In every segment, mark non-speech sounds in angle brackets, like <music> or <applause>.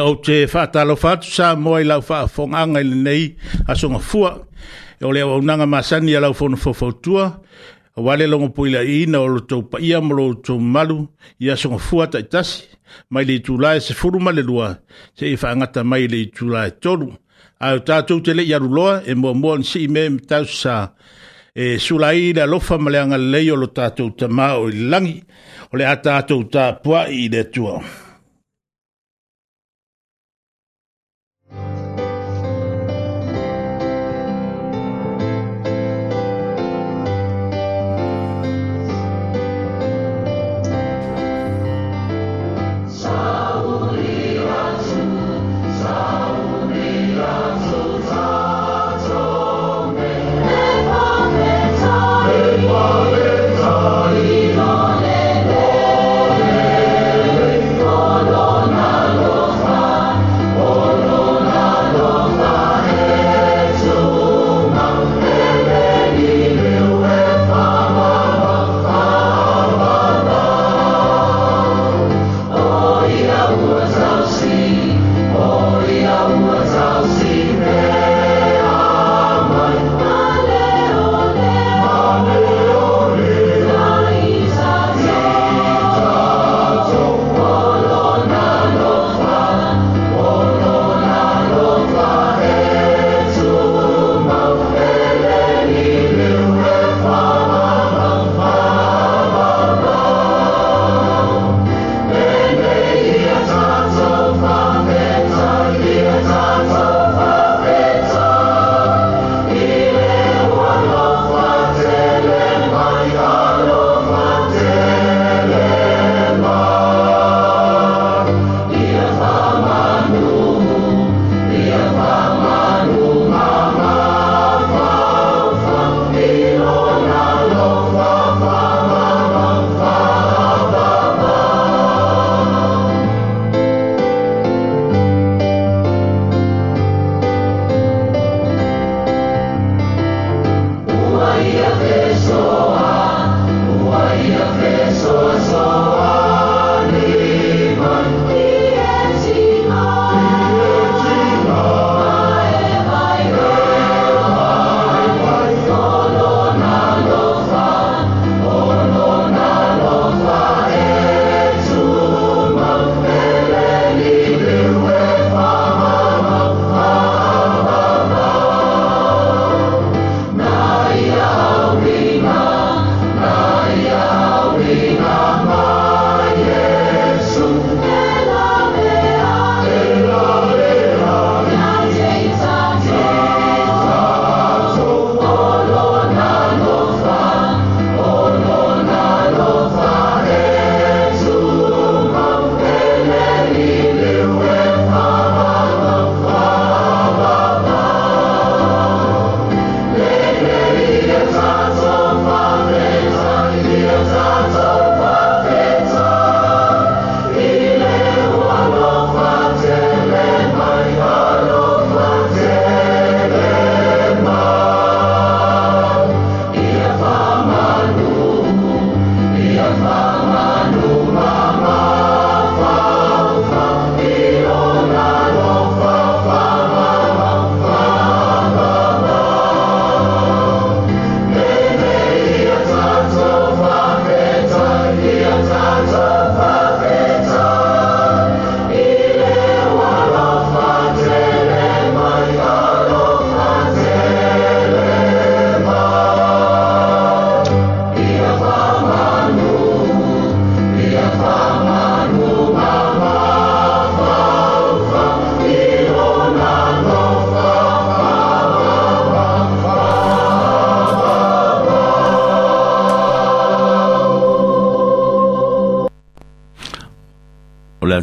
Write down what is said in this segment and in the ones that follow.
ia o te lo whātu sa moi la fa whāfonganga i nei a songa fua. E o lewa unanga masani a lau fo whawhautua. A wale longo puila i na lo tau pa ia mo lo tau malu i a songa ta taitasi. Mai le tu lae se furu malelua se i whaangata mai le tu lae tolu. A ta tātou te le i aruloa e mua mua si i me me sa e sula i le alofa ma le anga leio lo tātou ta o i langi. O le a tātou ta po i le tuao.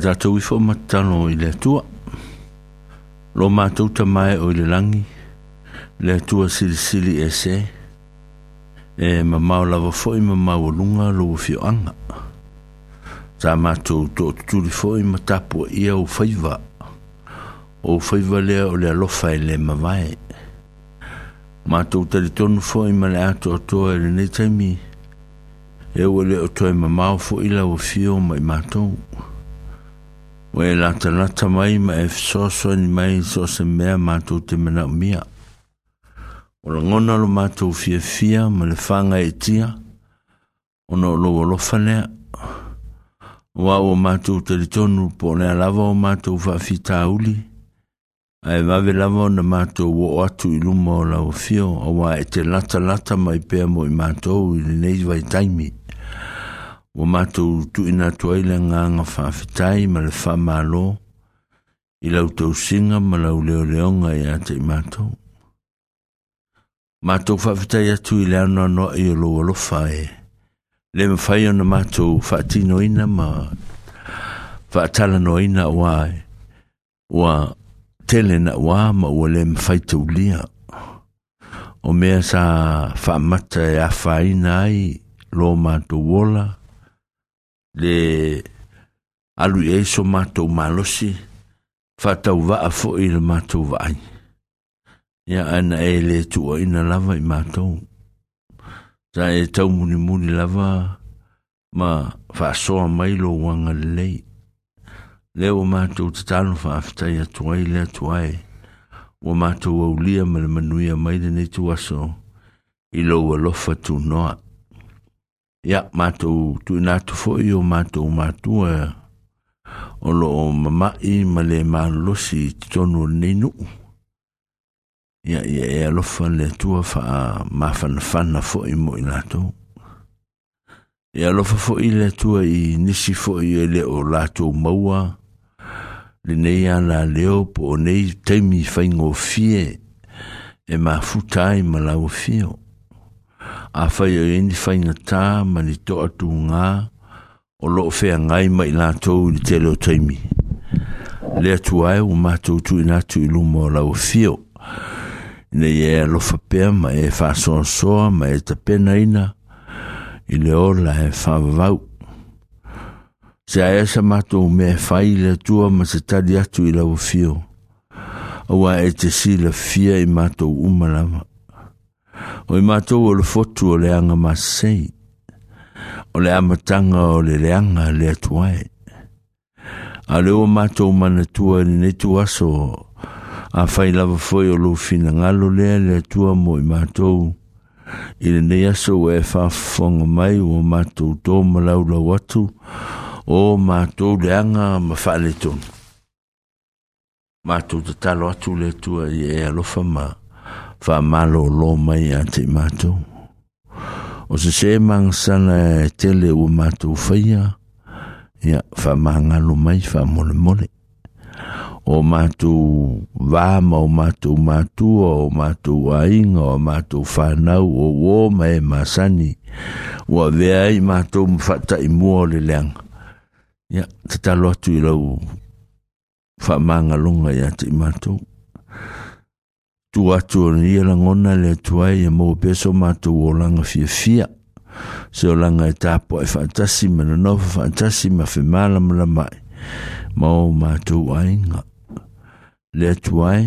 tātou i fō matano i le tua. Lō mātou ta mai o i le langi, le tua sili sili e se, e ma mau lava fō i ma mau alunga lō fio anga. Tā mātou tō tūli fō i ma tāpua ia o whaiva, o whaiva lea o le alofa i e le ma vai. Mātou tali tonu fō i ma le ato atoa e le neitaimi, e o le otoa i ma mau fō i lava fio ma i mātou o e lata lata mai ma e fsoso ni mai so se mea mātou te mena mia. O la ngona lo mātou fia fia ma le whanga e tia, o na o loa lofanea, o a o mātou te li tonu po nea lava o mātou wha fi tāuli, a e wawe lava o na mātou o atu i luma o la o fio, o a e te lata lata mai pēmo i mātou i le neiwa i taimi. Mātou wa matou tu ina tu ai nga nga fa fitai ma le fa malo i lau tau singa ma lau leo leo nga i ate i matou. Matou fa fitai atu i lea noa noa i olo alo fae. Le me fai ona matou fa atino ina ma fa atala noa ina wa wa tele na wa ma ua le me fai tau lia. O mea sa fa mata e a ina ai lo matou wola. le alu e so mato malosi fa tau va a fo il mato vai ya an ele tu in la va i mato e sa e tau muni muni lava ma fa so mai lo wan le le o mato tu tan fa afta ya tu ai le tu ai o mato o lia mal manuia mai de ne tu aso i lo lo fa tu noa ia matou tuinatu foʻi o matou matua o loo mamaʻi ma le malolosi totonu o lenei nuu ia ia e alofa le atua faamafanafana foʻi mo i latou e alofa foʻi le tu i nisi foʻi e le o latou maua lenei a la leo po o nei taimi faigofie e mafuta ai ma lauafio Ha fa o en di fa la ta mani to to nga o llò fèanga mai la to e te lo tremi. Lè tu hai o mato tu e naatu e lo mmor la o fio e ne yè lo faèrma e fa sons so ma e ta penaa e le orla en fa vau. Se a ècha e mato me e fai la tua mas se ta di to e la vo fio. Oa e te si lo fi e mato uma lama. o i mātou o le fotu o le anga masei, o le amatanga o le leanga le atuae. A leo mātou tua ni netu aso a fai lava foi o lo fina ngalo lea le atua mo i mātou i le nei aso e whafonga mai o mātou tō malau lau atu o mātou leanga ma Mātou te talo atu le atua i e alofa maa. Fa mai iā te i matou o se sē tele ua matou faia ia faamagalo mai faamolemole o matou vā ma o matou matua o matou ainga o matou fanau o ō masani o vea ai matou faataʻimua o le ya ia tatalo tu i Fa faamagaloga iā te tu atu ni la ngona le tuai e mo peso ma tu o langa fia fia se o langa e tapo e fantasi me no fantasi ma fe mala mala mai ma o ma tu ai nga le tuai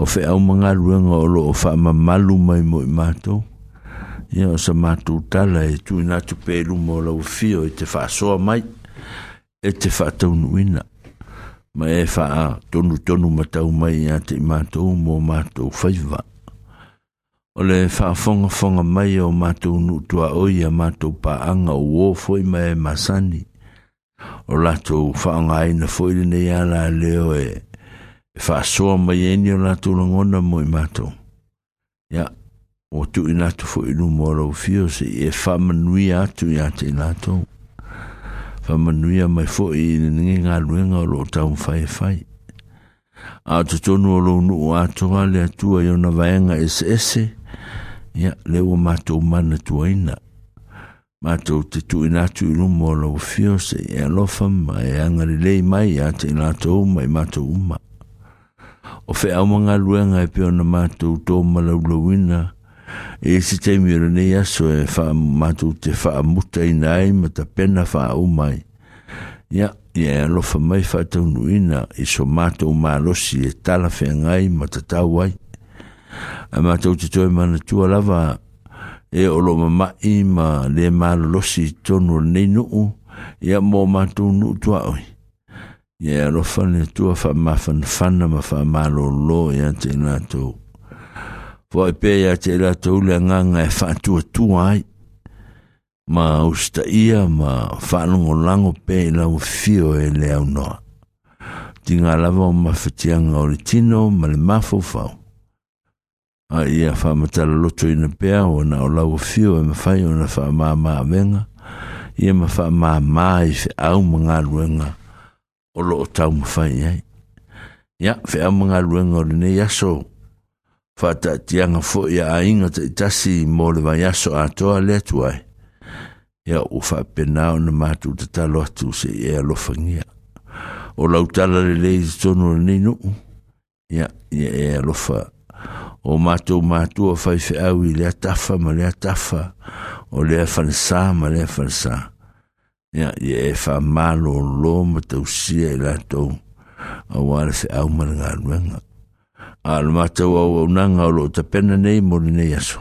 o fe au manga ruenga o lo o fa ma malu mai mo i mato i o sa ma tu tala e tu ina tu pelu mo la ufio e te fa soa mai e te fa tau nuina e ma e fa a tonu tonu ma tau mai a te mātou mō mātou whaiva. O le fa e fonga fonga mai o mātou nu tua oi a mātou pa anga o wōfoi ma e masani. O lato fa anga aina foire nei ala leo e fa e soa mai eni o lato langona mō i mātou. Ia, o tu inatu fo inu mō rau fio se e fa manui atu i ate inatou. whamanuia mai fo i ningi ngā luenga o lo tau whai whai. A to tonu o lo nuu atoa le atua i ona vaenga ese ese, ia le o mātou mana tuaina. Mātou te tuina atu i rumo o lo fio se e alofa ma e lei mai a te ilatou mai mātou uma. O whea o mga luenga e pe ona mātou tō malaublawina, e se te mire nei aso e fa matu te fa muta i nai ma ta pena e fa o mai ya ya lo fa mai fa te nu ina i so matu ma lo si e tala fe ngai ma ta ta wai a matu te toi mana tua lava e o lo ma ma i ma le ma lo si tonu nei nu u ya mo matu nu tua oi ya e lo fa ne tua fa ma fa fa na ma fa ma lo lo ya te na tu po e pe ia te la tau le nganga e whaatua tua ai, ma usta ia ma whanungo lango pe i lau fio e le au noa. Ti ngā lava o mawhatianga o le tino ma le mafo fau. A ia whamatala loto ina pea o na o lau fio e mawhai o na whamama a venga, ia ma wha ma ma i whi au mga ruenga o lo o tau ma whai ai. Ia, whi au mga ruenga o le ne yaso, faataatiaga foʻi aaiga ta itasi mo le vaiaso atoa le atu ai ia ua faapena ona matu tatalo atu seʻi e alofagia o lautala lelei i tonu lenei nuu ia ia e alofa o matou matua faifeʻau i le atafa ma le atafa o le afanasā ma le afanasā ia ia e faamālōlō ma tausia i latou auā le feʻau ma le galuega al mata wa una nga lo ta pena nei mo nei aso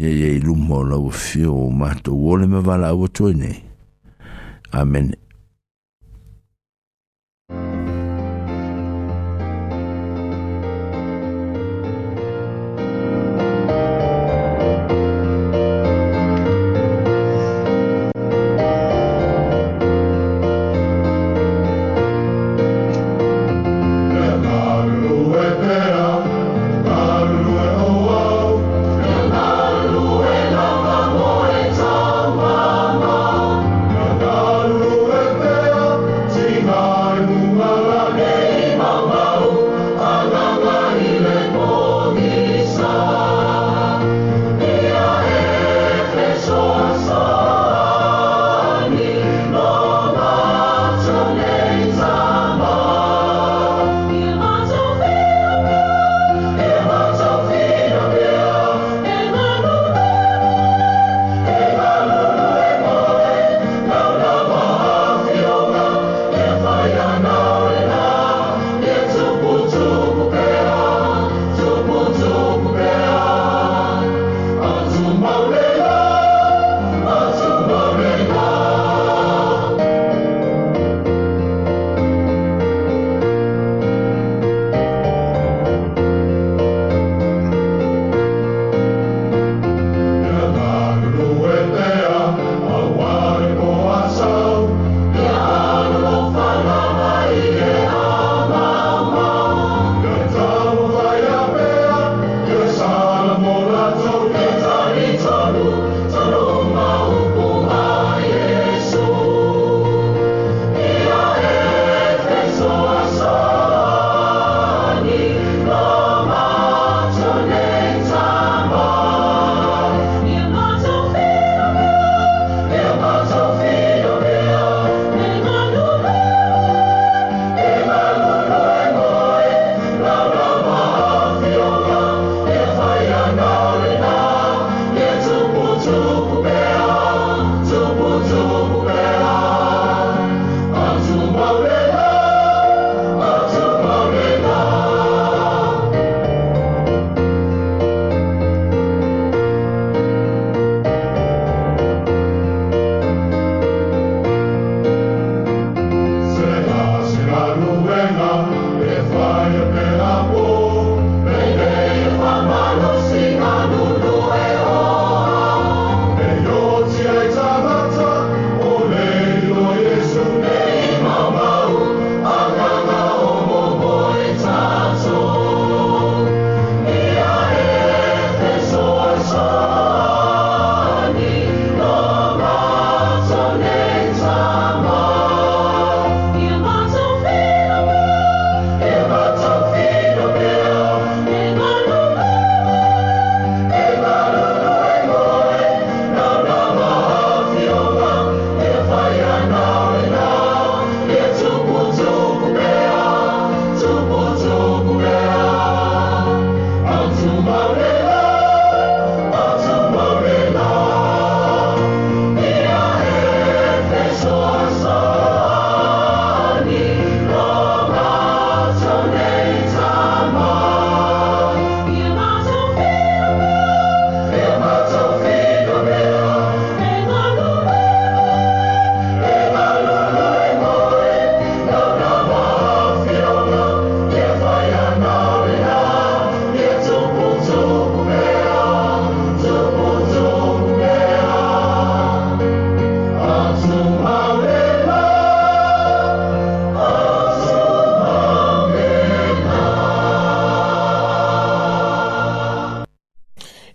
ye ye lu mo la o fio mata le me vala o to e nei amen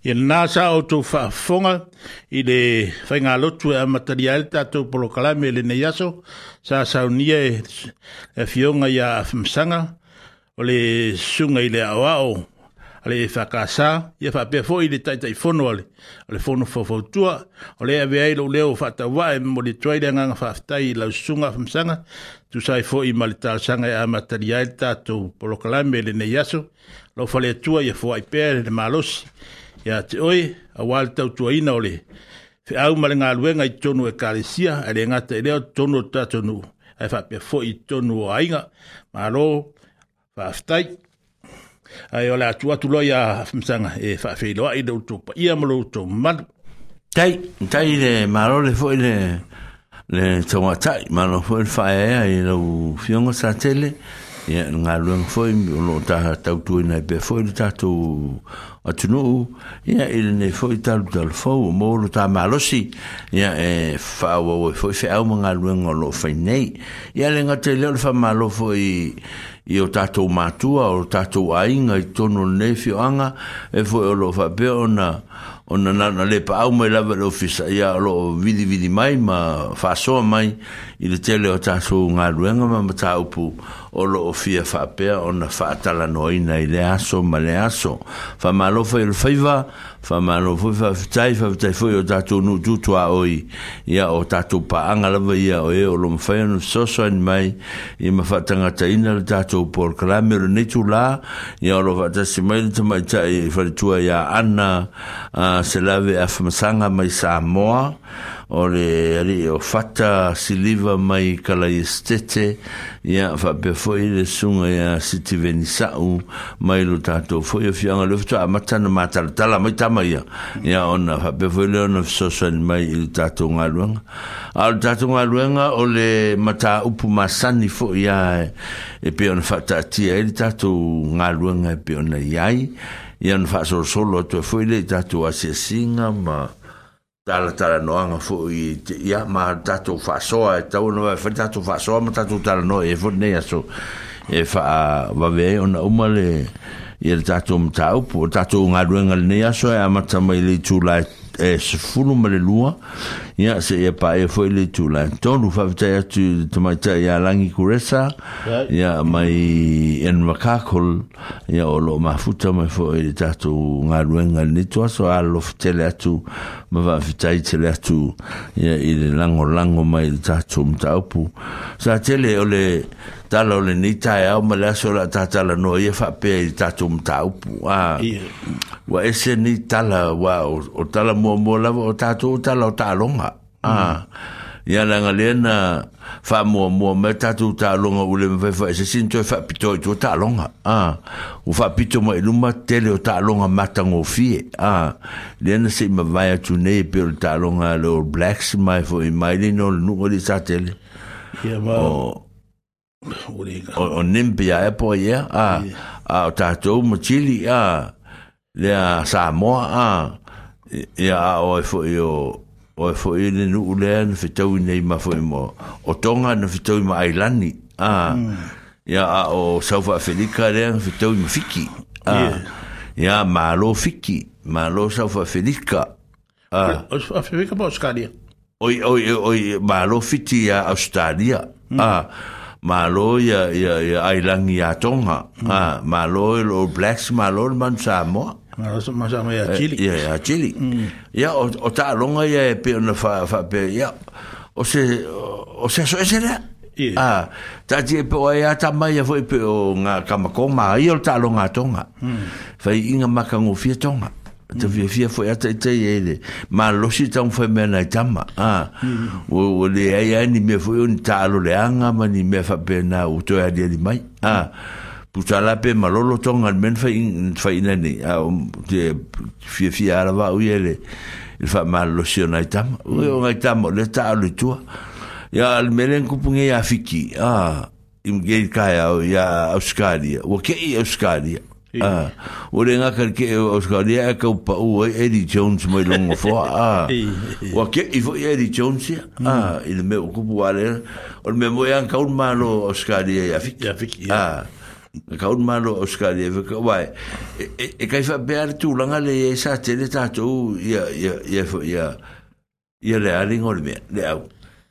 Ia nasa o tō whaafonga i le whainga lotu e a matariael tātou polo kalame e le nei aso, sa saunia e, e fionga i a whamsanga, o le sunga i le awao, a le whakasā, ia whapea fō i le taitai whono ale, o le whono whawhautua, o le awe ai lau leo whatawa e mo le tuaile nganga whaftai i lau sunga whamsanga, tu sai fō i mali tāsanga e a matariael tātou polo kalame e le nei aso, lau whale atua ia fō ai pēr le malosi, ya te oi a wale tau tua ina ole. Fe au male ngā luenga i tonu e kāresia, a le ngata i e leo tonu o tātonu, a e whapia fo i tonu o ainga, ma lo, whaftai, a e ole atu atu loi a hafimsanga e whawhi loa i rautou pa ia malo rautou manu. Tai, tai le maro le fo i le, le tonga tai, ma lo fo i le whae ea i rau fionga sa tele, ngā luenga fo i, o lo tātou tui nei pe fo i le tātou atunu u ia il ne foi tal tal fo o mo lo ta malosi ia e fa o o foi fe au manga lu ngo lo fe nei ia le nga te lo fa malo foi i o tato matua o tato ainga i tono ne fi anga e foi o lo fa pe ona ona na na le pa au mai la vero fisa ia lo vidi vidi mai ma fa so mai i le tele o tato nga lu ngo ma ta upu o lo o fia fa pe on fa tala no ina ile aso male aso fa malo fa il faiva fa malo fa fa tai fa tai fo yo tatu nu tu tu a oi ya o tatu pa anga le ya o e o lo mfa no so so in mai i ma fa tanga tai na le tatu por klamer ni tu la ya o lo va ta si mai tu mai tai fa tu ya ana a se lave a fa sanga mai sa moa o le ali o fata siliva mai kala estete ia fa pe foi le sunga ia siti u mai lo tato foi o fianga le fta mata na mata tala mai tama ia ia ona fa pe foi le ona social mai il tato ngaluanga al tato ngaluanga o le mata upu masani fo ia e pe ona fata tia il e tato ngaluanga e pe ona iai ia ona fa solo solo to foi le tato asesinga ma tala tala noanga fo i ia ma tato fasoa e tau no fa e tato fasoa ma tato tala no e fo nei aso e fa va ve ona uma le i tato mtau po tato ngaruenga nei aso e amata mai le tūlai e se funu male lua ia se ia pa e foi le tu la tonu fa vita ia tu tu mai ta ia langi kuresa ia mai en makakol ia o lo ma futa mai fo e ta tu nga luenga ni tu aso a lo fitele atu ma va vita i tele atu ia i le lango lango mai le ta tu mta upu sa tele o le tala o le ni ta ia o male aso la ta tala no ia fa pe i ta tu mta upu a ah. yeah. 我一些你打了我，我打了摸摸了，我打住打了打龙啊啊！原来我连那发摸摸没打住打龙啊，屋里咪发一些新招发比招一招打龙啊啊！无法比招嘛一路么得了打龙啊，没得我飞啊！连那些么买下做那一步打龙啊，老 Black 嘛，伊买哩孬，侬个哩咋整哩？哦，我哩个，我宁波也跑一下啊啊！打住么吉利啊！a Samoa a o e foi o o e foi le nu lea na fitau nei ma foi mo o tonga na fitau ma ailani a ia o sofa Africa le na fitau ma fiki a ma lo fiki ma lo sofa Africa a Afrika ba o oi oi oi lo fiti a Australia a malo ya ya ia ailangi ya tonga a malo lo Blacks malo man Samoa Ya ya chili. Ya o o ta longa ya e pe na fa fa pe ya. O se o se so ese la. Ah, ta ji e pe o ya ta mai ya foi pe o nga kama koma i o ta longa tonga. Mm. Fa inga maka ngo fia tonga. Te mm. fia fia foi ata te ele. Ma lo si ta un foi me na tama. Ah. O o le ai ni me foi un ta lo le anga ma ni me fa pe na o to ya di mai. Ah. ku tala pe malolo tong al men fa in fa in ni a te fia fia ala va u ele il fa mal lo si na itam u na itam le ta lu tu ya al melen ku punge ya fiki a im ge ka ya ya australia o ke australia Ah, o renga kar ke Australia e ka Eddie Jones mai longo fo ah <laughs> o ke i fo Eddie Jones ah mm. il me okupu ale o me mo yan ka un malo Australia ya fiki ya ah kaunumalo auskari e whaka wai e kai whapea tu langa le e sa tele tātou ia ia ia ia ia le aringo le le au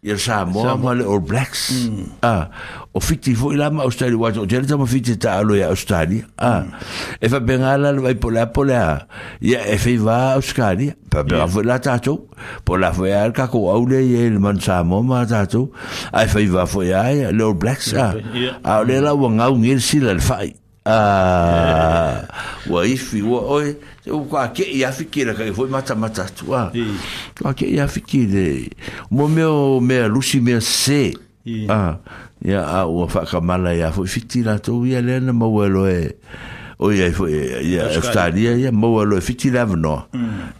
ia Samoa ma le All Blacks. Mm. Ah, o fiti fo ila ma Australia wa jere tama fiti ta alo ya Australia. Ah, mm. e fa bengala le vai pola pola. Ia e fe va Australia. Pa be yeah. la tato. Pola fo ya ka ko au le ye le man Samoa ma tato. Ai fe va fo ya le All Blacks. Ah, yeah. ah le la wa ngau ngir sila le fai. Ah. Eh. Wa ifi wa oi, o ka ke ah. ah. ia fikira ka foi mata mata tua. Ah. Ka ke ia fikire. Mo meu me lusi me se. Ah. Ya a o fa ka mala ya foi fitira to ia lena mo welo e. O ia foi ia estaria ia mo welo e fitira no.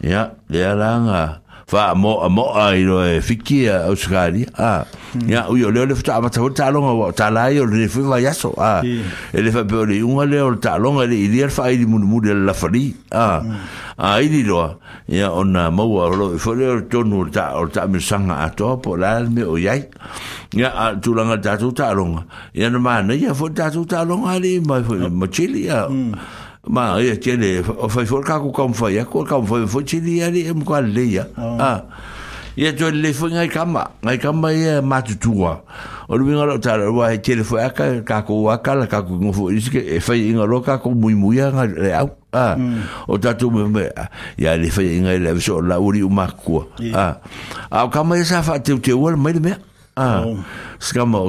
Ya, mm. le langa. Ah fa mo mo ai no e eh, fikia eh, australia a ah, hmm. ya u eh, yo le fta ma tsa longa wa ta la yo le fu ya so a ah, e le fa pe le un le o ta longa le i fa idi mu mu de la fali a a i lo ya on na mo wa lo fo le to nu ta o ta mi sanga a to po la me o yai ya a tu langa ta tu ta longa ya no ma na ya fo ta tu ta longa le ma fo ma chili ya hmm ma e tele oh. o fai for ka ku kam fai ko kam fai fo chili ali em ko ali ya a ye to le fo ngai kam ma ngai kam ma ye ma tu tu wa o lu ngal ta ro wa tele fo aka ka ku wa ka la ka ku ngo fo is ke e fai ngal ka ku mu mu ya ngal mm. o ta tu me me ya le fai ngai le so la uri u ma ku a a kam oh. ma sa fa te te wal me me a skam o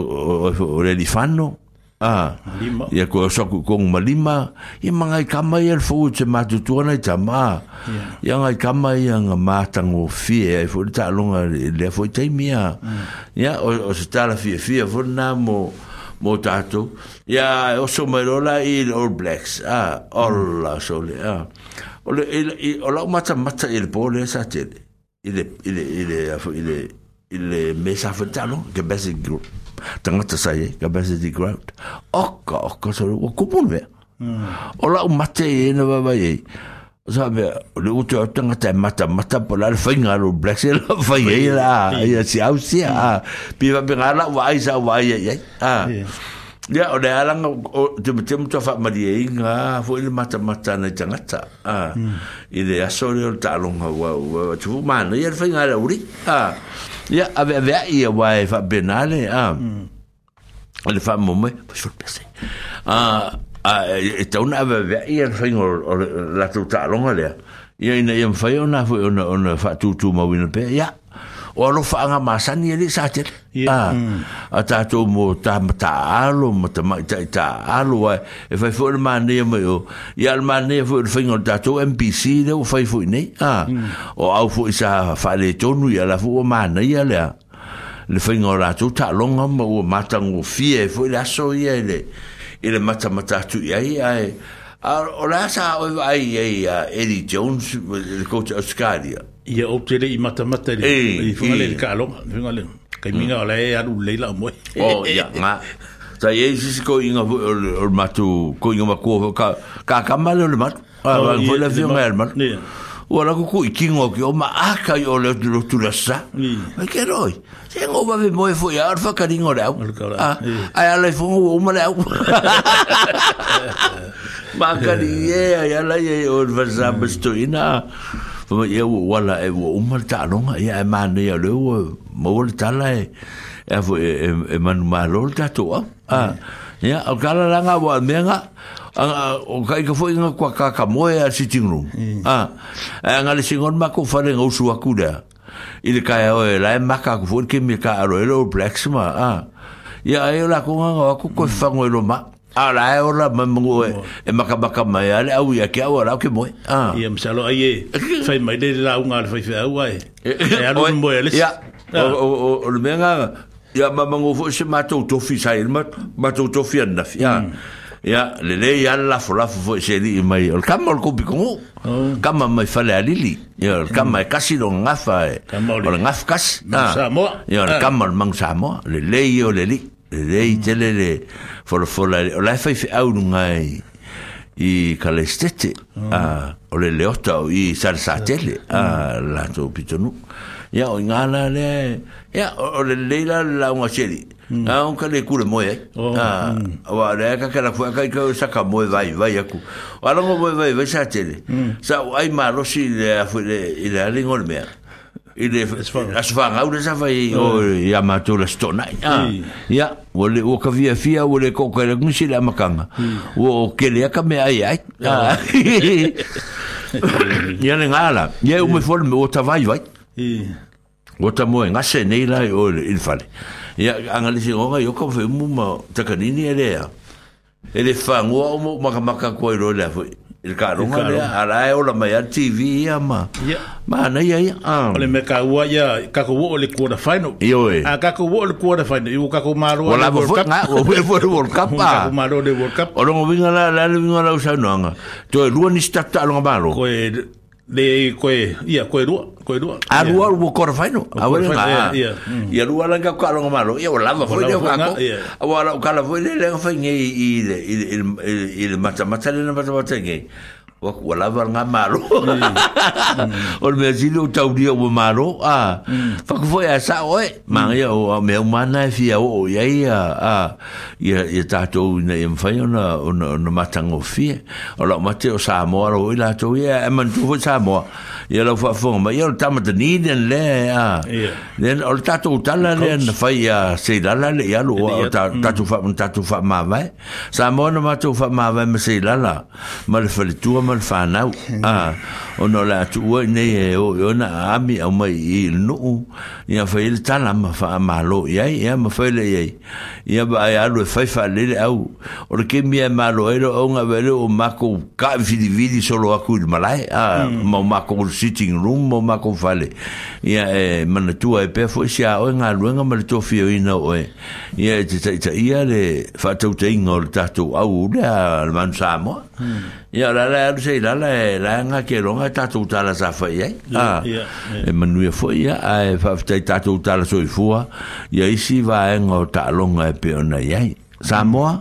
o le fanno Ah, lima. Ya ko sok ko ng lima. Ya mga kama yan fo che ma tu tu na cha ma. Ya ng kama yan ng ma tang o fi e fo ta long le fo te mia. Ya mm. o o se ta la fi fi fo na mo mo ta tu. Ya o so me lo la i all blacks. Ah, all la so le. Ah. O le i o la ma cha ma cha il po le sa che. Ile ile ile ile ile mesa fo ta long ke basic group. Tengah tangata sai di ground. oka oka so o kupon ve o la mate na ba ba ye sa ve le uto tangata mata mata po la finga lo black sel fa ye la ya si au si a hmm. pi ba ngala wa isa wa ya. ha. ye ah Ya o le alanga o te mete muta fa mari e nga fo le mata mata na tangata. Ah. I le aso le o ta longa wa wa tu mana ia fa nga uri. Ah. Ya ave ave ia wa e fa benale ah. O le fa momme fa shol pese. Ah a e ta una ave ave ia fa nga la tu ta longa le. Ia ina ia fa ona fo ona ona fa tu tu ma wina pe ya. o alo fa anga masani ele sa tel ah, mm. a e a ta to mo ta ta alo mo ta ma ta ta alo e fa fo ma ne mo yo ya ma ne fo le fingo ta to mpc de o fa fo ne a o au fo isa fa le to ya la fo mane ne ya le le fingo la to ta longa mo o ma ta ngo fi e fo la so ye le ele mata mata tu ye ye a o la sa o e ai ye ya eddie jones coach australia 而屋企咧，伊乜都乜都，你講嚟架轆，你講嚟，佢邊個嚟？阿盧嚟啦唔會。哦呀，就係依啲事講應該唔係做，講應該唔好做，家家咁樣樣嚟嘛。啊，講好啦，做咩嚟嘛？我話我講一千個，佢又唔係一個嚟，都都都都蝨。咩嘢嚟？千個我話你唔好去 Alpha 嘅地方嚟，我話你唔好去 Alpha 嘅地方嚟，我話你唔好去 Alpha 嘅地方嚟，我話你唔好去 Alpha 嘅地方嚟，我話你唔好去 Alpha 嘅地方嚟，我話你唔好去 Alpha 嘅地方嚟，我話你唔好去 Alpha 嘅地方嚟，我話你唔好去 Alpha 嘅地方嚟，我話你唔好去 Alpha 嘅地方嚟，我話你唔好去 Alpha 嘅地方嚟 fama ia ua wala e ua uma le taaloga ia e manei a le ua maua le tala e, e afo e, e, e manu malo le tatou au ia o kalalaga ua amea ga o kaika foʻi ga kua kakamoe a sitting room e agale singona makou falega usu aku lea i le kaeaoe lae makaku foʻi kemi kaaloele o blacksma ia ai o la konga o aku koe fagoe mm. lo ma ala e ora mamangu e e makabaka mai ale au ia ke au alau ke moe ia masalo ai e fai mai lele launga ale fai fai au ai e alu moe ales ia o le mea ngā ia mamangu fo se mātou tofi sai mātou tofi anafi ia ia le le ia lafo lafo fo se li mai o kama o le kupi kongu kama mai fale alili ia o kama e kasi lo ngafa e o le ngaf kasi ia o le kama o le mangu Samoa le le ia o le li le le i tele le fora fora ai o lafa fi au ngai i calestete a ah. ah, ole le leota o i sarsatele a ah. la to pitonu ya o ngala le ya o le leila la unha cheli hmm. a un kale kule moe a oh, hmm. wa le ka kala fu ka ka sa ka moe vai vai aku o ala mo moe vai vai sa tele hmm. sa ai ma rosi le afu le le ngol mea ele as va ga ule safa i o ya ma tu e e le sto na ya ya wole o ka via fia wole ko ka le kusi le makanga o ke le ka me ai ai ya le ngala ye u me me o vai vai o ta mo nga se nei la fale ya angalisi o ga yo ko fe ta ka ni ele ele fa uma o mo ma il karonga le ara e ola mai TV ia ma ma na ia ia ole me ka ua ia ka ko ole quarter final io e a ka ko ole quarter final io ka ko maro ola mo fo nga o world cup ah. ka ko maro le world cup o lo vinga la la vinga la usa no nga to e luani sta ta maro ko de koe ia koe rua koe rua a rua rua kora whaino a wera nga ia rua langa kua longa maro ia o lava foi leo kako a wala o kala foi leo lenga whainge i le matamata lena matamata ngei wa kua lava nga malo o me si lo tau dia o malo a fa ku foi asa oe ma ia o me mana fi o ia ia a ia ia ta to na em fa na na matango fi o la mate o sa mo ro ila to ia e man tu foi sa mo ia lau whaafonga mai o le a len o tatou tala le na fai a seilala le o tatou tatou sa mona matou ma seilala ma le a o no la nei e, o ami au mai i le ma malo ma fai ba alu e au o solo aku malai Ah, mm. sitting room mo ma ko fale ya e mana tu e pe fo sia o nga lu nga mal tofi o ina o e ya te te ia le fa tau te ingol tatu au le al man sa mo ya hmm. la la al la la e, la nga ke lo nga tatu tala sa fa ye a e manu e fo ia a e fa te tatu tala so i fua ya isi va en o ta lo nga e pe ona ye Samoa,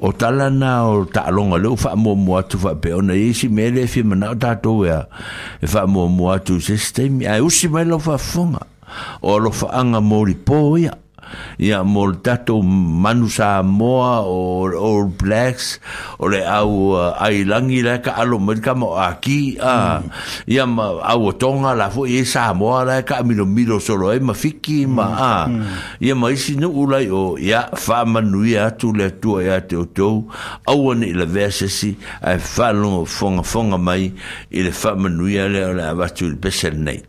o talana o taalonga leo fa mo mo atu fa pe ona e si mele fi mana ta to ya e fa mo mo atu ai usi mai fa fonga o lo fa anga mori ia mol tato manusa moa or all blacks o le au uh, ai langi le ka alo mo ka mo aki a hmm. ia ma au tonga la fo ye sa moa le ka milo milo solo e ma fiki hmm. ma a hmm. ia ma isi no ula o ia fa manui atu le tu ia e te to au ni le verse si ai fa lo fonga fonga mai ile fa manui le va tu le pesel nei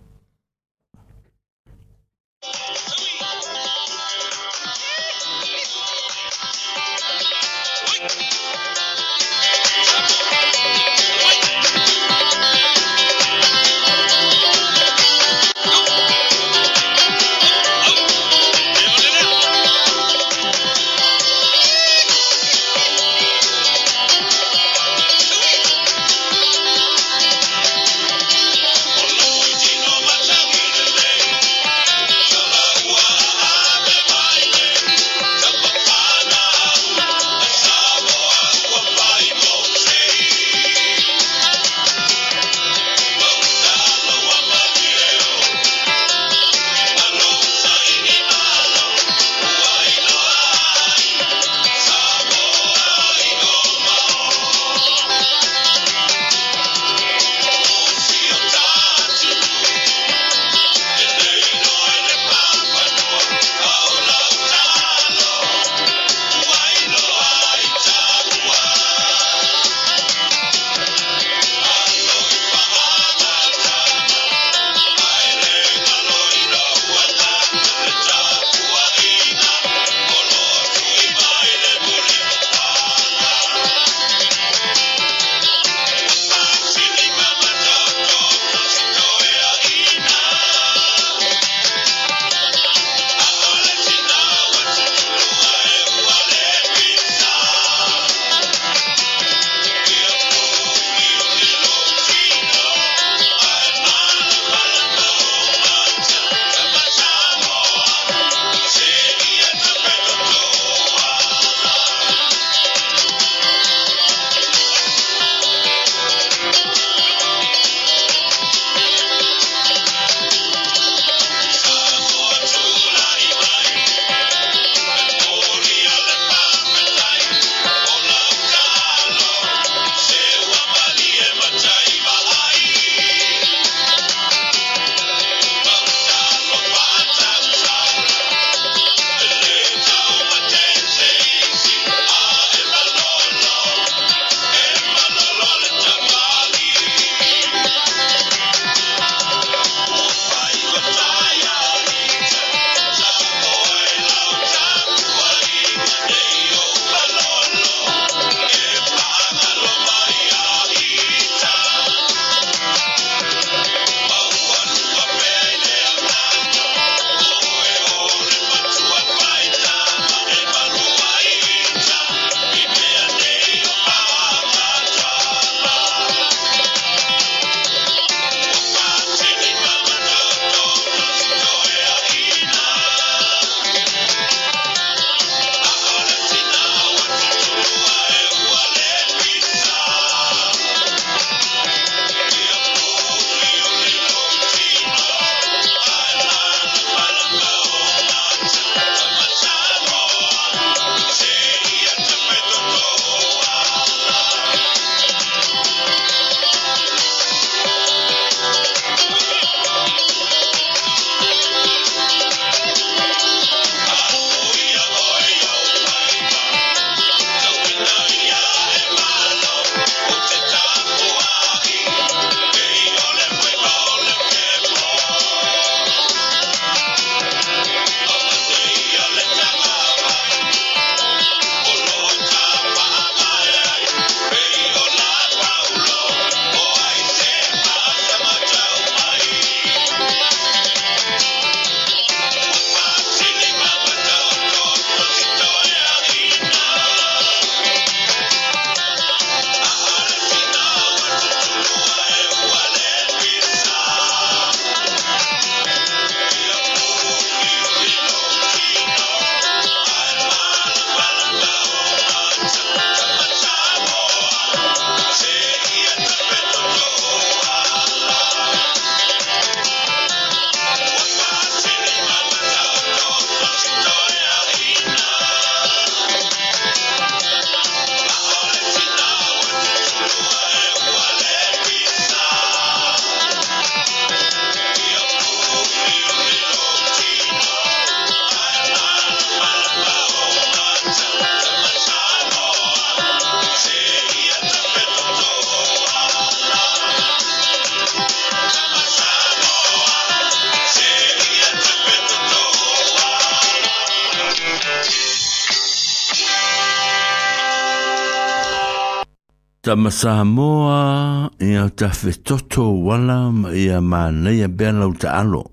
ma sa moa e a ta fe toto wala ma e a ma nei a bea lau ta alo.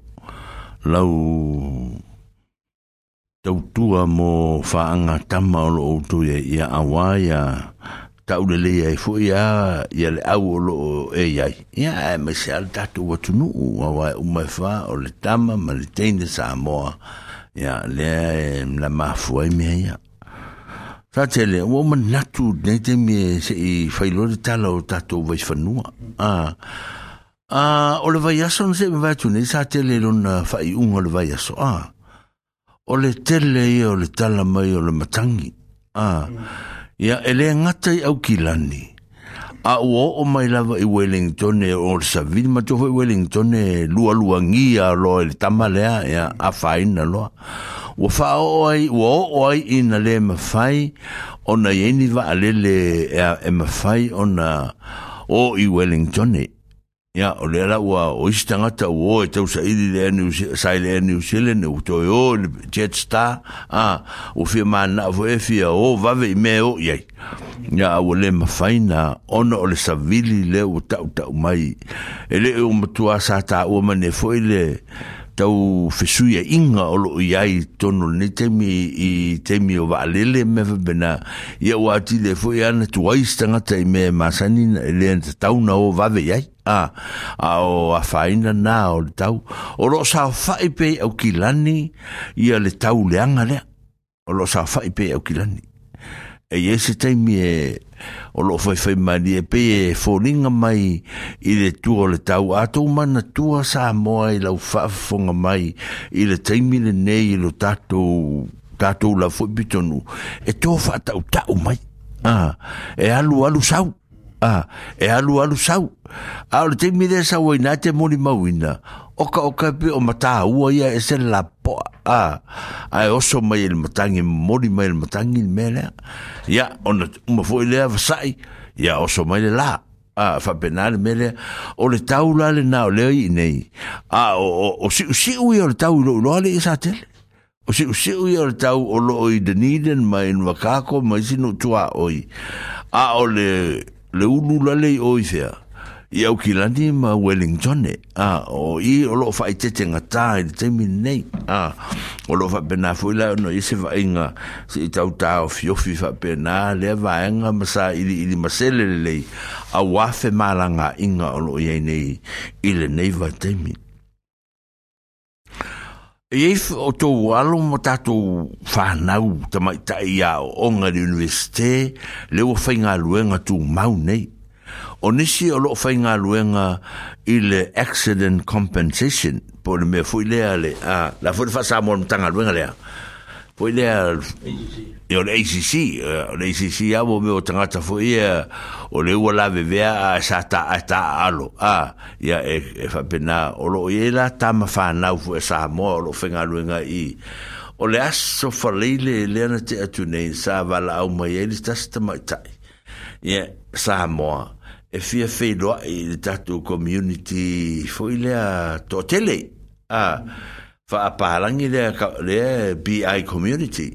Lau tautua mo whaanga tama o lo outu e i a awa i a taule le e fu i a i a le au o lo e i a. I a e me se al tatu watu nu u a wa e umai wha o le tama ma le teine sa moa i a le e la mafu e mea i a. Sa te le, o ma natu nei te mi se i whailore tala o tato vais whanua. A, a, o le vai aso na se me vai tunei, sa te le lona whai unga le vai aso. A, o le tele i o le tala mai o le matangi. A, ia ele ngata i au ki lani. A, a o o mai lava i Wellington e o sa vil ma tofo Wellington e lua lua ngia lo e tamalea e a whaina loa wa fa o ai wa o ai ina le mawhai ona i eni va alele e a mawhai ona o i Wellington e ya o le la wa o istanga e ta wo ta sa i le ni sa i le ni u sele ni u to yo a o fi ma na vo e fi o va ve me o ye ya o le ma faina on o e le e sa vili le u ta ta mai ele o mo tu sa ta o ma ne fo tau fesui inga o lo i ai tono ni temi i temi o wa alele me fa bena i a wati le fo i ana tu aistanga ta i me masani le an tau na o vave i ai a a o a faina na o le tau o lo sa fai pe au kilani i a le tau le anga le o lo sa fai pe au kilani e jese temi e o lo foi foi mani e pe e foninga mai i le tua le tau ato mana tua sa moa i lau fafonga mai i le teimile nei i lo tatou tatou la foi bitonu e tō fatau tau mai ah, e alu alu sau ah, e alu alu sau a ah, o le teimile sa wainate moni mauina oka oka pe o mata ua ia e se la po a a oso mai el matangi mori mai el matangi mele ia ona uma foi vasai ya ia oso mai le la a fa penal mele o le tau la le na le i nei a o o si si u o le tau lo lo le sa tel o si si u o le tau o lo i de mai no kako mai sino tua oi a o le le ulu la le oi fea i au ki lani ma Wellington e a o i o lo fa i te tenga ta i te te min nei a o lo fa pena fu i no i se vainga se i tau ta o fiofi fa pena le vainga masa i li i li masele le lei a wafe malanga inga o lo i ei nei i le nei va te min i e o to walo mo ta to fa nau ta mai ta ia o onga di universite le o fainga luenga tu mau nei o nisi o loo whainga luenga i le accident compensation po le mea fui lea le a la fui fa sa mon tanga luenga lea fui lea e o le ACC o eh, le ACC a mo me o tangata fui e eh, o le ua la vevea a sa ta a ta alo a ia e, e whapena o loo i e la tama whanau fui sa mo o loo whainga luenga i o le aso faleile e te atu nei sa wala au mai e li tasta mai tai ia sa moa e fia fei loa i le tatou community foi lea toʻatele a faapalagi lea lea bi community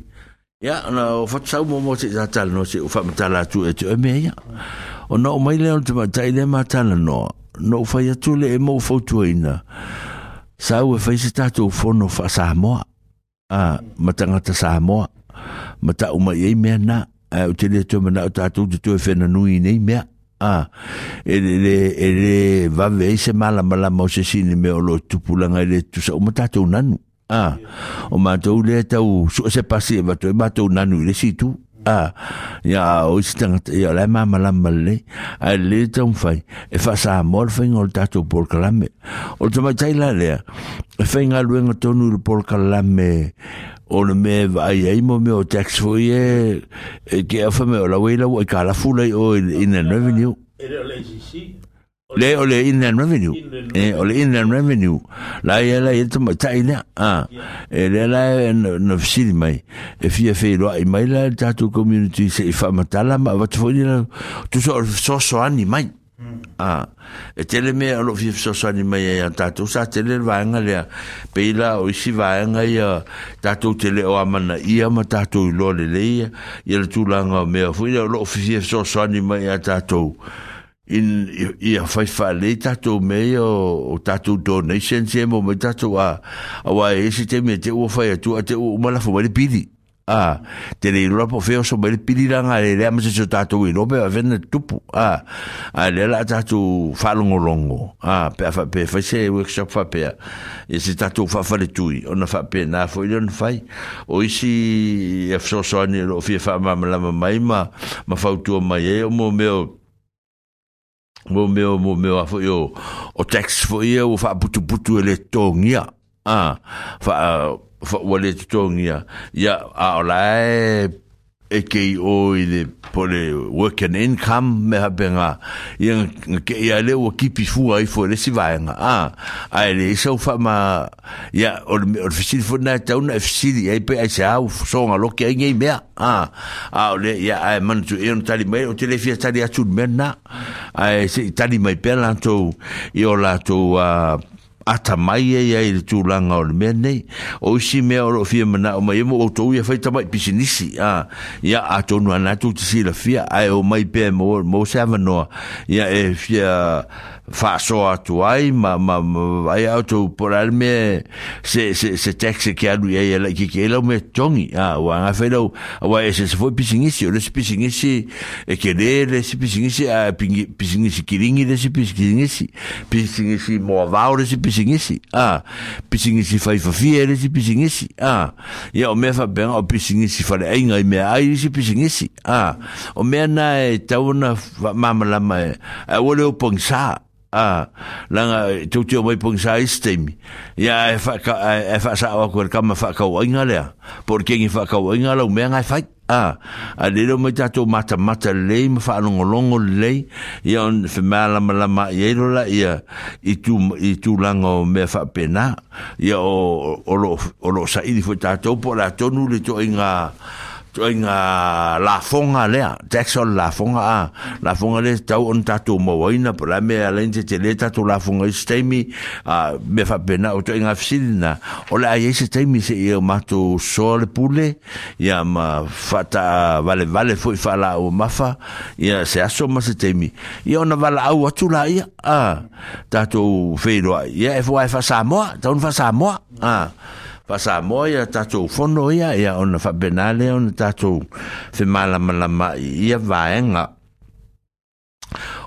ia ona o fatasau momo tei tatalanoa tei ua faamatala atu e toe mea ia o noo mai lea ona tamaatai lea matalanoa nou fai atu lē e mou fautuaina e sau e fai se tatou fono faasamoa a ma tagata samoa ma taʻu mai ai e mea na ae o te lea toe manaʻo tatou tatou e fenanui i nei mea ah ele ele ele va ve se mala mala mo se sin me o lo tupula nga ele tu sa uma tatu nanu ah o ma to le tau su se pasi va to ma nanu le si tu ah ya o stang ya la mama la malle a le tom fai e fa sa mor fin o tatu por kalame o to ma tai la le fin a lu en por kalame ona me vai ai mo me o tax foi e e ke afa me ola wela o ka la fula o in the revenue le ole in the revenue e ole in the revenue la ia la ia ma mata na. a e le la no fsili mai e fia fe lo ai mai la tatu community se fa mata la ma va tu foi tu so so ani mai Ah, e tele me alo fi so so ni mai ya ta tu sa tele va nga le pe la o si va nga ya ta tu tele o amana ia ma ta tu lo le le ia ia tu la nga me fu ia lo fi so so ni mai ya ta tu in ia fai fa le ta tu me o ta tu sen se mo me ta tu a wa e si te me te o fa ya tu a te o ma fu ma le pidi ah te le lo po feo so mai piriranga le le amse so tato i lo pe a vende tupu a a le la tato falungo longo a pe fa pe fa se e workshop fa pe e se tato fa fa le tui ona fa pe na fo ilon fai o isi e fso so ani lo fi fa ma ma ma mai ma ma fa tu mai e o mo o mo meo mo meo a fo yo o tax fo ye o fa butu butu le tongia ah fa fa wale tongia ia a ola e ke i o i le pole work and income me habenga benga ke ya le o kipi fua ai fo le si vaenga a a e le e so fa ma ya o o fisili fo na ta una fisili ai pe a sa o nga lo ke nge me a a le ya a e man tu e tali mai o tele fia tali atu mena a se tali mai pe lanto i o la to a uh, 阿他妈爷爷的，就让搞的咩呢？欧西咩罗飞么那，我么欧洲也飞他妈比西尼斯啊！呀，阿中国那做这事罗飞啊，欧没变么么三分哦，呀，欧飞啊。faso atu ai ma ma ai auto por arme se se se taxi que alu ia ela que que ela me tongi a ah, wa a felo wa esse se foi pisingisi o esse pisingisi e que ele esse pisingisi a ah, pisingisi kiringi esse pisingisi pisingisi movau esse pisingisi a ah, pisingisi fai fafi esse pisingisi a e o me fa bem o pisingisi fale ainga me ai esse pisingisi a o me na e tauna mamala mai a o le o pensa a ah, langa tu tu mai pung sai stem ya e fa ka e fa sa wa kur kam fa ka wa ngale porque ngi fa ka wa ngale me ngai fa a ah, a de lo mata to mata mata le me fa no longo le ya on fa mala mala ma ye lo la ya tu i tu langa me fa pena ya o o lo o lo sa i di fo ta la to le to inga la fonga lea Jackson la fonga a la fonga le tau on tatu Mawaina te la fonga a me fa fsilina la se a se matu ma fata vale vale foi fala o mafa se se ia vala la a tatu ia e fa samoa, don fa fa sa mo ia tatou fono ia ia ona fa benale ona tatou fe mala lama ia vaenga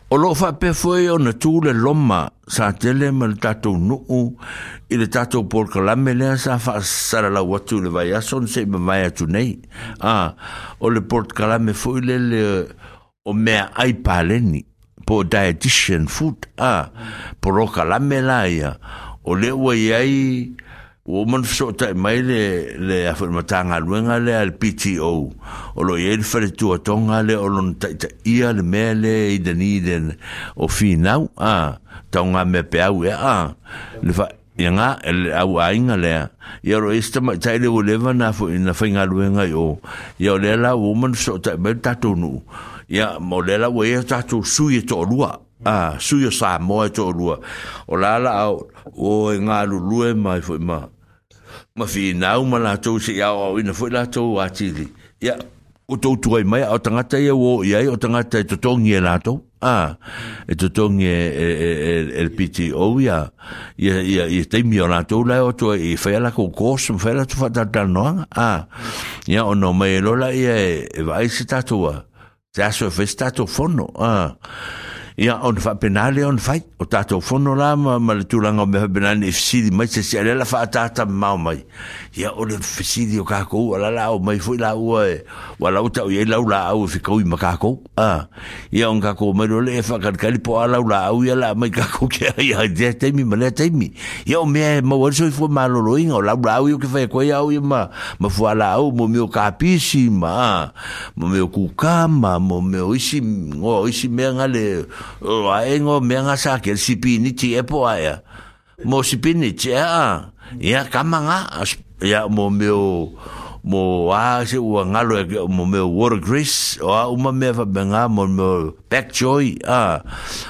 o lo fa pe foi ona tūle loma sa tele ma le tatou nuu i le tatou polokalame lea sa faasalalau atu le vai son se seʻi mavae atu nei a o le kalame foi le le o mea ai paleni po dietitian food a polokalame la ia o le ua i ai o man so tai mai le le a fa matanga luenga le al PTO o lo yel fer tu tonga le o lon tai tai ia le mele i den i den o finau a tonga me pe au e a le fa yanga el au ainga le ia ro ista ma tai le o leva na fo ina fa inga luenga o ia le la o man so tai mai tatu nu ia mo le la e e o ia tatu e sui to lua a suyo sa mo to lua o la la o e lue mai fo ma ma fi na u ma la to se ya o ina fo la to wa ti li ya o to to ai mai o tanga ta ye wo ya o tanga ta to to ngi e la to a e to to ngi el e, e, piti o ya ya ya ya te mi la to la o to e fa la ko ko so fa la to fa da no a ya o no me lo la ye e vai se ta to wa se aso fe sta to fono a ah. ia on fa penale on fai o tato fono la ma ma le tulanga me penale di e ma se se la fa tata ma mai ia o le di o kako ala la o mai foi la o e wala o tau ia la la o fi ko i ma ka ko a ia on ka ko ma lo le fa e ka ka li po ala la o ia la ma ka ko ke ia de te mi ma le te mi ia o me ma o so fo ma lo lo o la la o ke fa e ko ia o ma ma fo ala o mo mi o ka pi si ma mo o ku ka ma mo o isi ngo isi me ngale o ae ngō mea ngā sāke si pīniti e po aia mō si pīniti ea ia kamanga ia mō meo mo a se ua ngalo e mo meo water grease o uma me fa benga mo meo back joy a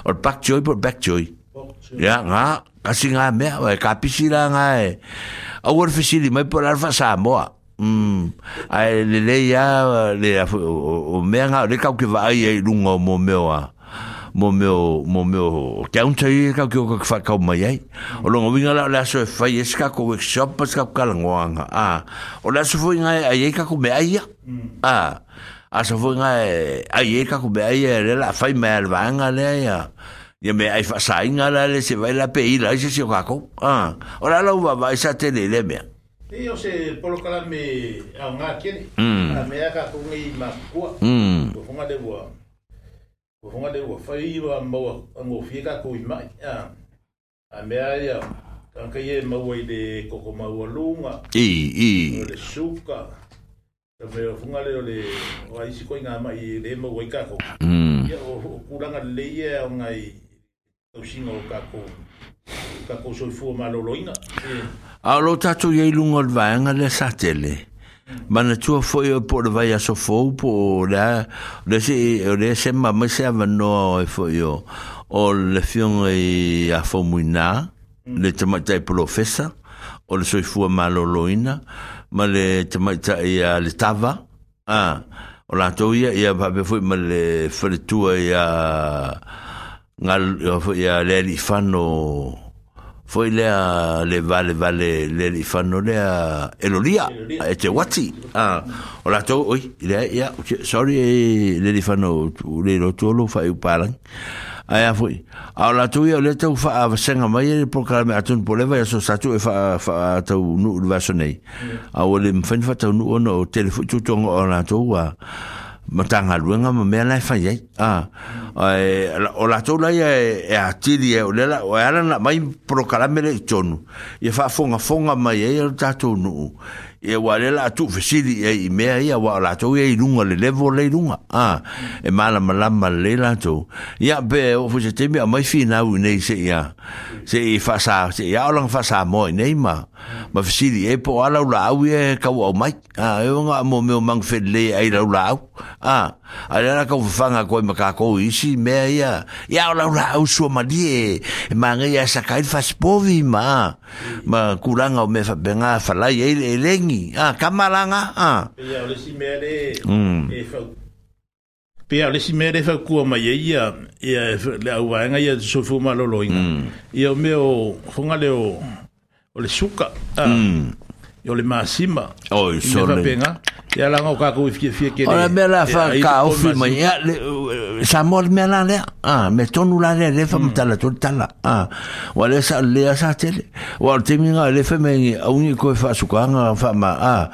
or back joy por back joy ya nga kasi nga me e kapisira nga e a war fisili mai por alfa sa moa mm ai le le ya le o me nga le kau ke va ai lungo mo me wa mo meu mo meu te un tei ka ko ka fa ka mai ai o longo winga la la so fa yes ka ko workshop pas ka ka langoanga a o la so winga ai ka ko me ai mm. a a so winga ai ka ko me ai la fa mai al vanga le ya ya me ai fa sainga la le se vai la pei la se se ka ko a o la lo va vai sa te le le me e o se polo kala me a ngakene mm. a me ka ko ngai ma ko mm. ko nga de boa o fonga de o fai iwa mau ngō whieka ko mai a mea ia tanka ie mau ai de koko mau lunga i i o le suka a mea o fonga de o le o aisi koi ngā mai le mau ai kako mm. ia o kuranga le ia o ngai au singa o kako kako soifua malolo ina a lo tatu iei lunga o le le satele mana tua foi o por vai a so fou po la le se le se ma ma se va no e foi o o le fion e a fo muina mm. le tamata profesa o le soifua maloloina ma le tamata e a le tava ah o la to ia ia va be foi ma le fere ia ngal ia le fano foi le a le vale vale le li fanno le a elolia e te wati a ah. ora to oi le ya yeah, okay. sorry e, le li fanno le lo to lo fai parlan aia foi a ora to io le to fa a senga mai e, e le programma me atun po le vai so sa tu e fa fa to nu va sonei a ole mfen fa to nu ono telefono tu tongo ora to wa uh, matanga tanga luenga ma mea lai fai ei. E, o la tau lai e a tiri e, e o lela, o e alana mai pro kalamere i tonu. I e fonga fonga mai e al tatou nuu. I e wa lela atu fesiri e i mea a wa la tau e i runga le levo le i runga. E mala malama le la tau. I a pe o fuse teme a mai fina u nei se ia. Se i fasa, se i aolang fasa moi nei maa ma fisiri e po ala ula au e kau au mai a e wanga mo meo mang fed le ai la ula au a a le ana kau fanga koi ma kako isi mea ia ia ula ula au sua ma di e e ma ngai a sakai fa spovi ma ma kuranga o me fa benga fa lai e le lengi a kamaranga a pia ule si mea le pia ule si mea le fa kua mai e ia ia e le au wanga ia sofu ma lolo inga mm. ia o meo fonga leo o le suka mm. i o le maasima oi sorenga ia langa o kakou i fiefie kene ora mea la fa ka ofi ma ia sa mole mea la lea a me tonu la lea lefa ma mm. tala tonu tala a wa le sa lea sa tele wa o temi nga lefa me ngi au ngi koe fa suka anga fa ma a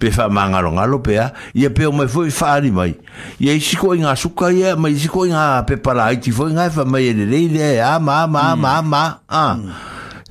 pe fa ma ngalo ngalo pe a ia pe o mai fo i fa ari mai ia isi koe nga suka ia ma isi koe nga pe para aiti fo i nga fa mai ele lei lea ma ma ma mm. ma a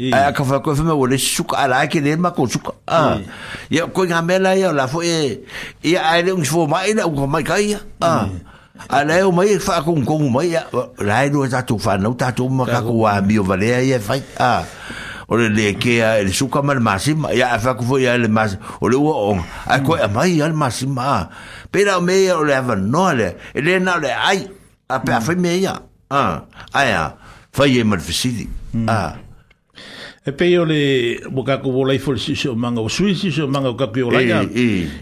I. Ai ka whakau whema wale suka ala ke le mako suka. Ah. Ia ko ngā mela ia la fo e ia ai le ngifo mai na ko mai kai. Ah. Ala o mai fa ko ko mai ia la i do ta tu fa no ta tu ma ka ko wa mi o vale ia a Ah. O le le ke a le suka mal masim ia fa ko fo ia le mas o le o on. Ai a mai ia le masim ma. Pera me o le va no le. Ele na le ai. A pe a fa me ia. a Ai. Fai e mal fisili. Ah. e pei o le mo kako o lai fole sisi o manga o sui sisi o manga o kako o lai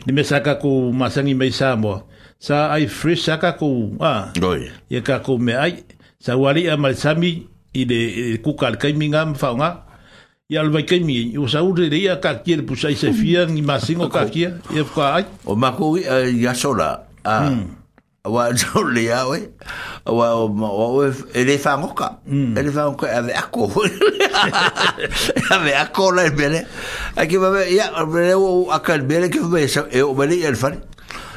ni me saka ko masangi mai sa mo sa ai fresh saka ko a doi ye kako me ai sa wali a mal sami i le kuka le kaiminga m fa nga i al vai kai mi o sa u re ia ka kier pu sai se fia ni masingo ka kier e ko ai o ma ko ya eh, sola a mm. wa jole ya we wa wa ele fa ngoka ele fa ngoka ave ako ave ako la bele aki ba ya bele o akal bele ke ba e o bele el fa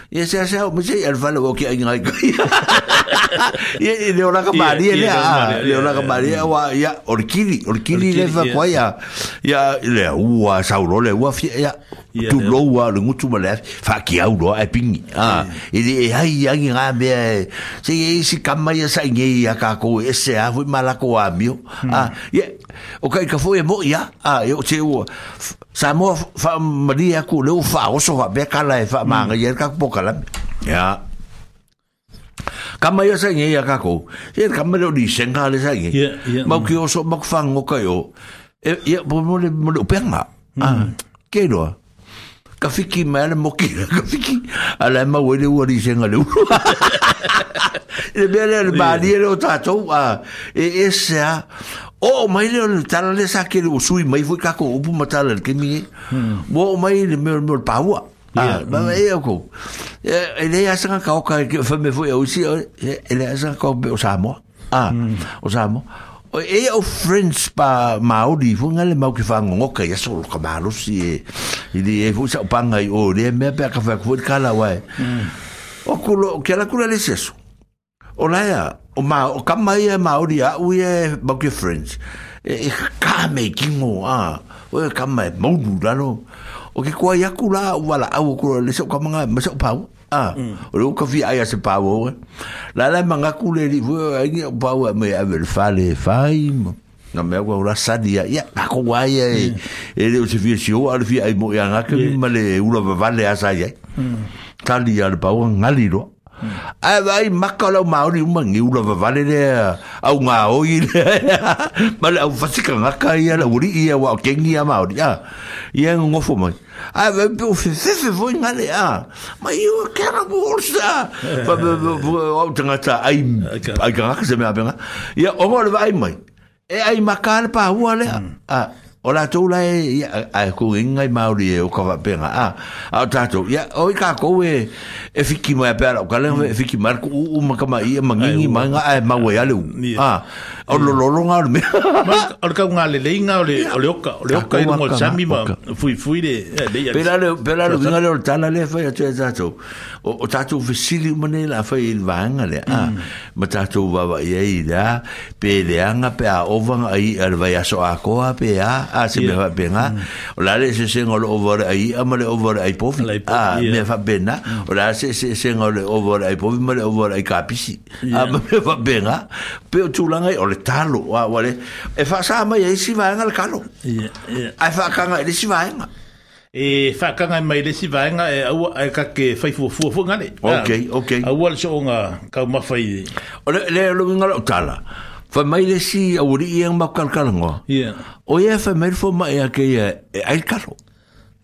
ya sa sa o mi se el fa lo ki ngai ia ile ora ka bari ele a ile ora ka bari wa ya orkili orkili le va kwa ya ya le wa sauro le wa fi ya tu lo wa le mutu ma le fa ki au lo e ping a ile e ai ya ngi nga me se ah, ah, hmm. ha. ye ya, eh, ya. ha, ya, si kamma ya sa ngi ya ka ko e se a vu mala ko a mio a ye o kai ka fo e mo ya a ye o te wo sa mo fa maria ku le u fa o so va be kala e fa hmm. ma ngi ka poka la ya yeah. kama ia sa ngi ia kako ia kama lo di senga le sa ngi mau ki oso mak fang o kayo ia bo mo le mo le penga ke do ka fiki mele mo ki ka fiki ala ma wele o di senga le le bele le ba di le ta to a e esa o mai le tala le sa ke usui mai fu kako upu matala ke mi o mai le me me paua 啊，但係又講，誒，佢哋係仲喺度講，佢反而會又會先，佢哋係仲喺度講，我哋阿摩，阿，阿摩，誒，我 friends 把毛利逢間毛，佢翻工，我佢又想攞佢毛嚟試嘢，佢哋又想幫佢，哦，你係咩比較方便？卡拉灣，我佢，佢係佢嚟嘅，所，我嚟啊，毛，咁埋嘢毛利啊，我嘢包括 friends，誒，卡未見我啊，我咁埋冇路啦咯。o ke kua yaku la wala au ko le so kamanga ma so pau ah o lu ka fi ai se pau la la manga ku le li ai pau me avel fale fai na me wa la sadia ya ka ko wa ye e le se fi si o al fi ai mo ya nga ke ma le u lo vale asa ye tali al pau ngali lo Ai vai makalo mauri uma ngiula va vale le au nga oi le. Ma le au fasika nga kai ala uri ia wa kengi a mauri. Ya. Ia ngo fo mai. Ai vai pu fi fi fi vo nga le a. Ma io kera bursa. Va <laughs> au tanga ta ai ai ka se me a benga. Ia o mo le vai mai. E ai makal pa hua le. Mm. Ah o la tou lae ia ae kuiga i maori e o kawaapega a ao tatou ia o i kakou e e fiki mai apea lao kale e fiki mai ra kuuu ma kamaia magigi maga ae mau ai e aleu e. a o e. lolologa ole me o le kaugalelaiga ole oleoka ole oka i lugo sami ma fuifui lepela leuiga le ole tala lea fai atu e tatou o tatou fesili uma nei lafai i le vaega lea a mm. ma tatou vavaiai lea peleaga pe aovaga ai a le vai aso akoa pea a ah, se me fa benga mm. o la se se ngolo over ai amale over ai po a ah, me fa benga mm. o la se se se ngolo over ai po ah, me over ai kapisi a me fa benga pe tu la ngai o le talo wa wale e fa sa mai ai si va ngal kalo ya ya a fa kanga le si va ngal e fa kanga mai le si vaenga e au e ka ke fai fu fu fu ngale ok ok au al so nga ka ma fai o le le lo ngala tala fa mai le si a uri i ang mau kalkal Yeah. O ia fa mai fo mai a ke a e ail kalo.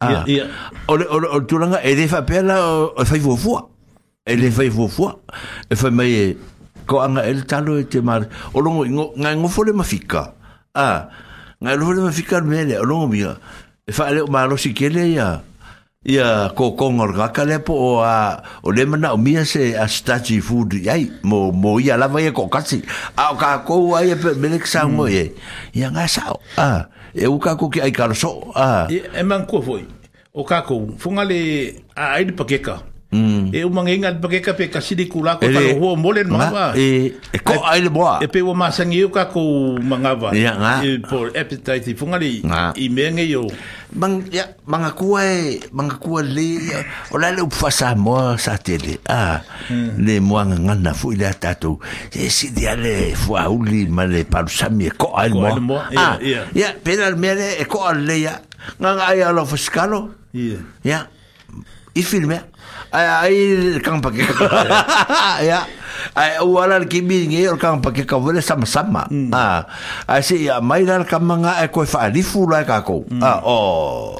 Ah. Yeah, yeah. O le tūranga e le fa pēla o fai fua E le fai fua E fa mai e ko anga el talo e te mare. O longo i ngai ngofo le mafika. Ah. Ngai ngofo le mafika mele. O longo mia. E fa ale e o maro si kele ya. ia ko kong or ka le po o a o le mana o mia se a stati food yai mo mo ia la vai ko ka si a ka ko ai pe mele ksa mo hmm. ye ia nga sa a e u ka ko ki ai ka so a e, e man ko foi o ka ko funga le a ai de pakeka Hmm. e eh, o mangi ngat pake ka pe kasidi lah, eh, kula ko ta ho molen ma ba e e ko ai le boa e pe o ma sangi ka ko manga ba e po epitaiti fungali i menge yo mang ya manga kuai manga kua le o la ha. hmm. le fasa mo sa tele a le mo nga na fu ile tato e si di ale fu a uli ma le pa lu sami ko ai mo ya pe la mere e eh, ko ale ya nga ai ala fiscalo ya ya i filme ai ai kang pakai <laughs> ya ai wala ki bi ngi pakai ka wala sama sama hmm. ah ai ah, si ya mai dal kamanga ai eh, ko fa difu la ka hmm. ah oh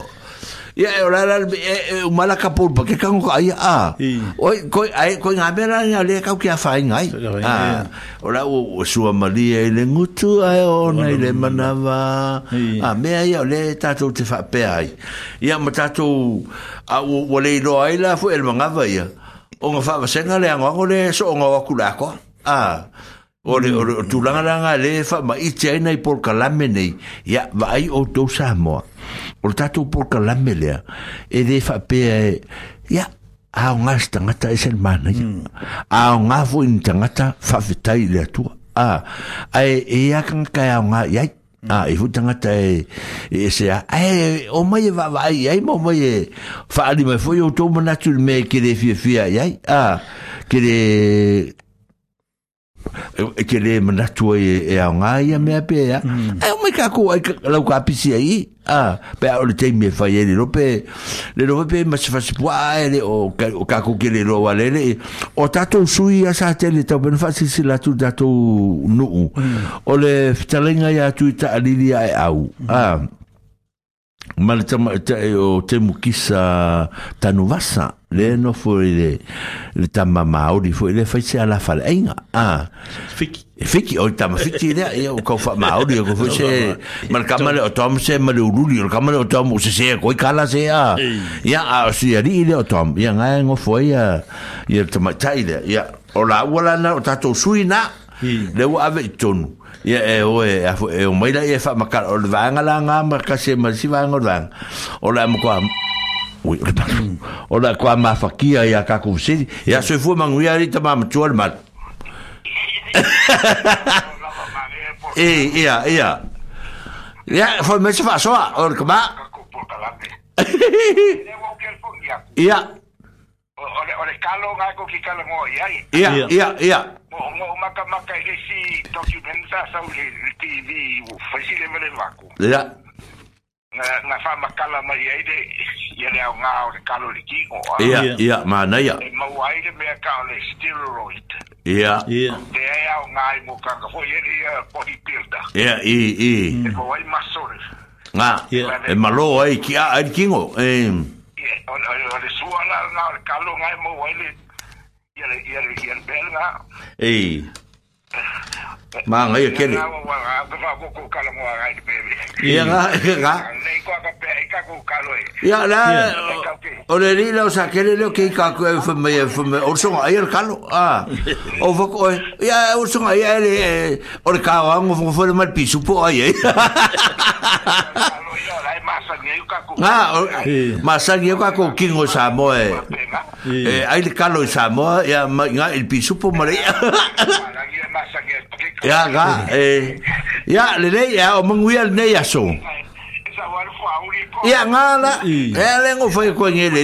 ya ora e, la e, e, mala kapul pa ke kang ai a oi ko ai ko nga mera nga le ka ki afa ngai a ora o sua malia ele ngutu ai ona ele manava a me ai ole ta tu te fa pe ai ya mata tu a wo lo ai la fu el manga vai o nga fa senga le ngo le so nga ko la ko a ore mm. ore tu langa langa le fa ma i chai nei por kalame nei ya vai o to sa mo o tatu por kalame le e de fa pe ya a unha sta ngata e sel mana ya a unha fo in tangata fa vitai le tu a e, e ai e ya kan ka ya unha ya a e fu tangata e e se a e o mai e va vai ai mo mai e fa ali mai fo yo to mo natu me ke de fi fi ya a ke de e ke le mana tu e e a nga ia me ape ia e o me ka ko ai la ka pisi ai a pe o le te me fa ye lo pe le lo pe ma se fa se po o ka o ka ko ke le lo vale le o oh, ta to su ia sa te le to ben fa si si tu nu hmm. o le ftalenga ia tu ta li li ai au ah, ma le tama o te mukisa tanuvasa le no foi le le tama maori foi le fai se ala fala inga a fiki fiki e e o tama fiki le o ko fa maori ko foi se ma le kama le o tom se ma le ululi o kama le o tom se se ko kala se a ya a si ali le o tom ya nga ngo foi ya ya tama tai ya o laua wala na o tatou sui na le wa ave tonu ya eh, o e eh, a e eh, o mai la e eh, fa ma kar o le vanga la nga ma ka se ma si vanga la o la mo kwa ui o le pa o la kwa ma fa kia ya ka ku si ya se fu ma ngui ari ta ma ma chua le mal e ya ya ya fo me se fa soa <laughs> o le ole ole kalo nga ki kalo mo ya ya ya ya mo mo maka maka ke si toki benza sa u tv u fasile mele vaku ya na na fa makala ma ya ide ya le nga o le kalo le ki o ya ya ma na e ya ma u aide me ka ole steroid ya ya de ya nga i mo ka ko ye ri ya po i pilda ya i i e ko ai masore nga e malo ai ki a ai kingo em el Carlos es muy bueno y el belga ma ngai ia ia le ke o el kalo o o o le ah Ah, kingo el pisu ya ga eh ya le le e e ya o al ne ya so. Ya ngala e lengo foi ko ni le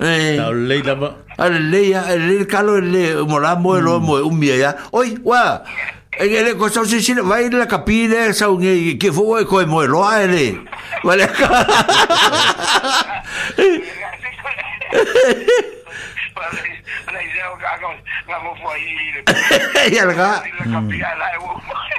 Eh. la le ya calo el mo mo un Oi wa. E le cosa si la capile sa un ko mo lo a Vale. <laughs> Hmm. <laughs> ya laka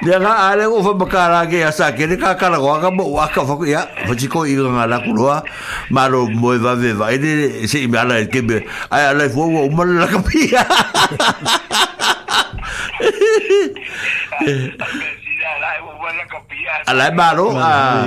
ya ka ale o fa bakara ke asa ke ka kala ko ka mo wa ka fa ya fa chi ko ilo ngala ku loa ma lo mo va ve va ide se me ala ke be ai ala fo o mo la ka pi ya ala e malo a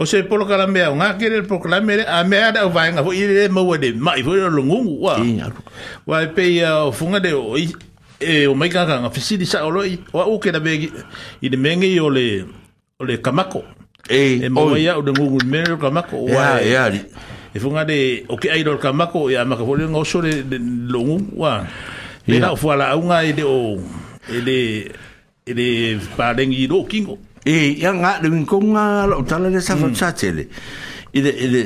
o se polo kala mea o ngā kere polo kala mea a mea rau vaenga fo i re maua de mai fo i lo ngungu wa wa e pei o funga de o i e o mai kaka ngā fesiri sa olo i o au kera begi i de menge i o le o le kamako e maua ia o de ngungu mene o kamako wa e ari e funga de o ke airo o kamako e a maka fo le ngoso le longu wa Pena o fuala aunga e de o e de e de parengi do kingo. e ya nga le min konga la utala le mm. sa fa tele ile ile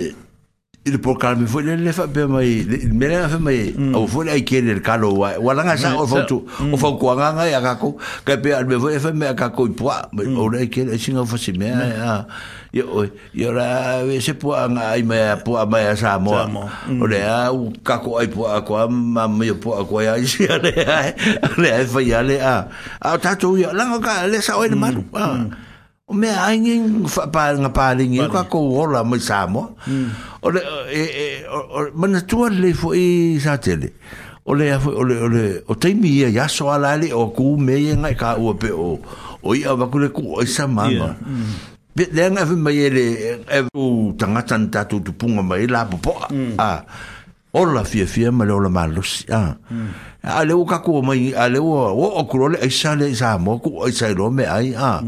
ile por kalmi fo le le fa pe mai le mele fa mai o fo le ke le kalo wa wala nga sa mm. o fo tu mm. o fo ko nga nga ya ka ko ka pe al me fo fa me ka ko po o le ke le singa fo si me ya ya yo la ve se po nga ai me po mai sa mo o le a u ka ko ai po ko ma me po ko ya si le le fa ya le a a ta tu ya la nga ka le sa o e le ma o me aingi fa pa nga pa lingi ka ko ola mai samo o le e o mana tua le fo i sa tele o le o le o le o te mi ya so ala le o ku me nga ka o pe o o ia va ku le ku o sa mama be le nga fa mai le e o tanga tan ta tu tu punga mai la po a ola fia fia ma le ola malus a a le o ka ku mai a le o o ku le ai sa le sa mo ku ai sa lo me ai a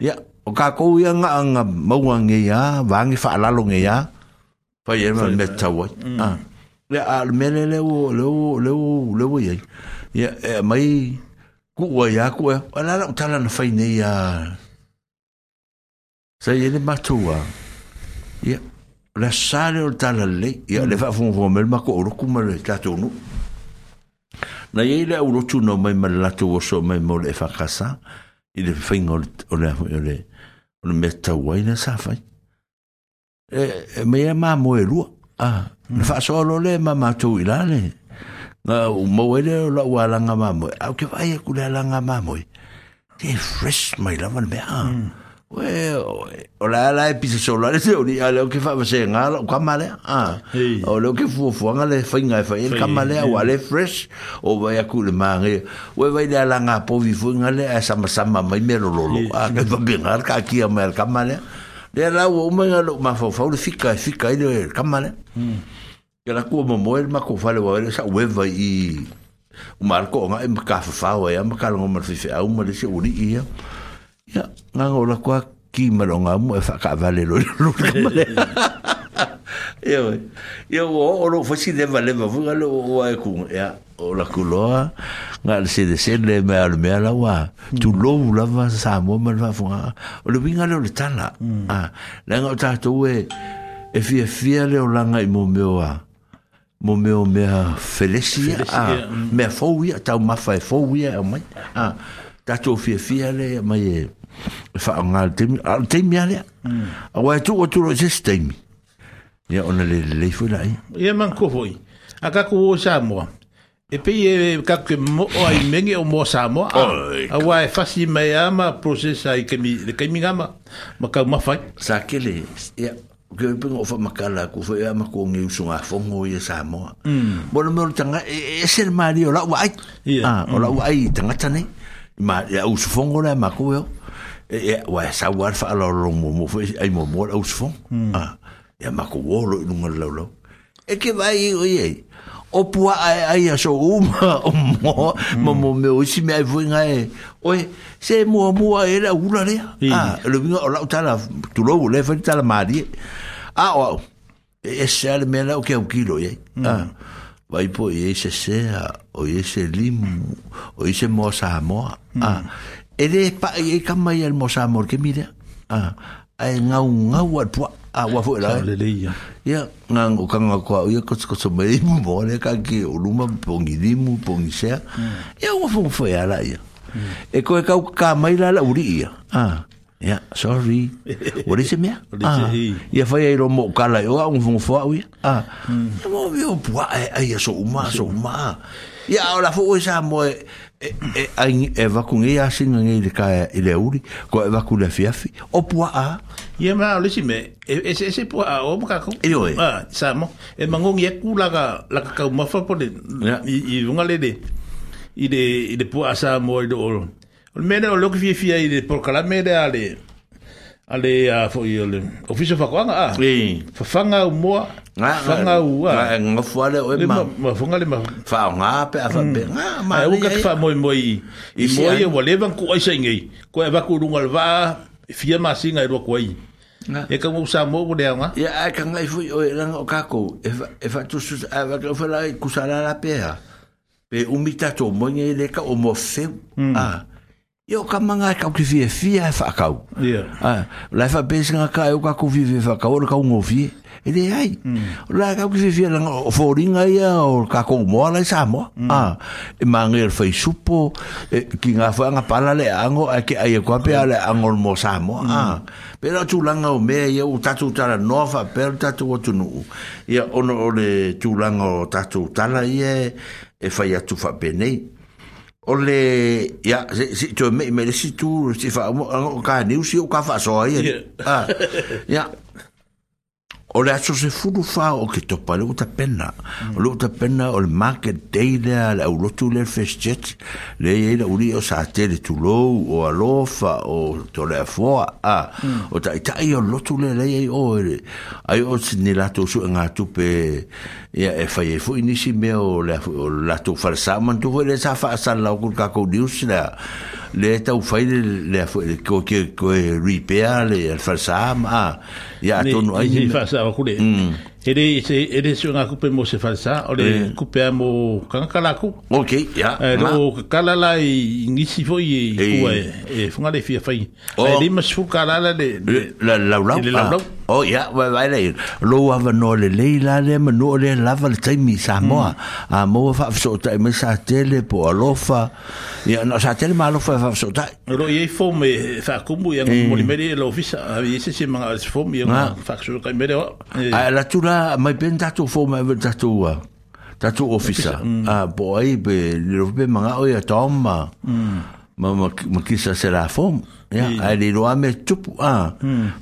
ya o ka ko ia nga nga mau ngi ya vangi fa la lo ngi ya fa ye ma me tawa ah le a me le le o le o le o le o ye ya mai ku wa ya ku ala la tala na fa ni ya sa ye le matua ya la sale o tala le ya le fa fo fo me ma ko ro ku ma le tato no na ye le o lo tu no mai ma la tu o so mai mo le fa kasa ile fa ngol o o le mea tauai na sa fai e mea mamo e lua ah hmm. na faasoa lo le ma matou i la le ga umau ai le o laʻu alaga mamoe au ke vaia ku le alaga mamoe te fresh mai lava le mea hmm. 喂，我嚟嚟俾只手攞嚟做啲，我攞啲花花先，我攞乾埋咧，啊，我攞啲腐腐，我攞啲粉牙粉，你乾埋咧，我攞啲 fresh，我咪一箍嚟买嘅，我一买啲冷鸭煲米粉，我攞啲三三三味面佬佬，啊，咁变下，咁啲嘢咪系咁埋咧，你又攞乌梅嘅落马粉粉，你死鬼死鬼嚟，咁埋咧，咁我冇冇，我冇佢发到我，我先会买，我买咗我买咗，我买咗，我买咗，我买咗，我买咗，我买咗，我买咗，我买咗，我买咗，我买咗，我买咗，我买咗，我买咗，我买咗，我买咗，我买咗，我买 ya ngang ora kwa ki maronga mo e fa ka vale lo lo yo yo <laughs> o ora fo si de vale ma vuga lo o ai ku ya ora ku lo nga se de se le me al me ala wa hmm. tu lo la va sa mo ma va fo o lo vinga lo ta la hmm. a ah, la ngo ta to we e fi e fi le o la ngai mo me wa mo me o me felicia a me fo wi ta ma fa fo wi a mai a ah, ta to fi fi le mai e fa ngal tem al ah, tem ya le hmm. a wa tu o tu lo system ya ona le le fo la ya man ko foi a ka ko sa mo e pe e ka ke mo o ai mengi o mo sa mo a wa e fa si me ama process ai ke mi ke mi gama ma ka ma fa sa ke le ya ke pe ngo fa makala ku fa ya ma ko ngi usunga fongo ye sa mo hmm. bo no mo tanga e, e ser mario la wa ai ah o hmm. la wa ai tanga tane ma ya usufongo la ma ko e yo E, e wa sa war fa lo lo mo mo foi ai mo mo aus fo hmm. a ah, e ma ko wo lo nu lo lo e ke vai o ye o pua ai ai a so uma <laughs> o mo hmm. mo mo me o si me ai foi ngai e. oi se mo mo e la ula le a ah, lo vinga o la ta la tu lo le fa ta la mari e. a o e sel me la o ke o kilo ye hmm. a ah, vai po ye se se o ye se lim o ye se mo sa mo a ere pa e, e kama ah, e eh? ia mosa mor mira a ai nga un agua agua awa fo la le agua agua nga ngo nga ko ia ko ko so ka ki u luma pongi di mu pongi la mm. e, mm. e ko ka la la uri ya ah, sorry <laughs> se me a ya fa ia ro mo kala yo un fo fo ia a mo o ya so uma so uma mo e e ai e va con ia sin ngai de ka ele le uri ko e va con le fiafi o pua a ye ma le sime e se se pua a o mo ka ko e ah sa mo e mangong ye ku la ka la ka ma fa po le i i le de i de i de pua sa mo de o o me de o lo ki fi fi i de por kala me de ale ale a fo yo le ofisa fa kwanga a e fa fanga u mo nga fanga u a nga fo ale o ma ma fanga le ma fa nga pe a fa pe mm. nga ma e, e, e, e ka fa mo mo i i mo ye wo le ban ku ai sa ngai ko e ba ku lu ngal va fie ma si ngai ro ko ai e ka mo sa mo bo le nga ya a ka ngai fo o ra o ka ko e fa e fa tu su a ba ka fa la ku sa la la pe a pe umita to mo ngai le ka o mo fe mm. a mm. ah e o kamanga e kau ki fia e whakau. Ah, la fa wha pēsi ngā kā e o kau fie fia e whakau, ora kau ngofi. E re ai. Mm. Lai kau ki fie fia o fōringa ia, o kā kou moa lai sā moa. Mm. Ah, e mā ngē supo, e, ki ngā whai ngā pala le ango, e ke aia kua pia le ango mo sā moa. Mm. Uh, ah, pera tū langa o me ia, o tatu tala noa wha pēr tatu o tunu. Ia ono o le tū langa o tatu tala ia, e whai atu wha penei. Mm o le ya si to me me le si tu si fa o ka ni si o ka fa so ai ah ya o le aso se fulu fa o ke to pa luta pena mm. o luta pena o le market day le la o lotu le festjet le ye le uri o sa te le tu lo o a lofa o to le fo a mm. o ta ta o lotu le le ye o e, ai o se ni la to su e, nga tu pe Ya, e eh, fai e fui nisi mea o la lah tu farsa man tu fai le sa fa asan la ukul kakou dius le le ta u fai le le ko ke ko e ripea le farsa ma ia ah. ya, tonu ai ni farsa wakule hmm. ele se ele se nga kupe mo se falsa o le mm. Eh. kupe mo ku ok ya yeah. uh, lo kala la i ngisi fo i e eh. ku e e funga le fia fai oh. Eh, le ma su kala la le la la la ah. le la o oh, ya wa wa le lo wa no le le la le ma no le la va le mi sa mo mm. a ah, mo fa so ta me sa tele po alofa ya no sa tele ma alofa fa fa so ta lo ye fo me fa kumbu ya mo le me le ofisa ye se se ma fo mi ya ah. fa so ka me le a la Ona mai ben tatou fo mai ben tatou a. Uh, tatou officer. Mm. Ah boy be le be manga o ya toma. Mm. ma ma ma kisa se la ha. fom ya ai le roa me tup a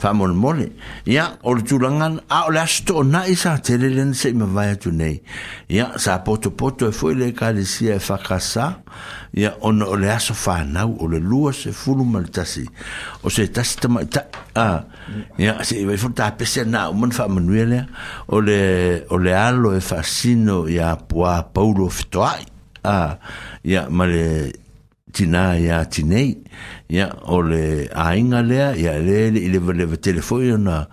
fa mon mole ya or tu langan a o la sto na isa tele len se me vaya tu nei ya sa poto poto e foi le ka ya on o le aso fa na o le lua se tasi o ah. tasi ta ma ta a ya se e vai fulta pe na o mon fa le o le alo e ya poa paulo ftoai ah. Ha. ya male tina ya tinei ya ole ainga lea ya le le le le telefona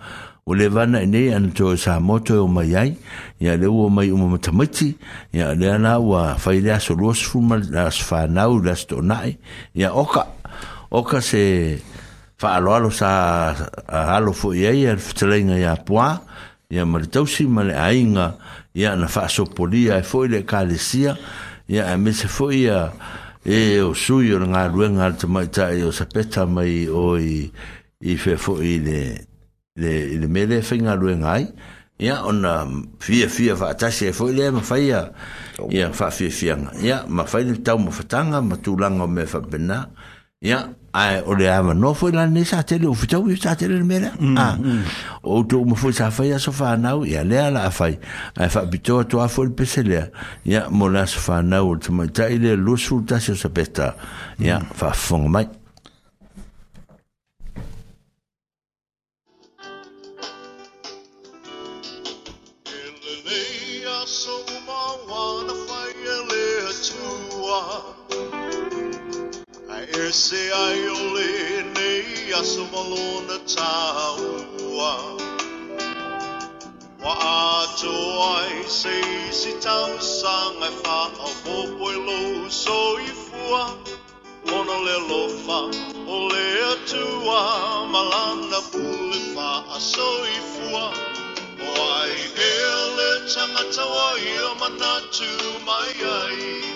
o le vana nei ana to sa moto o mai ai ya le o mai o ya ia le ana wa fai le aso los fuma as fanau las to nai ya oka oka se fa alo alo sa alo fo ia ya ftelenga ya poa ia maritausi ainga ya na fa so polia e foi kalesia ya me se e o sui o ngā ruenga ar te mai tae o sapeta mai o i i fefo i le le, le mele fai e ngā ruenga ai ia ona fia fia fa atasi e foi le ma fai a ia fa fia fia ia ma fai le tau ma fatanga ma tūlanga o me fa bena ia ae o le avanoa foi lalinei satele ou fitau i satele le mea lea ou tou uma foʻi safai asofānau ia lea laafai ae faapito atuā foi le peselea ia mo le aso fānau o le tamaitaʻi le lusulu tasi o sapesta ia fa'afofoga mai se ai ole nei a somalona tāua Wa ato ai se isi tau sang ai e wha a hopoi e lou so i fua Ono le lofa o le atua malanda pule wha a so i fua O ai he le tangata wa i o matatu mai ai ai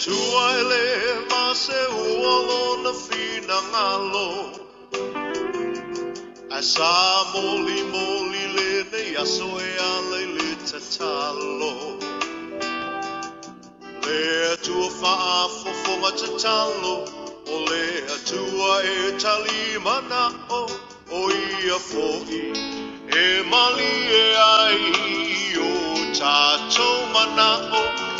Tua ele ma se uolo na fina ngalo A sa moli moli le ne yaso e ale le te talo Le tua faa fofonga te talo O le tua e tali mana o o ia foi E mali e ai o tato mana o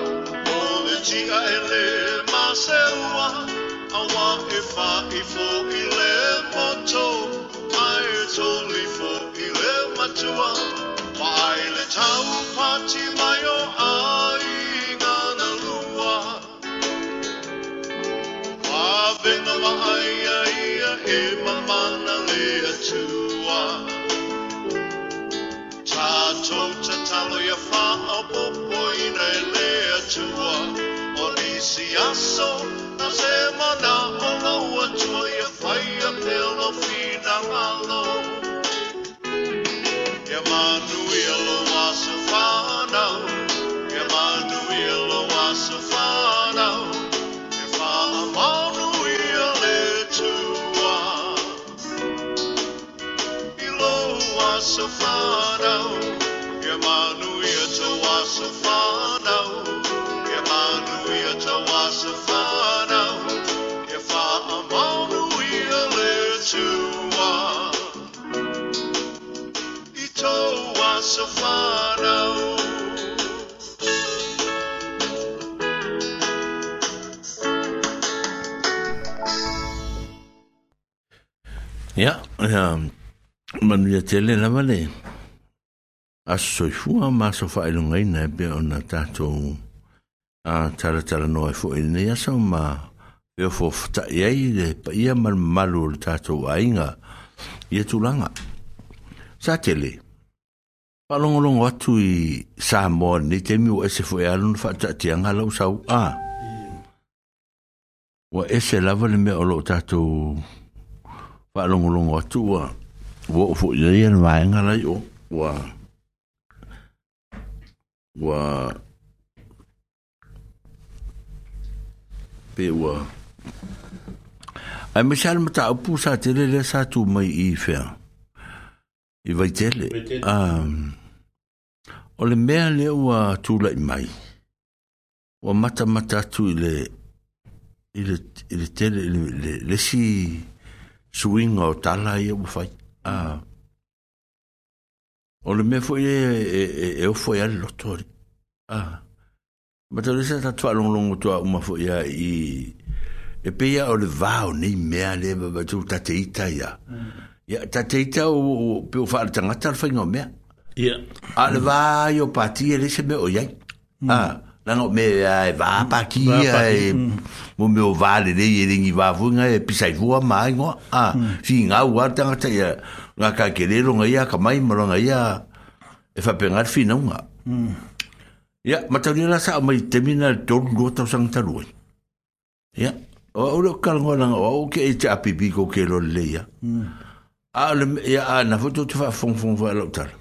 chi a ele ma se ua a wa e fa i fo i le moto a e to li fo i le matua wa ai le tau pati mai o ai ngana lua wa vena wa ai a ia e ma mana le atua tato tatalo ia fa a popo ina e le atua Thank you. si aso na semana o laua joia faia pelo finamalo Emmanuel um o aso fanau Emmanuel um o aso fanau e fa Emmanuel e tua e lo um aso fanau Emmanuel o aso fanau Ja, um, ja. Man ia tele la vale. Aso soifua ma so whaelunga ina e bea ona tātou a taratara no e fwoi nei asa ma e fo fta iei le pa ia mal malu le tātou ainga i e tūlanga. Sa tele. Palongolongo atu i Samoa ni te miu ese fo e alun whaatatianga lau sau a. Ah. Wa ese lava le mea olo tatou whaalongolongo atu wa wa o fo i reia na vaenga lai o wa wa pe wa ai misal mata upu sa te lele sa tu mai i fea i vaitele um, o le mea le ua tūla i mai. O mata mata atu i le, i le, i le tele, suinga o tala i au fai. Ah. O le mea fwoi e, e, e, e o fwoi ale lotori. Ah. Mata le tatua ta tua tua uma fwoi a i, e peia o le vau nei mea le, ba tu tateita ia. Mm. Ya, tateita o, o, o, o, o, o, o, o, o, o, Yeah. Ale va yo pati ele se me oye. Mm. Ah, na no me va pa ki ai. Mo me va le de ye ni va vu nga e eh, pisai vu ma ngo. Ah, mm. fi nga wa ta ta ya. Nga ka ke nga ya ka mai mo nga ya. E fa pe nga fi na nga. Mm. Ya, ma ta la sa mai te mina don go ta sang ta ru. Ya. O lo kal ngo na o ke cha e pipi ko ke lo mm. le ya. Mm. Ah, ya na fo to fa fon fon fo lo ta. Mm.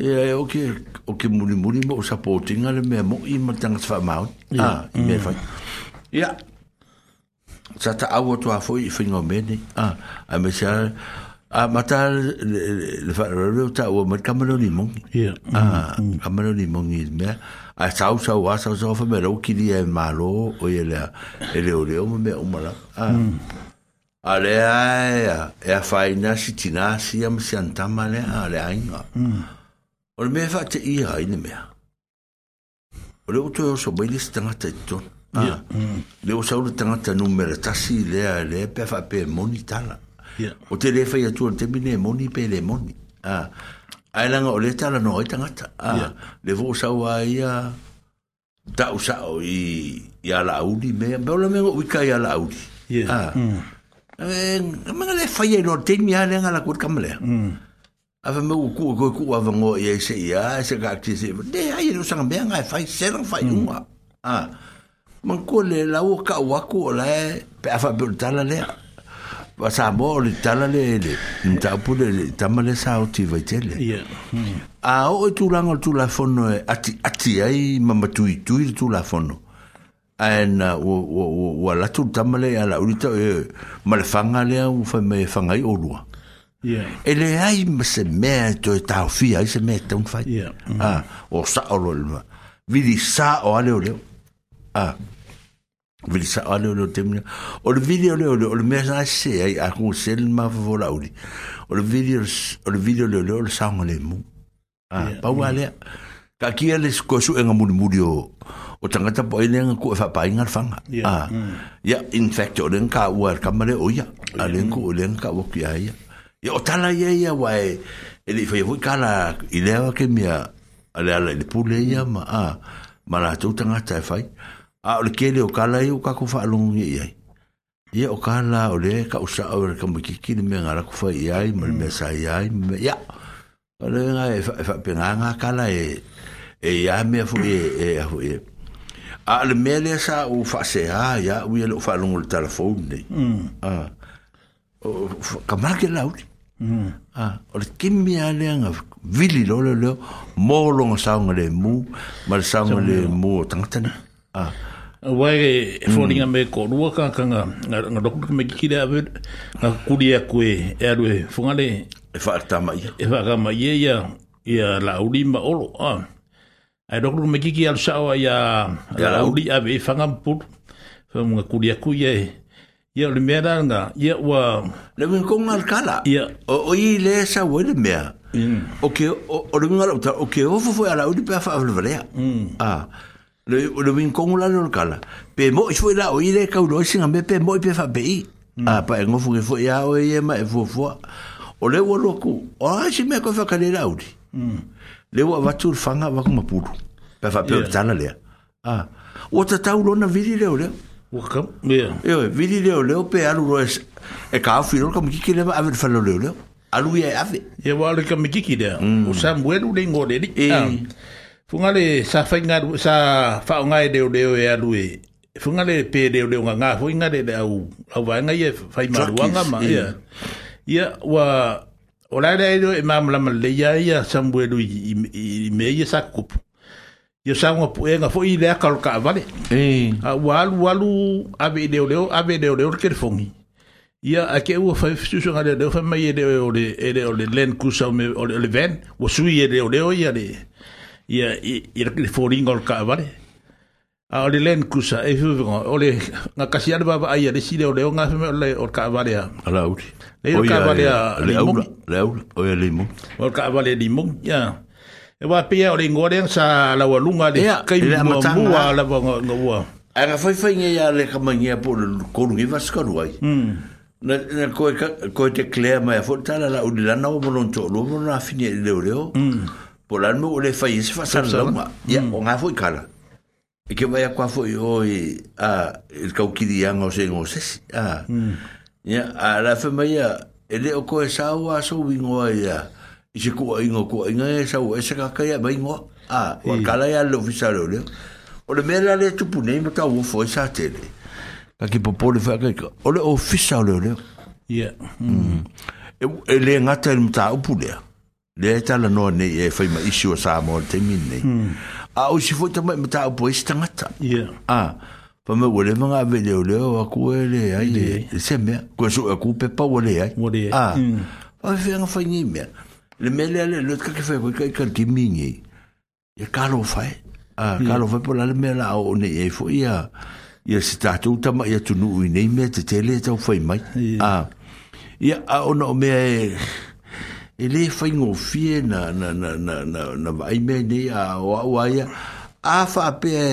e o ke o ke muni muni mo supporting le mea mo i matanga tfa mau a i mea fai ia sa ta awa tua fo i whinga mene a a me se a mata le fa reo ta o mat kamano ni mong ia a kamano ni mong i mea a ah, sau sau a ah, sau sau fa me rau kiri e malo o ah. mm. i lea e leo leo me mea umara a a lea e a whaina si tinasi am si antama lea a lea inga a O le mea wha te ia a ini mea. O le oto e oso mai lisi tangata i ton. Ah, mm. Le o saura tangata numera tasi lea e lea pe wha pe moni O te lea whai atua te mine moni pe le moni. Ah. Ai langa o le tala no ai tangata. Ah, le vo saua ia tau sao i i ala auri mea. Beo la mea uika i ala auri. Ah. Mm. Eh, Ngamanga le whai e no te mi a lea ngala kurkamalea. Ava me uku ku ku ava ngo e se ya se ka se. De ai no sanga bien ai fai ser fai uma Ah. mancole ko le la u ka e pa le pe le. Wa sa mo le tala e le le. Nta pu le ta ma le sa uti vai tele. Ya. Yeah. Mm. Ah o tu lango tu la fono e ati ati ai ma ma tu tu i tu la fono. En wa la tu ta e, ma le ala uri ta ma le fanga le u fa me fanga i o lua. Yeah. Ele ai se mea to tau fi ai se mea tau fai. Yeah. Mm. Ah, o sa o lo. Vili sa o ale ole. Ah. Vili sa o ale ole temna. O le video le ole, o le mea sa se ai a ko sel ma vola ole. O le video o le video le ole o le sa ngole mu. Ah, pa wale. Ka kia le ko su enga mu mu o tangata po ile nga ku fa pa inga fanga ah mm. ya in fact o le ka wa kamale o ya ale ko le mm-hmm. ka wo kia ya e o tala ia ia wae e le fai avui kala i lea wake mea a le ala i le pule ia ma a ma la tau tangata e fai a o le kele o kala i o kako fa alungu ia ia ia o kala o le ka usa o le kamukiki ni mea ngara kufa ia ia ma le mea mm. sa ia ia ia o le nga e fai e pina nga kala e e ia mea fu e e a fu e a le mea lea sa u fa se a ia ui ele o fa alungu le telefon ni mm. a Kamala ke lauti Ah, o le kimi a lea vili lolo leo, mō longa saunga le mū, ma le saunga le mū o tangatana. Ah. ah, Wai e whoringa mm. me ko rua ka ka nga nga roku me kire a ver nga kuri a koe e aru e whungale e whaatama ia e whaatama ia ia ia la uri ma ah. oro a ai roku me kiki al sawa ia la uri a ve whangampur whangampur kuri a koe ia le mea ranga, ia ua... Le mea konga al kala? Ia. O, o i le sa ue le mea. Mm. O ke, o, o le mea rauta, o ke ofu fwe ala uri pea whaafle valea. Mm. Ah. Le, o le mea konga al kala. Pe mo i fwe la o i le ka uroi singa me pe mo i pe whape i. Mm. Ah, pa e ngofu ke fwe ia o e ma e fwe fwa. O le ua loku, o a si mea koe whakare la uri. Mm. Le ua watu ur fanga wakumapuru. Pe whape yeah. o tana lea. Ah. O ta tau lona vidi leo leo. Wakam, yeah. Ewe, vini leo leo pe alu roe e ka afi lor ka mikiki lewa ave falo leo leo. Alu ia e ave. Ia wale ka mikiki lea. O sa muelu le ngode ni. E. Fungale sa whainga, sa whao ngai leo leo e alu e. Fungale pe leo leo nga ngā fo inga le le au. Au waenga ia whai maruanga ma. Ia. Ia wa... O lai lai leo e mamlama le ia ia sa muelu i me ia sa kupu. ia ya, sauga puega eh, foʻi i lea kalokaavale eh. aualu ah, alu ave i leoleo ave leoleo le kelefogi ia ya, a ke ua faifesusuga leoleo faimai e lee o le eh, len kusa o le van ua sui e leoleo ia le ia le foliga o le kaavale a o le len kusa e fuga o le ga kasi ale vavaaia lesi leoleo ga fema o o le kaavalea alaulileiokaavalea leimogi leaula oia leimogi o le kaavale limogi ia yeah. e wa pia o ringo reng sa la wa lunga le yeah, kai le mua mua la wa ngo wa a na foi foi ngia le kama ngia po le kolu i vas ka ruai hmm. na na ko ko te klea mai fo ta la u la na mo non to lo mo na fini le le o po la mo le fai se fa sa la ma ya o nga foi kala e ke vai a kwa foi o e a e ka u ki di ang o se ngo se a ya hmm. a la fa mai ya ele o ko sa wa so wingo ya yeah i se kua inga kua inga e sa ua e se kakai a mai ngoa a wakala e alo visa leo leo o le mea le tupu nei mata ua fo e sa tele ka ki popo le fai kai ka o le o visa leo leo ia mm. Mm. E, e le ngata ni mata upu lea le e tala noa nei e fai ma isi o sa mo te min nei mm. a o si fuita mai mata upu e sita ngata ia a Pa me wale mga ave leo leo a kua ele ai le se mea. Kua e su a kua pepa wale ai. Wale ai. Ah. Pa me whianga whaingi mea. Mm le mele le le ka ke fa ko ka ka ki mingi e ka lo fa e a ka hmm. lo fa po la mele o ne e fo ia ia si ta tu ta ma ia tu nu i nei me te tele tau fa mai a ia a o no me e, e le fa ngo fi na na na na na na vai me ne a o a ia a fa pe e,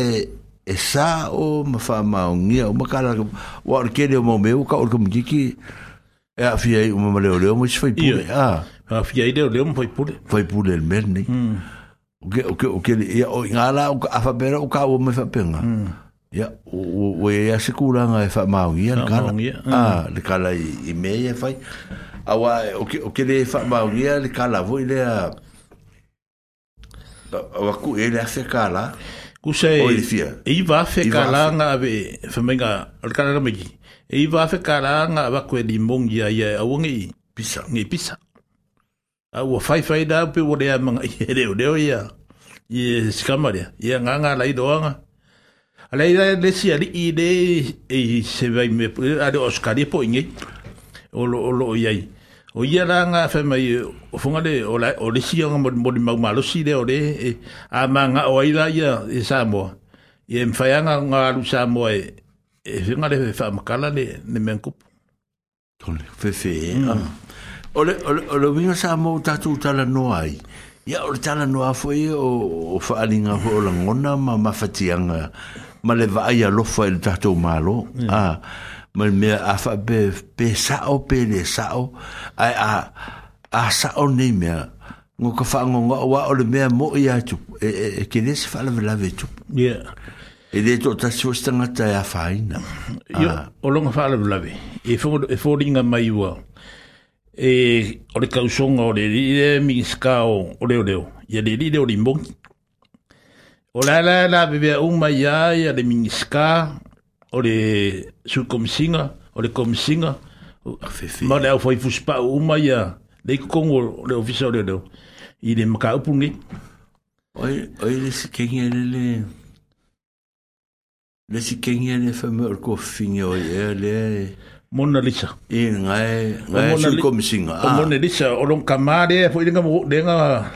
e sa o ma fa ma o ngia o ma ka la wa o ke le mo me o ka o ko mi ki e a fi ai o ma le o le o mo Ha fia ide o leo mpoi pule. Pai pule el mer, ne. Hmm. O ke, o ke, o ke, ia, o inga la, o ka afapera, o ka o me fapenga. Hmm. Ia, o e, e hmm. a se kuranga e fa maungia, le kala. Ah, le kala i mei e fai. Awa, o ke, o ke le e fa maungia, le kala, voi le a... Awa ku e le a fe kala. Ku se, e i va fe kala nga ave, fa menga, le kala rameji. E i va fe kala nga ava kwe limongia, ia, awongi. Pisa. Ngi pisa. Pisa. ua faifai da pe o lea manga i leo leo ia i skama lea ia nganga lai doanga a lei la lesi ali i le e se vai me a le oskari po inge o lo o lo iai o ia la nga fa mai o fonga le o la o lesi nga mo mo mau malo si le o le a manga o ai la ia e sa mo i em fa nga nga lu sa mo e e nga le fa makala le ne menkup Tole, fefe, ole ole ole vino sa mo ta tu ta la noai. ai ya ole ta la no a foi o o fa linga ho la ngona ma ma fatianga ma le va ia lo fa il ta to malo Ah. ma me a fa be be sa o pe le sa o a a a sa o ni me ngo ka fa ngo wa ole me mo ia tu e, e e ke ne se fa la la ve tu ya e de to ta so stanga ta ya e fa ina ah. o lo ngo fa la ve e fo e fo linga mai wa 誒，我哋構想我哋啲咧名聲高，我哋我哋，而你哋咧好靈光，我嚟嚟嚟俾啲烏麻嘢啊啲名聲，我哋少咁先啊，我哋咁先啊，冇咧我會付出啲烏麻嘢，你講我哋 officier 咧，你哋唔夠捧你。我我哋幾年嚟，我哋幾年嚟發明咗好多新嘢嚟。Mona Lisa. I ngai ngai su komisinga. O Mona ah. Lisa o long kamare fo inga mo denga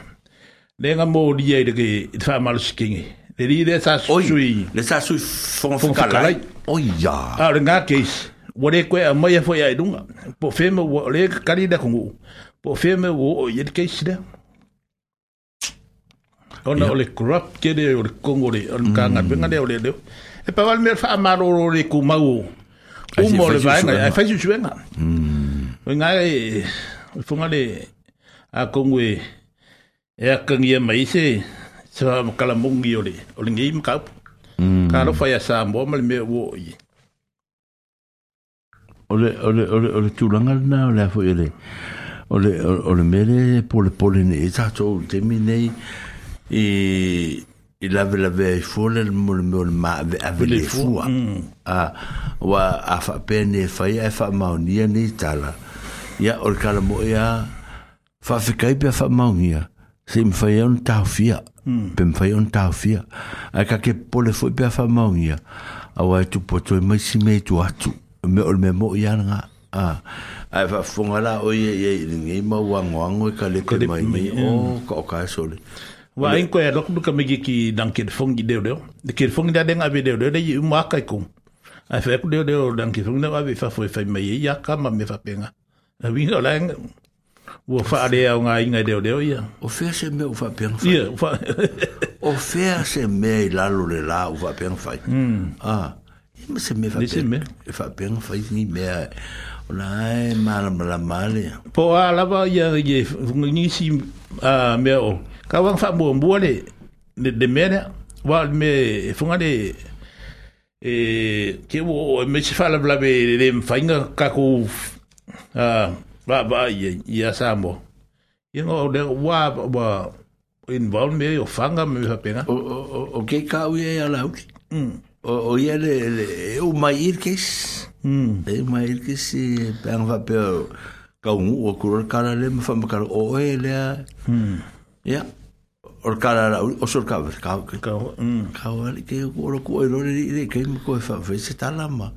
denga mo dia de ke fa mal skingi. Le di de sa sui. Le sa sui fon fon kalai. O ya. A ah, renga case. Wore koe a mai fo ya e dunga. Po fema le kali da kongu. Po fema wo o yet da. Ona ole corrupt ke ole kongo le kanga benga mm. de ole de. E pa val mer fa amaro le kumau. umo le vaega ai faisusuega oe gae e foga le akogu e e akagia mai se se famakalamogi o le o le gei makaupu kalofa ia sa moa ma le mea ua i ole ole ole ole tulanga na ole fo ele ole ole mele pole pole ne ta to temine e i lave lave ai fōle le mole mole ma ave ave le fua. Mm. A, wa a wha pēne whai ai wha maunia ni tala. Ia ol kala mo ia wha whikai pia wha maunia. Se im whai on tau fia. Mm. Pem whai on tau fia. A ka ke pole fōi pia wha maunia. A wai tu poto i e mai si mei tu atu. E me ol me mo ia nga. A, ai e wha whonga la o ia ia i ringi mau wangoango i ka lepe mai mai o mm. ka o ka sole. wa in ko e lok du kamigi ki dan ke fongi de de ke fongi da den ave de de mo akai ku a fe ku de de dan fongi da ave fa fa mai ya ka ma me fa penga a wi no lang o fa de au nga inga de de ia o fe se me fa penga fa fa <laughs> o fe se me la lo le la fa penga fa hmm. ah me se me fa penga e fa penga fa ni me Lai, mala mala male. Po a lava ia ye, fungi si a mea o. ka wang fa bo bo le de mere wa me funga de e ke wo me se fala bla be de fainga ka ku a ba ba ye ya sambo ye no de wa ba involve me o fanga me ha pena o o o ke ka u ye la u mm. o o ye le, le e ke mai irkes mm e mai irkes e pang va pe ka un o kur kala le me fa me o e le mm. ya or kara oso o ka ka ka ka wali ke ko ro ko ro ri ke ko fa fe se tala ma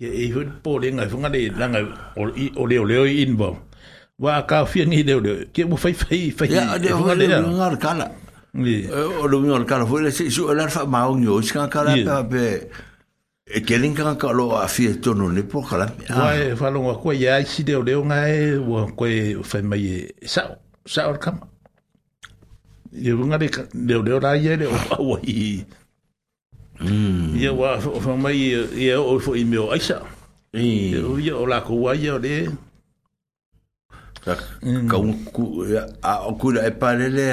ye e hu po le ngai funga le la ngai o le o le in bo wa ka fi ni le le ke mo fai fai fai ya de ho le ngar kala o lo ngar kala fo le se su la fa ma o nyo ska kala pa pe e ke lin ka ka lo a fi to no le po kala wa e fa lo ko ya si de o le ngai wo ko fa mai sa sa or kama irunga le le le ra ye le o wa i ye wa fo mai ye o fo i me o aisa e ye o la ko wa ye le ka un ku a o ku le pa le le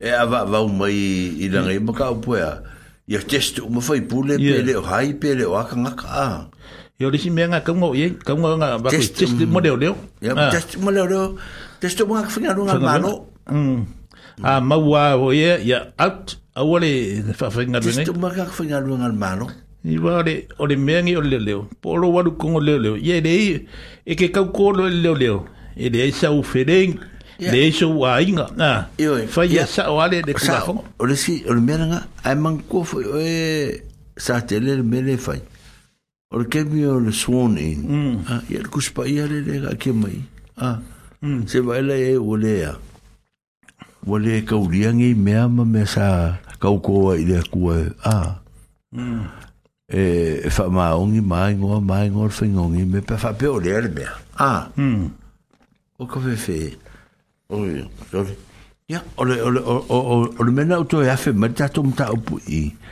e ava va un mai i la ngai ma ka o pua ye test o mo fai pule pe le o hai pe le o ka ngaka Yo di sini nga kamu ye kamu nga bagus test model dia. Ya test model dia. Test tu mak fina lu nga mano. a ah, maua o ia ia out a wale whawhainga ruenga tisto maka whainga al malo i wa ole ole meangi o leo leo po olo waru kongo leo leo ia rei e ke kau kolo leo leo e le inga na fai ya sa wale de kula fo o le si o le ai sa tele le mele fai o le o le swan in mm. ah ya kus pa ia le le ah mm. se vai le o le wa le kauliangi mea ma mea sa kaukoa i lea kua hmm. e a. E wha maongi maingoa maingoa whingongi me pa wha peo lea le mea. A. Hmm. O ka whewe. O i, o i. Ia, o le mena o to e afe mai tato mta upu i. Ia.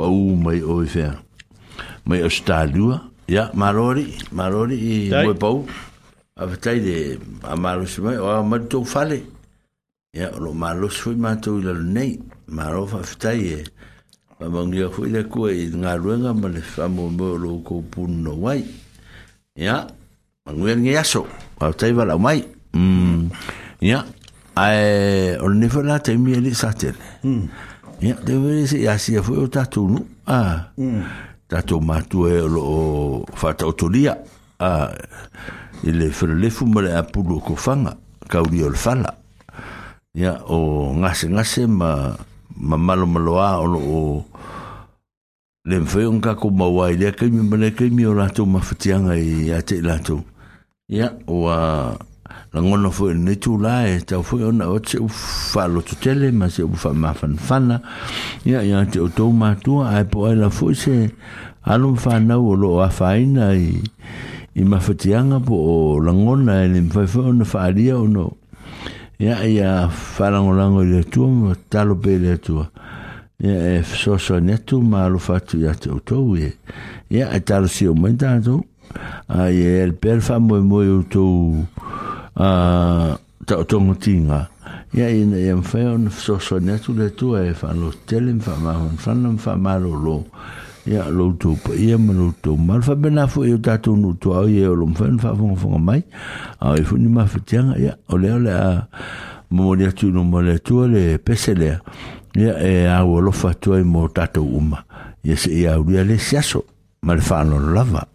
pau mai o fea mai o stalua ya marori marori i mo pau a vetai de a maro se mai o a mai tau fale ya lo malo sui matou i lalo nei maro fa vetai e ma mangia fui le kua i ngā ruenga ma le whamo mo lo ko puno wai ya mangia ngi aso a vetai wala mai ya mm. ai o nifo la te mi e li satele mm. ia te wele se ia sia foi o tatou no a mm. tatu matu e lo fata otolia a ile frelefu le a pulu ko fanga kauri o fala ia o ngase ngase ma ma malo maloa o lo o le mfe un ka ko mawa ile ka mi mele o lato mafatianga i ate lato ia o a la ngono fo ne tu la e ta fo ona o tse fa lo tele ma se fa ma fan fana ya ya te o to ma tu a po la fo se alu fa na o lo a fa i i ma fa tianga po o la ngono e le fa fo ona fa dia o no ya ya fa la ngono ngo le tu ma ta lo pe le tu ya e so so ne tu ma lo fa tu ya te o to we ya e ta lo si o mentanto ai e el perfa mo mo o to a ah, ta tongo tinga ia ina ia mfai ona fesoasoani atu le atua e faalotele ma faamahonfana ma faamalōlō ia loutou paia ma loutou ma le faapena foʻi o tatou nuutua ai e o lo mafai ona faafogafoga mai aoe foʻi ni mafetiaga ia o lea o le a momoli atu iluma le atua le pese lea ia e aualofa atu ai mo tatou uma ia seʻi aulia le siaso ma le faalolo lava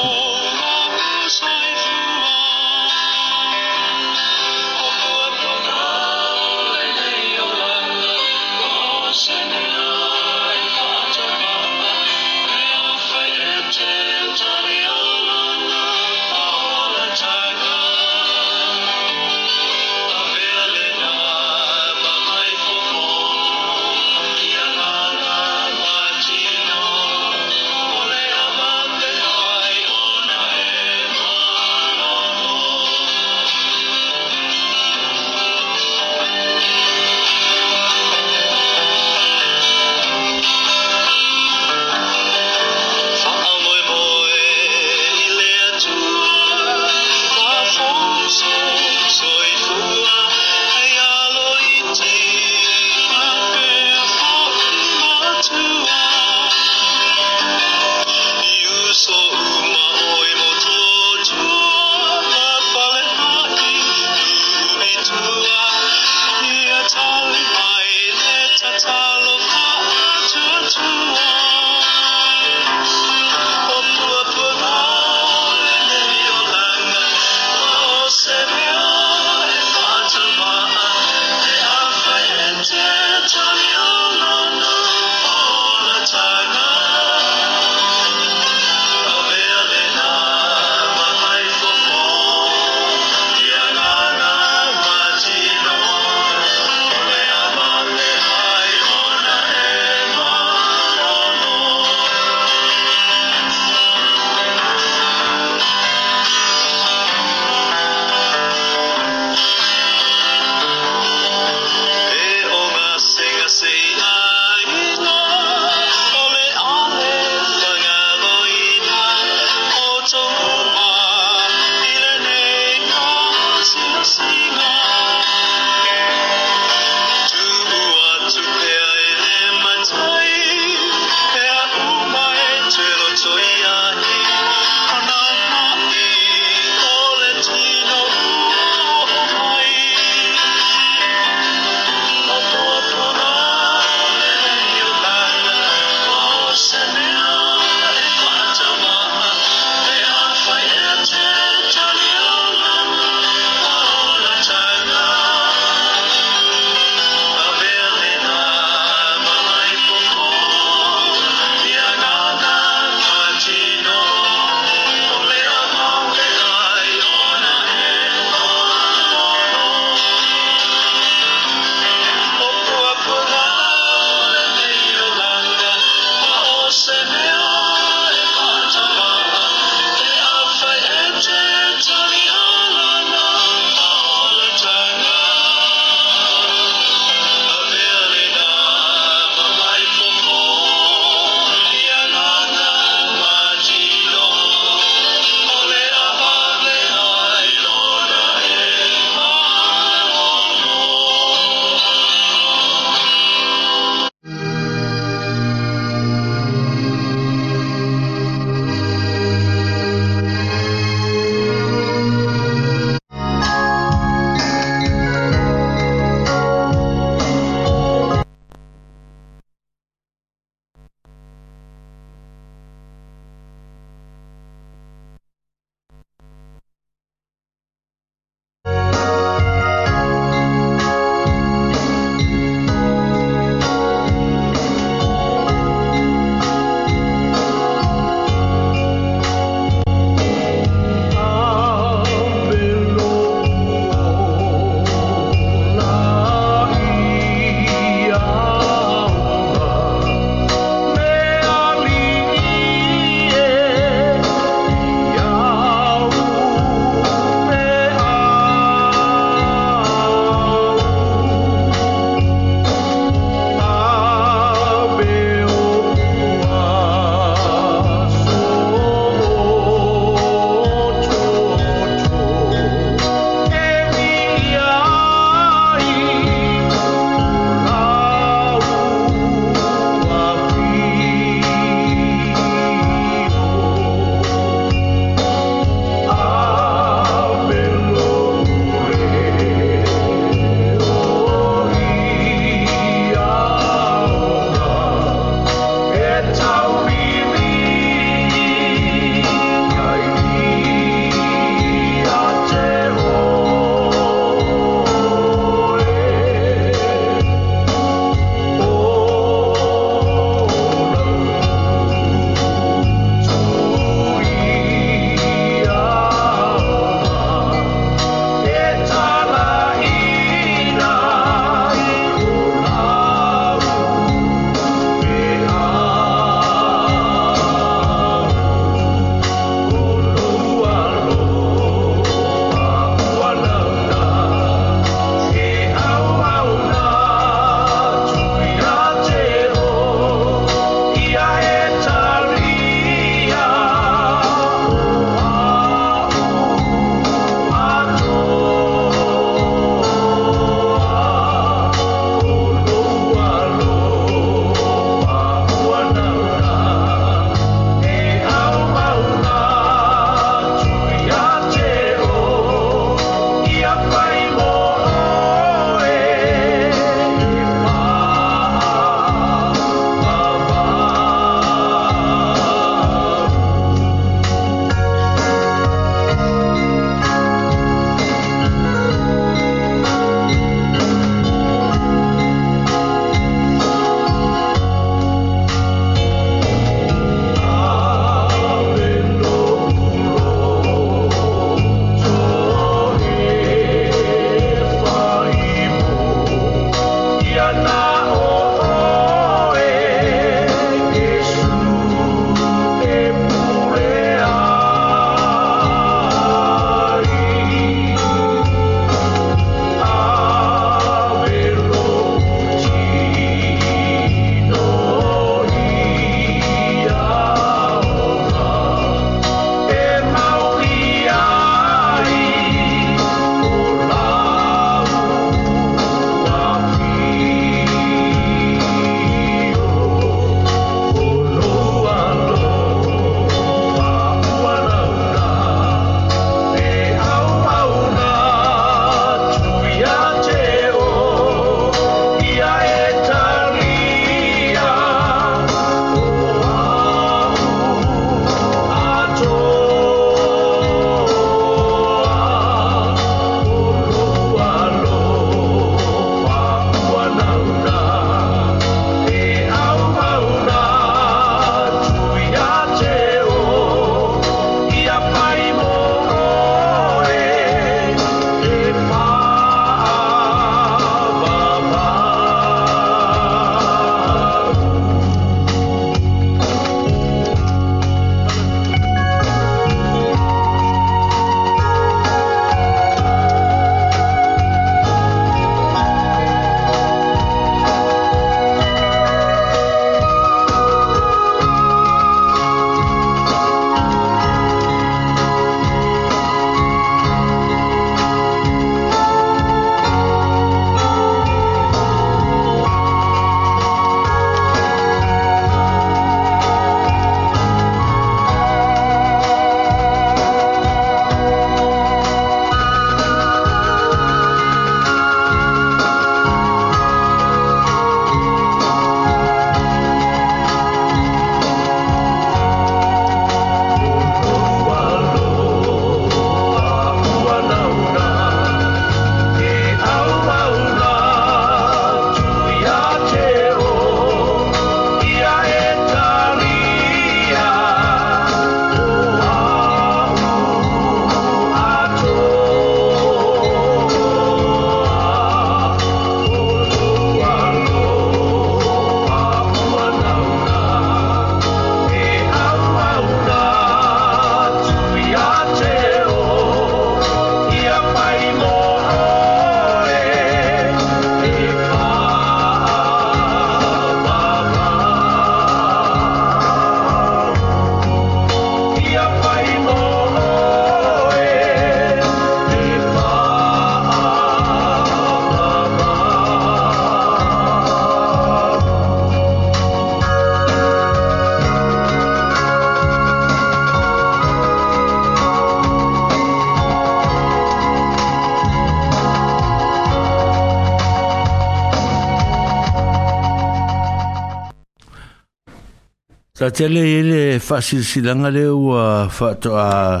Ta tele ele fasil silanga le u a fa to a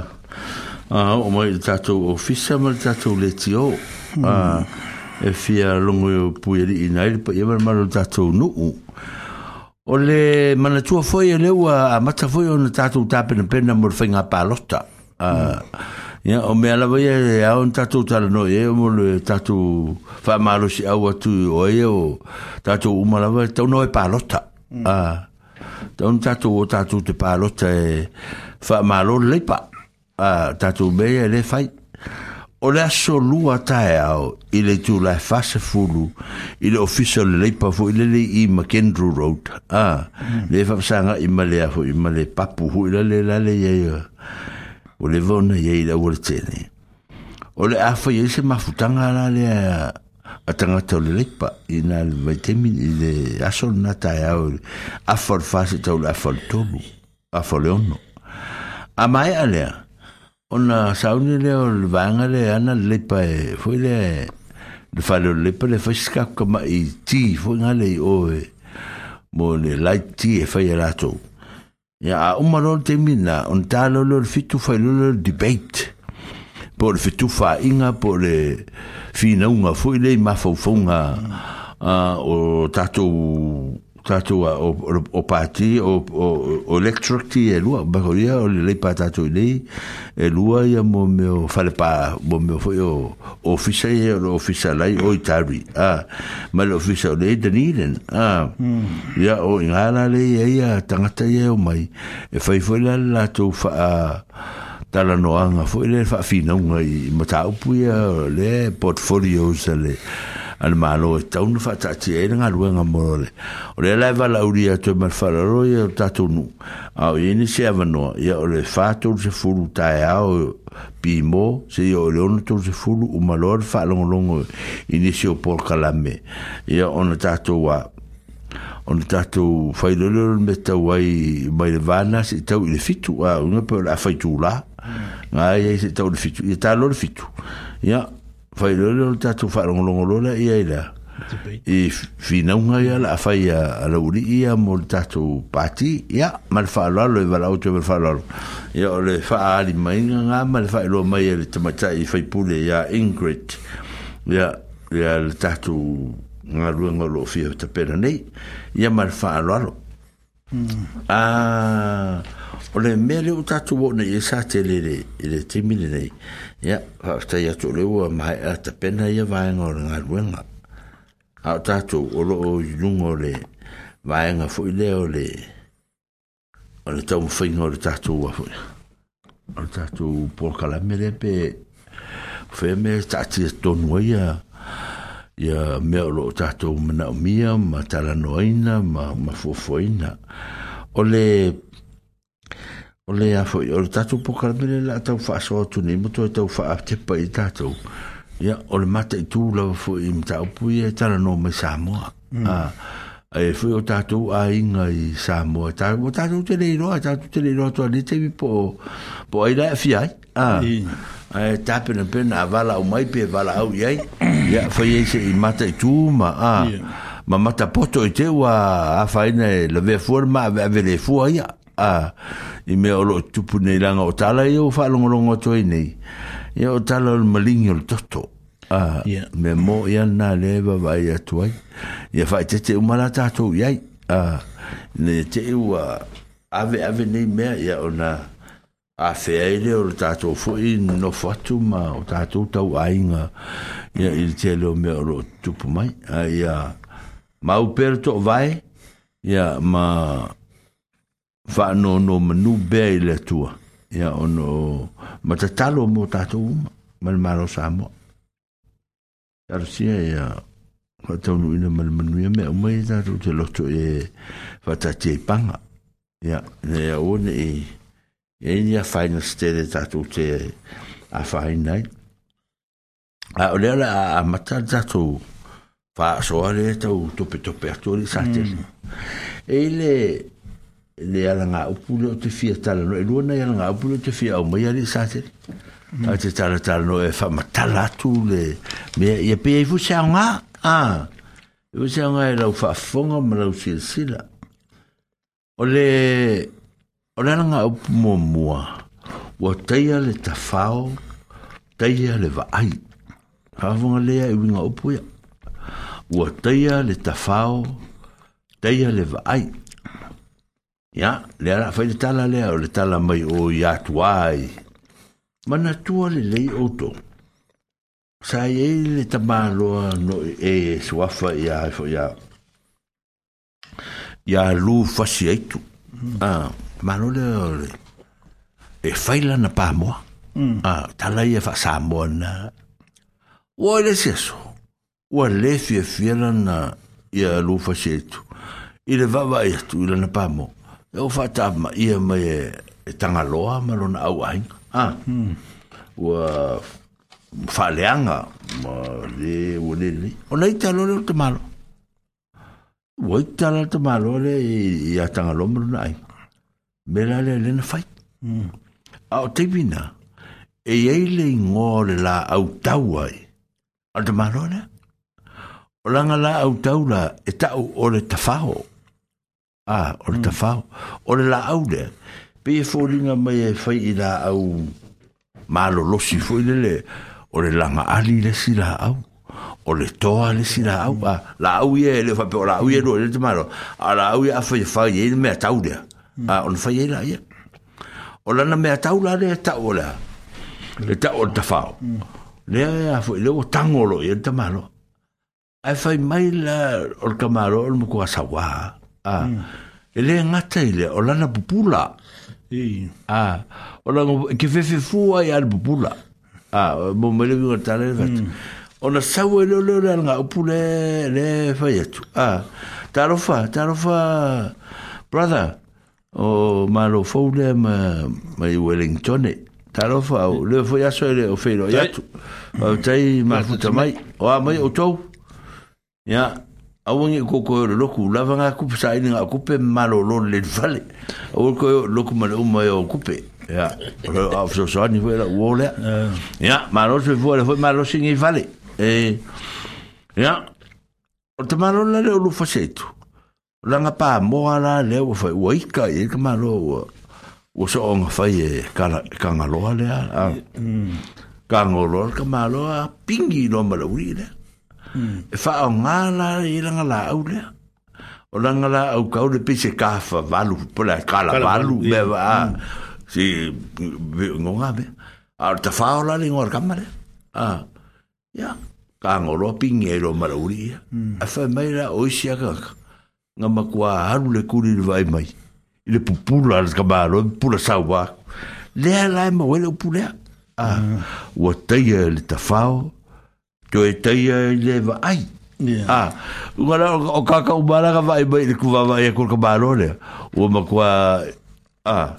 a o mai tato ofisa mal tato letio hmm. a e fia longo yo e pueri inail pa yemar mal tato nu u o le mana tua foi ele u a mata foi o tato tape na pena mor fenga pa lota a ya o me ala voi a un tato tal no e o le tato fa malo si au atu o e o tato u tau no e pa hmm. a tau ni tatou o tatou te pālota e faamālo leipa a tatou mea e le fai o le aso lua tae ao i le tūlai fase fulu i le ofisa le leipa fo i lele i Makendru Road a le fapasanga i male a fo i male papu hu i le le i aia o le vona i aia i la ua le tene o le afa i se mafutanga la le a tangata o le leipa ina le vitamin le aso na tae au afa o fase tau le afa o le tolu afa leono a mai a lea ona sauni lea o le vaega le ana le leipa e foi le le fale o le leipa le faisikaku kamaʻi ti foi i i o e mo le light ti e fai a latou a uma lo le taimina ona tālolo fitu failolo le debate po le fetufaiga po le finaunga foi lei mafoufonga a o tato tato a o o pati o o electric ti e lua bagoria o le patato ni e lua ia mo meu fale pa mo meu foi o oficial o oficial e, ai o itari a ma lo oficial de deniren a hmm. ia o ngala lei e ia tangata ia e mai e foi foi la to fa a tala no anga fo ile fa fina un ai mata upu le portfolio sa le al malo ta un fa ta ti e nga lu morole o le leva la e uria to e mal fa la roia ta tu nu a ini se avano ia o le fa tu se fulu ta e o pi se io le on tu se fulu u malor fa lo longo ini por calame ia on ta tu wa on le tatou failoleo me tau ai mai le vana se tau i le fitu a unga pe la fai tula mm. nga ai se tau le fitu i tau le fitu ia failoleo le tatou whaarongolongolona ia ila i finaunga ia la fai a la uri ia mo le tatou pati ia ma le whaalalo i e wala auto me whaalalo ia o le whaali mainga nga ma le whaalo mai e le tamatai i whaipule ia Ingrid ia ia le tatou nga rua ngolo o fia ta pera nei ia mar fa alo a hmm. ah, o le mele o tatu o nei e sa te le le le te mine nei ia fa sta ia to le o mai a ta pena ia vai ngor nga rua nga a tatu o lo o lungo le vai nga fu le o le o le tau mwhi tatu wa fu o le tatu pōkala mele pe fe me tatu e tonu ia ya mea o loo mia mata la noina ma mafoafoaina o le o le a foʻi o le tatou pokalamele la tau faasoa atu nei matoe tau faatepa i tatou ia o le mata itū lava foʻi i mataupu ia e talanoa mai samoa mm. ae foʻi o tatou aiga i samoa o tatou teleiloa tatou teleiloa toaletaimi po po ai lae afia ai a ae tapena pena a valaau mai pe valaau i ai ia fai ai i mata i tu a ma mata poto i te ua afaina e lavea fua le maaveave lefua ia a i mea o loo tupu nei laga o tala ia ua faalogologo atu ai nei ia o tala o le maligi o le toto a me mo i ana na le vavaai atu ai ia faitete uma la tatou i ai a ne te ua ave nei mea ia ona a fe le o tato fo no fatu ma o tato tau ainga ia i te leo me o tupu mai a ia ma upere to vai ia ma va no no manu be i le ia o no ma tatalo mo tato uma ma le maro sa mo ar sia ia fa tau nu ina ma le manu me o mai tato te loto e fa tate i ia ne ia o ne i e, e ni a fai no stere tatu te a fai nai. A o lea la a mata tatu fa soa le tau tope tope atu ali sa te. Mm. E le le ala ngā upule o te fia tala no e luana e ala ngā upule o te fia au mai ali sa te. Mm. A te tala tala no e fa matala atu le mea ia pia i fuse au ngā. A, i fuse au ngā e lau fa fonga ma lau sila sila. O le... O le o le langa upu mua mua ua teia le tafao teia le vaai faafoga lea e i uiga upu ia ua teia le tafao teia le vaai ia lea la fai le tala lea o le tala mai o iatu ai manatua lelei outou sa iai e le tamāloa noi e, e suafa ia foi ia ia lu fasi aitu ah. mano le e eh, faila na pa mo mm. a ah, tala ia fa sa mo na o le seso o le fie fie na ia lu fa tu i le vava ia tu i na pa mo e o fa ta ma ia ma e tanga loa ma lona au ai a o fa leanga ma le o le le o nei talo le te malo o i tala te malo le a tanga loa ma ai me la le le na fai. Mm. Ao te vina, e ei le ingo le la au tau ai. Al te O langa la au tau la e tau o le tafaho. Ah, o le mm. tafaho. O le la au le. Pe e fōringa mai e fai i la au malo losi fōi le le. O le langa ali le si la au. O le toa le si la au. la au ye le fai pe o la au ye mm. lo te maro. A la au ye a fai fai ye le mea tau lea a ah, on fa ye la ye o la na me ata ula le ata ola le ta o ta fao le e a fo le o tangolo ye ta malo ai fa mai la o ka malo o mo kwa sa wa ah, hmm. e ah, a e le nga ta ile o la na pupula i a o la ke fe fe fu ai al pupula a mo me le vo ta le va o na sa wo e le le la nga pupule le fa ye tu a Tarofa, tarofa, brother, o Maro Foule ma mai Wellington e taro fa o le fo ya so le o fe lo ya tu o tai ma futa mai o a mai o to ya a wangi e ko ko e lo lo ku la vanga ku sa ina ku pe malo lo le vale o ko lo ku malo mai o ku pe ya o a so so ni vela o le ya ma lo se vuole fo eh. ma lo sin i vale e eh, ya o te malo le lo fo setu Ranga pā moa rā leo wa whai ua ika i ka mā roa ua. Ua so o ngawhai e ka ngā roa lea. Ka ngā roa ka mā roa a pingi i roa mara uri lea. E wha o ngā rā i ranga lā au lea. O ranga lā au kau le pese ka wha walu, pola e kala walu me wa a. Mm. Si ngō ngā me. A ta wha o rā le ngā kama lea. Ia, ka ngā roa pingi e roa mara uri lea. Mm. A wha mai rā o isi a kaka nga makua haru le kuri le vai mai. I le pupula le ka maro, pula sawa. Lea lai ma wele upulea. Ah, ua teia le tafao, to e teia le vai. Ah, ua lao o kaka umara ka vai mai, le kuwa vai e kuru ka maro le. Ua makua, ah,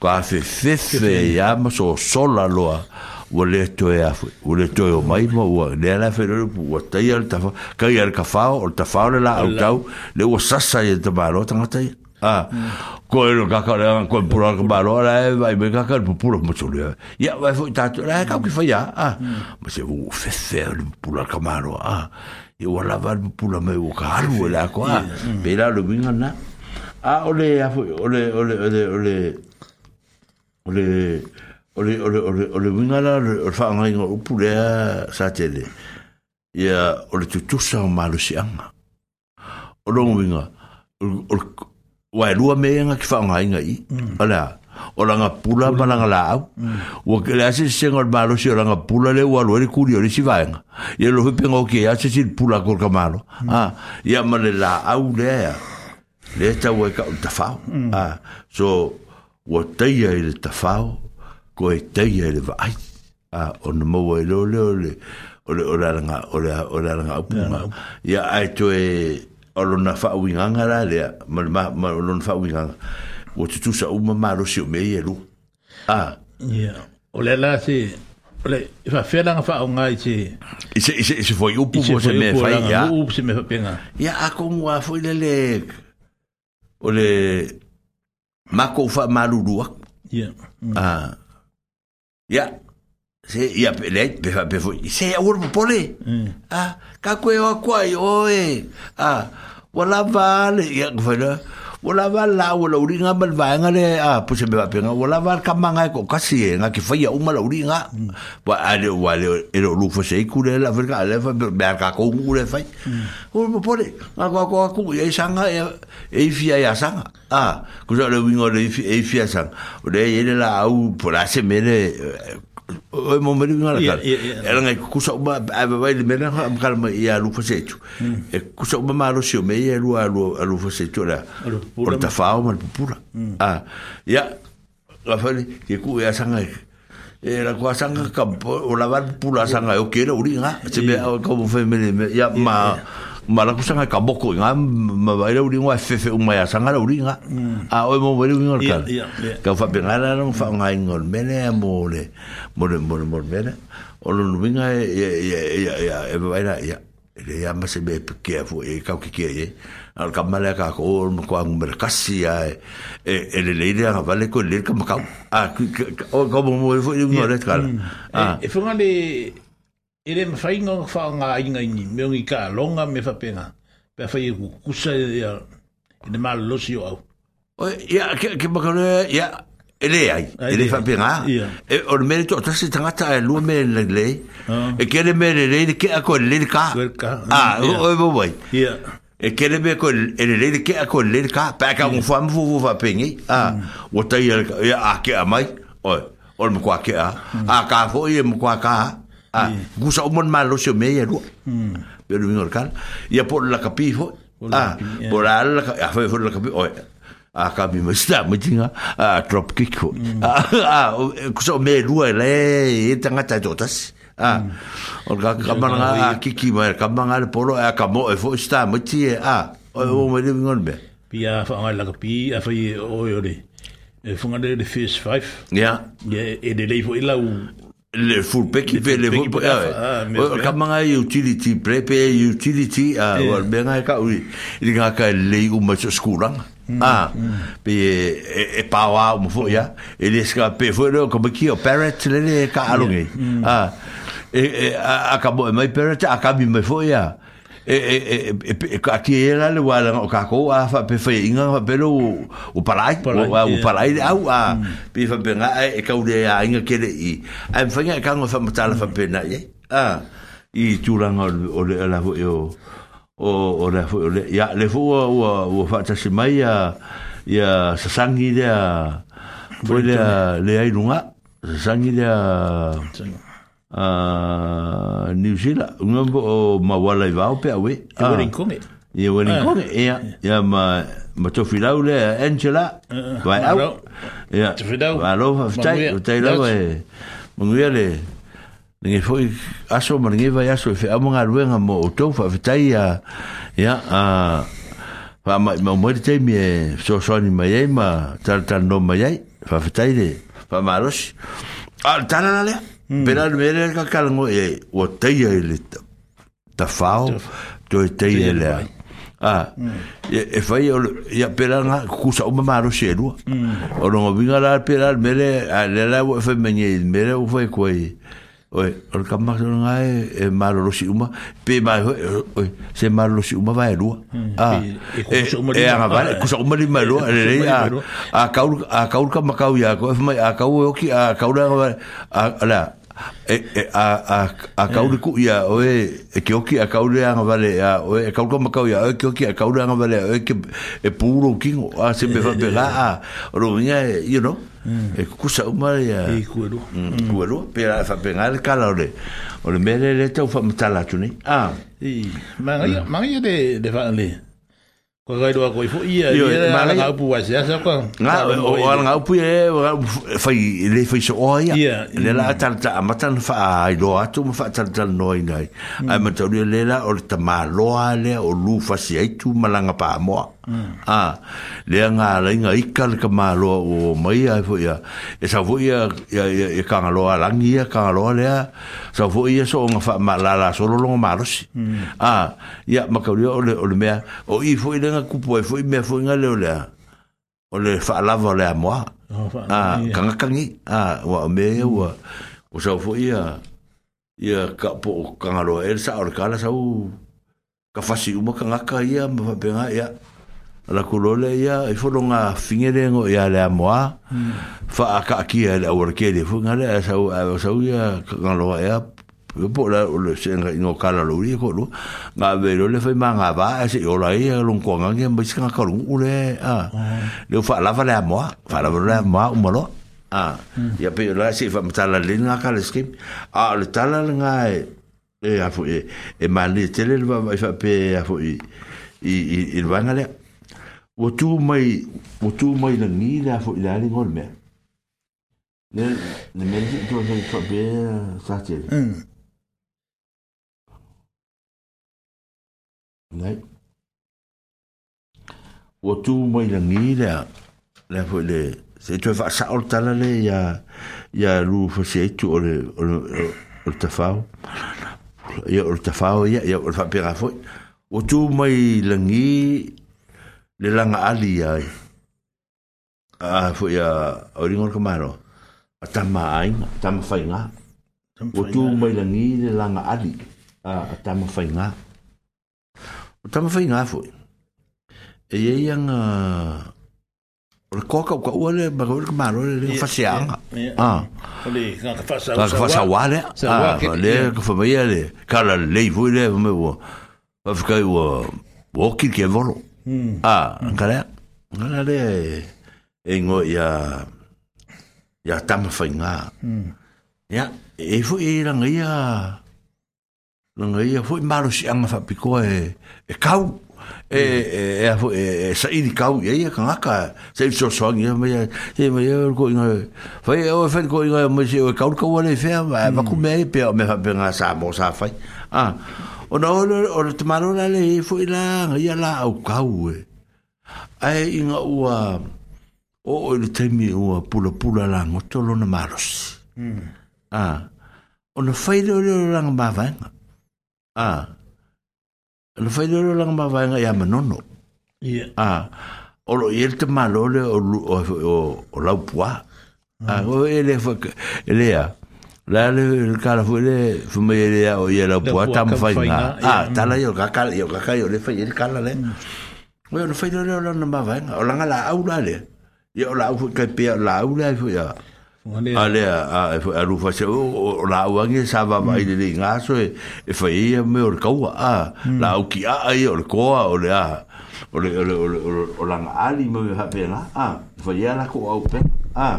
kua fefefe ya so sola loa. Ah, ua le toe afe ua le toe o mai ma ua le ala afe lori pu ua taia le tafa kai ala ka o le tafa o le la au tau le ua sasa i ta maro tanga taia a ko e lo kaka le anga ko e pura ka maro ala e vai me kaka le pupura ma chole a ia vai fo i tatu la e kau ki faya a ma se u fefe le pupura ka maro a i ua lava le pupura me u ka alu e la ko a pe la lo minga na a ole ole ole ole ole ole ole o le o le o le o le winga la o fa ngai ngo upu le sa tele ia o le tutu sa malu sianga anga o lo winga o wa lua me nga ki fa ngai ngai ala o langa pula ma langa lao o ke le ase senga o malu si o langa pula le wa lua le kuri o le si vaenga ia lo hupe ngau ke ase si pula kol kamalo mm. ah ia ma le la au le le tau e ka o tafao mm. ah so o teia i le tafao ko e teia le vai a on mo e lo lo le o le o la nga o la o la nga puma ya ai to e o lo na fa winga ngara le ma ma o lo na fa winga o tu tu sa uma ma lo si o me e lo a ya o le la si o le fa fe la fa o ngai si i se i se se foi upu mo se me fa ya upu se me fa penga ya a ko wa foi le le o le ma ko fa ma lu lu ya a Ja. Se ia pe le pe Se ia urbo pole. Ah, ka koe o koe o e. Ah, wala vale ia koe o lava la o la uringa mal vaenga le a puse me va penga o lava ka manga ko kasi e nga ki fai o mal uringa wa ale wa le e lo lufo sei kule la verga le fa be ka ko ure fai o mo pole nga ko ko ku e sanga e e fia ya sanga a ku so le wingo le e fia sanga o le ele la au por ase mele o mo meri nga la kar era nga kusa ba ba ba le kar ma ya lu e kusa ba ma lo sio me ya lu lu lu fo setu la por ta fa o mal pura a ya la fa ni ke ku ya e sanga e la ku sanga ka o la ba pura sanga e o ke lo ri nga se be ko fo me ya ma Maracusan akaboko inga mabaira uringo mm. a fefe umaya sangara uringa a o mo bere uringo kal ka fa pengara un fa un nga ingol mene mole mole mole mole mene o lo nuinga ya e e e mabaira ya le ya ma se be ke fo e ka ke ke e al kamala ka ko mo ko ang merkasi ya e e le le ya vale ko le ka ka a ko mo mo e fo uringo e le kal mm. a e, e fo ngale e le mawhainga ngā whao ngā inga ini, me ongi ka longa me whapenga, pe a whai e kukusa e a, e ne māla losi o au. Oe, ia, ke, ke makare, ia, e le ai, e le whapenga, e o le mele tō, tasi tangata e lua me le le, e ke e le mele le, e ke a koe le le ka, a, oe mo wai, ia, E kere me ko ele e le ke a ko e le ka pa ka mo fam vu vu va pengi a wo tai ya a ke a mai o o mo kwa ke a mm. a ka fo ye mo kwa ka Ah, gusa o malu malo se me yeru pero vino local y por la capifo a por la ah, eh. a ah, fue por la capifo a ah, cambio me está drop kick hmm. Ah, cosa me ru el e tanga ta Ah, orang or ngah kiki mer kamanga el polo a eh, kamo eh, e fo está me ti a o me de vino be pia fa la capi a fue o yo de fue five Yeah, ya ini ya, de le fo e, le full pack le le full ah, ah, ah, ka manga e utility prep e utility ou wal benga oui il li ka ka e le u ma so skura mm, a mm. pe e pa wa u mo ya e le ska pe le ko ki o parrot le le ka alo mm. a e a ka mo a ka mi mo ya E e e, e e e ka tie la le wala o ka ko a fa pe fe inga fa pelo o parai o parai a u mm. a pe fa pe nga e ka u le a inga ke le i a fa nga ka ngo fa mata la fa pe na ye eh? a i tu la o le la fo o o o la fo le ya le fo o o fa ta se mai ya ya sa sangi le a le a le ai lunga sa sangi le a uh, New Zealand unga o mawala i vau pe awe e Wellingkonge e Wellingkonge ea ea ma ma tofi lau le Angela vai au ea tofi lau va lau haftai o tai lau e manguia le Nge foi aso maringi vai aso fe amanga ruenga mo o tau fa fitai ya ya a fa mai mo mo te mi so so ni mai ma tal tal no mai fa fitai le fa malos al tal la le Pera mm. mere ka kalango e o teia ele ta, ta fao to e teia ele a. Ah, mm. e, e fai o ia pera nga kusa o mamaro xeru. Mm. O longa vinga la pera mere a le la o fai e mene mere o fai koe oi o ka ma so nga e malo lo si uma pe ma oi se malo lo si uma va erua a e ko so e, uma e a va ko so e uma li malo a le a e a ka ka ma ka u ya ko a ka u o ki a ka u a la e e a a a kauri hmm. ku ia o e e ki oki a kauri anga vale a o e kauri ko makau ia o e ki oki a kauri anga vale o e ki e puro ki a se me eh, va pela eh, eh. a o ro vinga you know e kusa uma e kuero mm, mm. kuero pera fa pena el calor o le mere le te fa mata la tuni ah i mangi mm. mangi de de fa le ko gai do ko fo ia ia la ngau pu wa sia sa ko nga o al ngau pu e fa le fa so o ia le la ta ta mata fa ai do atu fa ta ta noi nai ai mata le la o ta ma lo ale o lu fa sia tu malanga pa mo a le nga le nga ikal ka ma lo o mai ai fo ya, e sa fo ia e ka nga lo ala ngia ka lo le sa fo ya so nga fa ma la la so lo lo ma lo si a ia ma ka o le o le mea o i fo ile nga ku po fo i me fo nga le o le o le fa la vo le a moi a ka nga ka ngi a wa me wa o sa fo ia ia ka po ka nga lo e sa o ka la sa u ka fasi uma ka nga ka ia ma fa pe nga ia la kolole ia i fono nga fingerengo ia le amoa fa ka kia le orkele fo nga le sa sa ia ka lo ia po la le senga ingo kala lo ri e ko lo nga ve lo le fa manga ba se yo la ia lo ko nga nge mbis ka ka lu ule a le fa la fa le amoa fa la le amoa o mo a ia pe la se fa mtala le nga ka le skip a le tala nga e, e a fo e e ma le tele le va fa pe a fo i i i vanga le wo tu mai wo tu mai na ni da fo ila ni gol me ne ne me ni to ni to be sa ti mm ne wo tu mai na ni da la fo le se tu fa sa ol ta la le ya ya lu fo se tu ol ol ol ta fa ya ol ta fa ya ya ol fa pe ra fo wo tu mai la ni le langa ali ai a fo ia o ringo ka maro a tama ai tama fai nga o tu mai langi le langa ali a tama fai nga o tama fai nga fo e ia yang o koka o ka ua le magawir ka maro le le fasianga a le ka fasawa ka fasawa le le ka famaia le kala leivu le famaia ua Afrika ua Wokil ke volo. Mm. Ah, ngare. Ngare e ngo ia ia tama fai ngā. Mm. Ia, e fu i ranga ia ranga ia fu i maro si anga whapiko e, e kau. E, e, e, e, e sairi kau ia ia kangaka. Se i so soangi ia mea, e mea ia ko inga. Fai e o e when ko inga mea se o e kau kau ale i whea, ma kume e pia o me whapenga sa mo sa fai. Ah, o na ole o le tamaro la le fo ila nga ia la au kau e ai inga ua o o le temi e ua pula pula la ngotolo na maros mm. a o na faile ole o langa mawainga a o na faile ole o langa mawainga ia manono yeah. a o lo ele te malo le o, o, o, hmm. o a e o ele fo ele a la le kala fu le fu me le ya o ye la po ta mo fa ina ah ta la yo kaka yo kaka yo le fa ye kala le we no fa le la na ma va o la la au la le yo la fu ka pe la au la fu ya Ale a a a lu fa se o la o ngi sa va mai de nga so e e fa i me or ka a la o ki a ai or ko a o le a o le o le o le o la ali me ha pena a fa ia la ko au pe a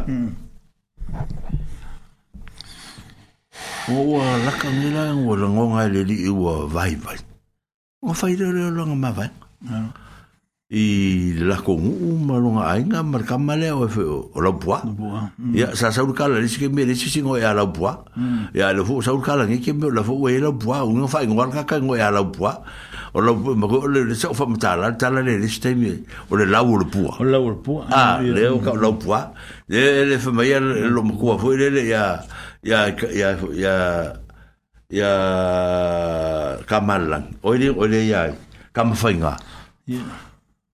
o ua laka ngi la ua la ngonga le li ua vai vai o fai le le longa ma vai i la ko u ma longa ai nga mar ka ma le o fe o la bua ya sa sa ka la si ke me le si singo ya la bua ya le fo sa ka la ngi ke me la fo e la bua u nga fai ngol ka ka ngo ya la bua o la ma ko le le sa fa ma ta la ta la le le sta mi o le la u le bua o la u le bua ah le o ka la bua le le fa ma ya lo mo ko le le ya ya ya ya ya kamalan oile oile ya kamfainga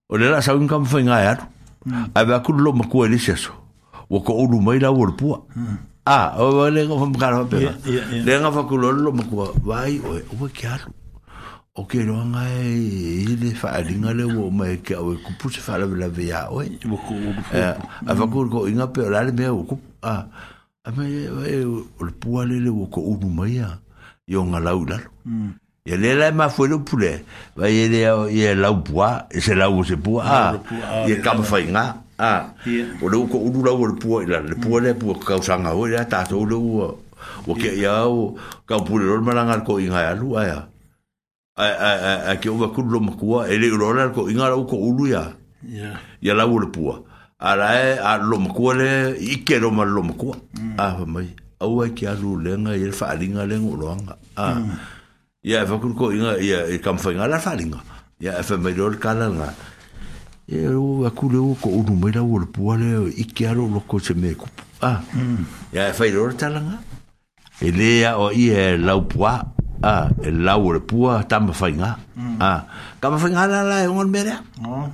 oile la saun kamfainga ya ai ba kulo makua ni seso wo ko ulu mai la wo pua ah o le ko fam kala pe le nga fa kulo lo makua vai o o ke alu o ke lo nga e le fa alinga le wo mai ke o ku pu se fa la la ve ya o e wo ko a fa ko inga pe la le me o ku ah a me e, e o le pua le le o ko unu mai a i o nga lau lalo mm. e le la e ma fwe le pule va e le i e lau pua e se lau se pua a i e kama fai nga a o le u ko unu lau o le pua i lalo le pua hmm. le pua ka usanga o le a tato o le u o ke ia o ka upule lor malanga ko inga e alu a ya a a a a ke o va kudu lo makua e le u lor ko inga lau ko unu ya ya lau o le pua ya arae a lomakua le ike lo lomakua mm. a fa mai au ai ki alu lenga i le faalinga lenga uloanga a mm. ia e fakuru ko inga ia e kam fainga la faalinga ia e fa mai lor kala nga e u akule u ko unu mai la ule pua le ike alu loko se me kupu mm. ia e fai lor tala nga e lea o i e lau pua a e lau ule pua tamma fainga a kamma la la e ungan merea no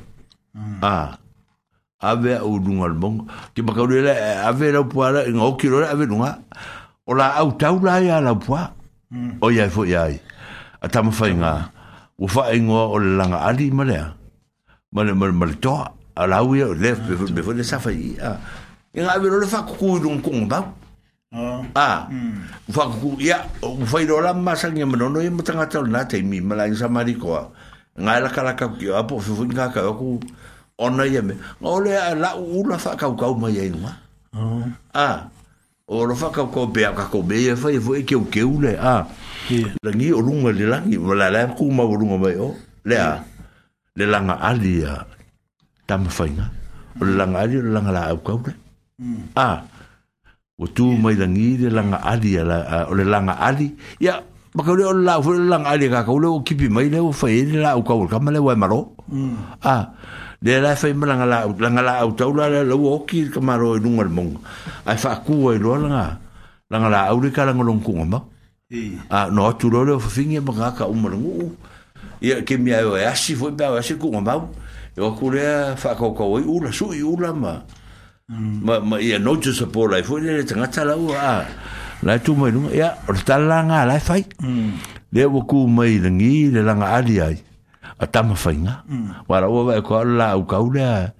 Ah. ah. Ave o lunga al mongo. Ki pa kaure la ave la puara en o kilo la ave lunga. O la au tau la ya la pua. Hmm. O ya fo ya. Atam fa inga. O fa ingo o langa ali male. Male male male to. Ala u ya lef be fo le ah. sa fa i. Ah. En ave lo fa ku dun kong ba. Ah. Fa ku ya o fa lo la masa ngi menono e matanga tau na te mi mala in samari ko. nga la kala ka ki apo fu fu nga ka ku ona ye me ole la u la fa ka ka ma ye nga oh. a o lo fa ka ko be ka ko be ye fa ye ke u ke u le a la ngi o lunga le la ngi la la ku ma o lunga o le a le la nga ali ya ta ma fa nga o le la nga ali le la nga la u ka u le a o tu mai la ngi le la nga ali ya o le la nga ali ya ma ka leo la fo la ngale ka ka leo kipi mai leo fa mm. ah, e, e la u ka ka male wa maro ah de la fa mala ngala la ngala au tau la la u oki ka maro i nungal mong ai fa ku e lo la la ngala au le ka la ngolon ku ngoma ah no tu lo le e e fo fingi ma ka ka u maro u ya ke mi ayo ya si fo ba ya si ku ngoma yo ku le fa ka ka u la su i u la ma ma ma ya no tu support ai fo le tanga tala u ah la tu mai lunga ia o ta langa ừ. la fai le wo ku mai langi le langa ali ai a tama fai nga wala o vai ko la u ka ula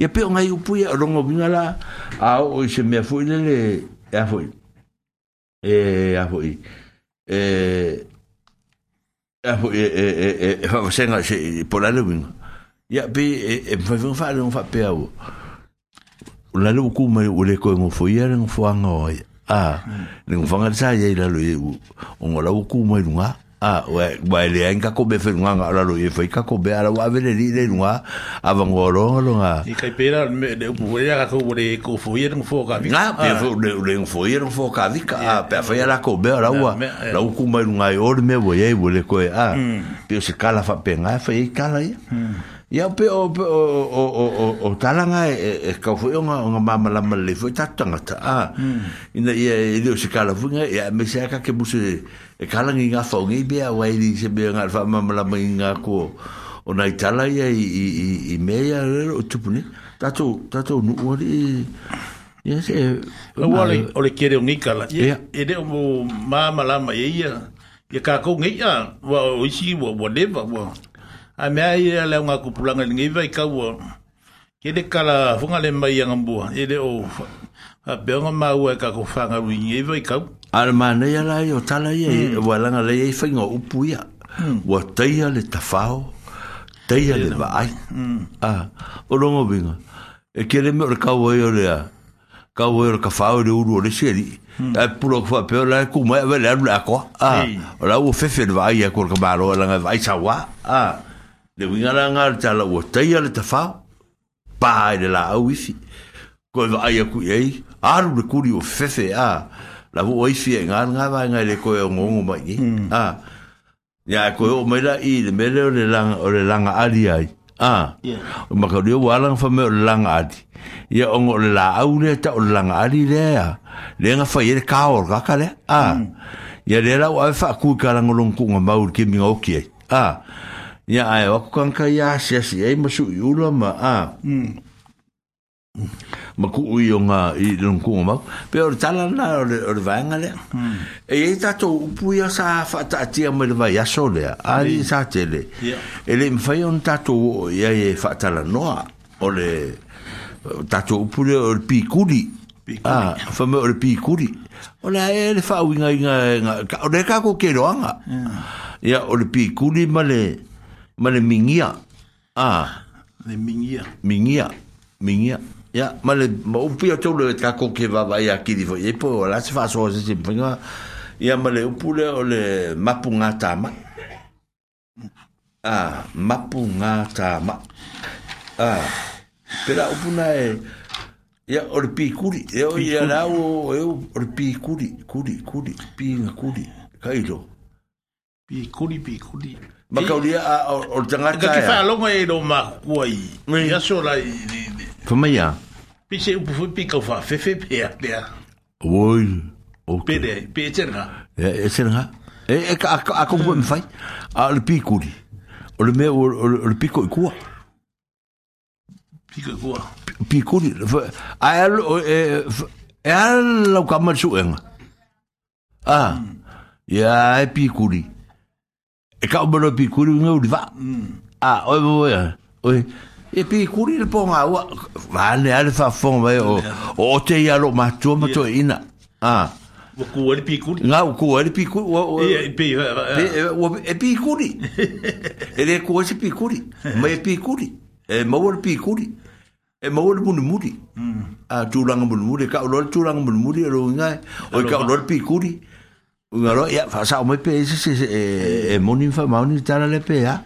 ia pe ngai u pui o longo binga la a o se me foi le le a foi e a foi e a foi e e e fa senga se pola le binga ia pe e fa fa fa le fa pe o la lu ku mai o le ko mo foi ia ngo fo anga o ia a ah. ah. ni un fanga sa ye la lo un ola u ku mo nga a ah, wa wa le en ka ko be fe nga ala lo ye fe ka ko be ala wa ve le le nga avan go lo lo nga i ka pera me de bu ya ka ko le ko fo ye un fo ka vi nga pe fo le le un fo ye un fo ka vi ka pe fa ya la ko be ala wa eh. la u ku mo nga i e or me bo ye bo le ko a pe se ka la fa pe nga e fe e ka la ye hmm ia o pe o pe o o o o o talanga e e nga nga ma la ma le fu tatanga ta a hmm. ina ia e le se kala fu nga ia me se ka ke buse e kala nga nga fo nga ibe a wa i se be nga fa ma ma la ma nga ko o na itala ia i i i, i me ia le o tupu ni tato tato nu o le ia se o e, wa e o le kere nga kala ia e de o ma ma la e ma ia ia ka ko nga ia wa o isi wa whatever wa a mea i rea leo ngā kupulanga ni ngai vai kaua ke te kala whunga le mai anga mua e le o a beonga maua e kako whanga rui ngai vai kau ara mana ia lai o tala ia mm. e, hmm. e lei e whainga upu ia wa hmm. teia le tafao teia le vaai mm. a ah, o longo vinga e ke le meore kaua i o lea kaua i o le kafao i le uru o le seri Mm. Ai pulo kwa pe la kuma ve la la ko. Ah. Ora u fe fe va ia kur ka maro e la va isa wa. Ah le wingara nga le tala ua taia le tafa pa ai le la au ifi ko e vaai aku iei aru le kuri o fefe a la vo oi fi nga nga va nga le ko e ngongo mai ye eh? hmm. a ya e ko o mai la i le mele le lang o le lang ali ai a o ma ko wala nga fa me le lang ali ya ongo le la au le ta o le lang ali e le a le nga fa ye ka o ga le a ya le la wa fa ku ka lang long ku nga mau ke mi a ya ai o kan ka ya si si ai mo su yu ma a hmm. ma ku u nga i don ku ma pe o tala na hmm. e e o o vanga e le e ye ta to pu ya sa fa ta ti a me va ya le a sa tele. le e le mfa yo ta to ya ye fa ta no o le ta pu le o pi ku li a fa me o pi ku o la e le fa winga nga o le ka ko ke ro nga ya o le pi ku ma le ma le mingia. Ah. Le mingia. Mingia. Mingia. Ya, ma le, ma upi atou le kako ke vava ia kiri fo. E po, la se faso se se pinga. Ya, ma le upu le o le mapu ngā tāma. ah. mapu ngā tāma. Ah. Pera upu na e, Ya yeah, orpi kuri, e o ia na e o e orpi kuri, kuri, kuri, pinga kuri. Kailo. Pi kuri, pi kuri. ma kau dia o tangata ka ke fa longa e do ma kuai ia so la fa mai ya pi se upu pi ka fa fe fe pe pe oi o pe de pe tsenga e tsenga e e ka a ko me fai a le pi kuli o le me o le pi ko ku pi ko pi kuli a el e al lo ka ma su en ah ya e pi kuli e kau umaro pi kuri nga uri va a oi oi oi e pi kuri le po nga wa va ale fa fong vai o o te ia lo ma tu ina a O ku ale pi kuri nga wo ku ale pi kuri e pi kuri e le ku ale pi kuri ma e pi kuri e ma wo mm. e e pi kuri e ma wo le bunu muri a tu langa bunu muri ka lo tu langa bunu muri ro nga o ka lo pi kuri Unga roi, ya, fa sa omoi pe, e se se, e, e, e, moni fa mauni, tala le pe, ya.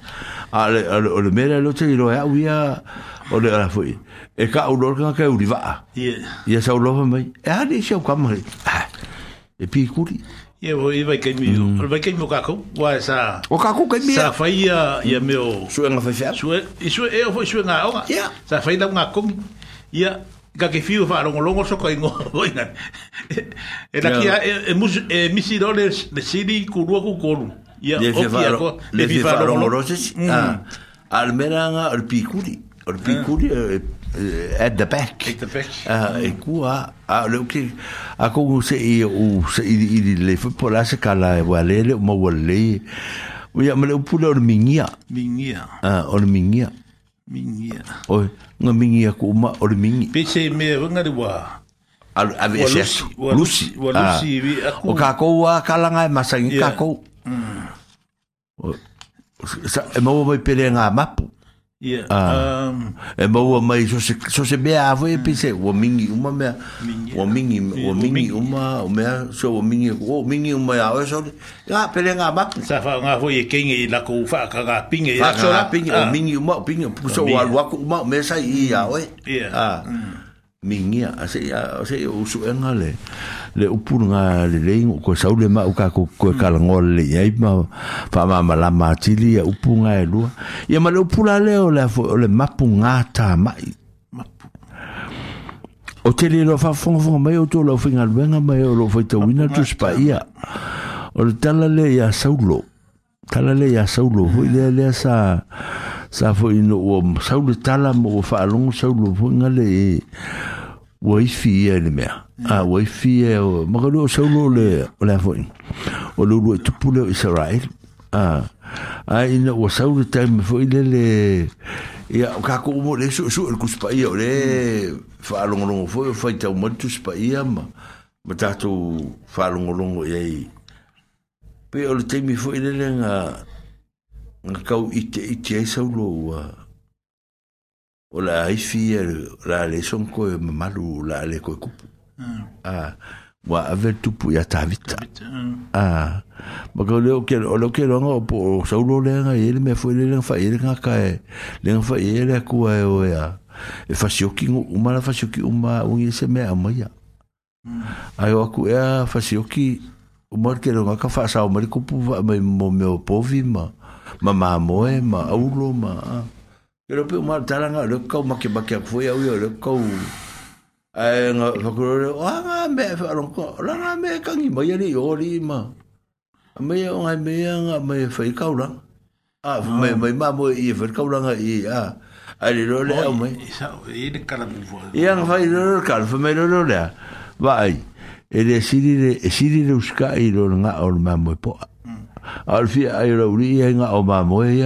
A le, a le, o le mera lo te iro, ya, ui, ya, o le, ala fui. E ka au lor kanga kai uriva. Ye. Ia sa ulofa mai. E ha, ni, si au kama, he. Ha, e pi kuri. Ye, o, i vai kei mi, mm. o, vai kei mi o kakou, wa e sa. O kakou kei mi, ya. Sa fai, ya, ya, meo. Sue nga fai fai. Sue, i sue, e, o, i sue nga, o, ya. Sa fai, la, nga, kongi. Ya, ga ke fiu fa rongo longo so kai ngo <laughs> ina e la ya. kia e, e mus e misi do sidi ku ru ku ko ru ya o kia ko le fi fa rongo roses mm. a ah, almera nga al picuri al picuri mm. eh, eh, at the back at the back ah, e mm. ku a a le ki a ko se i u se i i le fa po la se kala e wale mo wale Oui, mais le poulet au mingia. Mingia. Ah, au mingia. mingia oi ngā mingia ku ma or mingi pe se me wanga de wa al ave se lusi wa lusi ah. vi aku o ka ko wa kala nga e masa ka ko mm. sa e mo mo pe mapu Yeah. Ah. Um, e maua mai, so se, so se mea avu e pise, mm. ua mingi uma mea, mingi, ua mingi, yeah. ua mingi, mingi uma, ua mea, so ua mingi, ua mingi uma ea, ua sori, ngā pere ngā Sa wha ngā hoi e kenge i lako ufa, ka ngā pinge, ia so Ngā pinge, ua ah. mingi uma, pinge, puso wa luaku uma, me sa sai, ia, Yeah. Ah. Mm. mingia ase ase usu enga le le upur nga le lengo ko sau le ma uka ko ko kala ngol le ai ma fa ma ma la ma chili ya upu nga e lua ya ma le upula le o le le mapu nga ta mai o te le lo fa fon fon mai o to lo finga benga mai o lo fa te wina tu spa ia o le tala le ya saulo tala le ya saulo ho le le sa sa fo ino o sa le tala mo fa long sa lo fo ngale eh, e wai fi e le mea a wai fi e o ma ka lo sa lo le o la fo ino o lo lo e tu pu le israel a a ino o sa lo tai mo fo ile le ya o ka ko mo le su su el kus pa i o le fa long long fo fa e ta mo tu pa i ma ma ta tu fa long long o ye pe o le te mi fo ile le nga nga kau i te i te ai sau loa o la ai fia la le son koe mamalu la le koe kupu ah, ah wa aver tupu ya tavita ah, ah ma ko leo ke o leo ke longa po sau lo le nga ele me foi le nga fa ele nga kae le nga fa ele ku ai o ya e fa sioki uma la fa sioki uma un ese me amaya hmm. ai o ku ya fa sioki o mar ke longa ka fa sa o mar kupu ma mo me o povima ma ma moe ma aulo ma e lo pe ma taranga le ka ma ke ba ke fo ya le ka e nga fa le o nga me fa ro ko me ka ngi ma ya le yo li ma me ya nga me ya nga me fa i ka u a me me ma mo i fa ka u la i a a le lo e le o me i sa i de ka la bu fo i nga fa i le ka fa me lo lo le va ai e le siri le e uska i lo nga o ma po a alfi ai ro ri e nga o ma mo e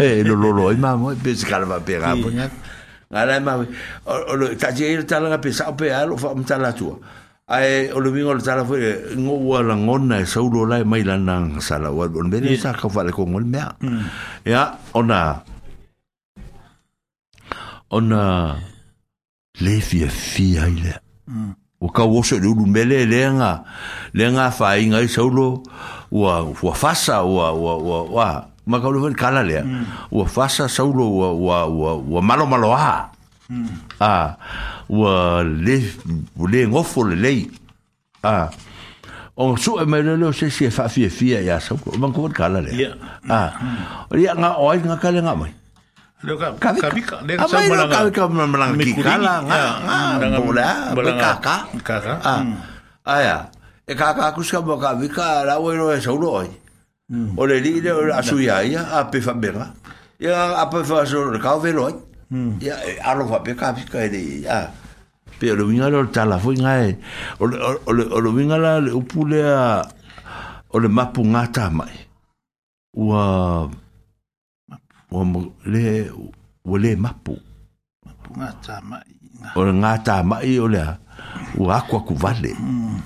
e lo lo lo e ma mo pe se kala va pe ga po ala ma o lo ta je ta la pe sa pe alo fa mta la tua ai o lo vingo ta la fo ngo wa la ngona e so lo la mai la nang sala wa on be sa ka fa le ko ngol me ya ona ona le fia fia ile mm o ka o se lu mele lenga lenga fa inga i solo wa wa fasa wa wa wa wa ma ka lu kala le mm. wa fasa solo wa wa wa wa malo malo ha mm. a wa le le ngofo le le a o su e mai le se se fa fie fie ya solo ma ko kala le a ya mm. nga oai nga kala nga mai Leka, kami ka, leka sa malang. Amay kami ka malang ki kalang. Ah, bula, bula kaka. Kaka. Ah, ya. E kaka akus ka mo kami ka, la wai roe sa ulo oi. O le li, le ya, apa api fa bela. Ya, api fa so, le Ya, alo fa pe kami ka, ya. Ya. Pe o lo minga lo tala fo inga e. O lo minga la le upule a... O o mo le o le mapu ngata mai o ngata mai o le o aku aku vale hmm.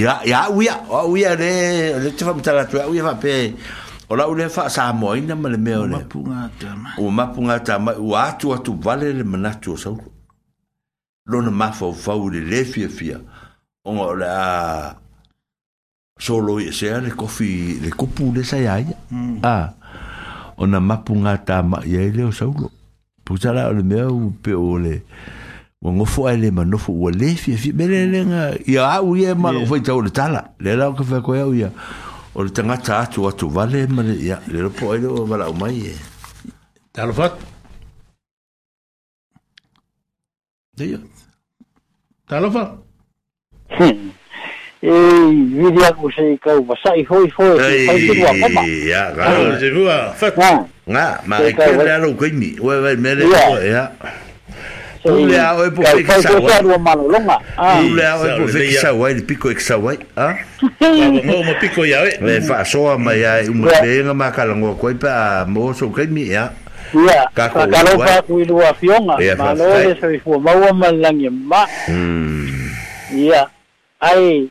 ya ya uia uia le le te famitala tu uia va o la ule fa sa mo ina mele me o le mapunga tama o mapunga tama o atu atu vale le manatu o sau lona mafo fau le le fia fia o le a solo e se le kofi le kupu le sa ya ah ona mapu ngā tā mai ai e leo saulo. Pusara o le mea upe o le, o ngofo ai le manofo ua le fia fia, mele le ngā, ia au ia e ma lo fai tau le tala, le lau ka fai koe au ia, o le tangata atu atu vale, ma le, ia, le lopo ai leo wala o mai e. Tālo fat? Deo. fat? Hmm faasoa mai a umapeega makalagoa koai pe a mo soukaimi a kakalaukakuiluafioga malo le saifua maua malagi ma ia ai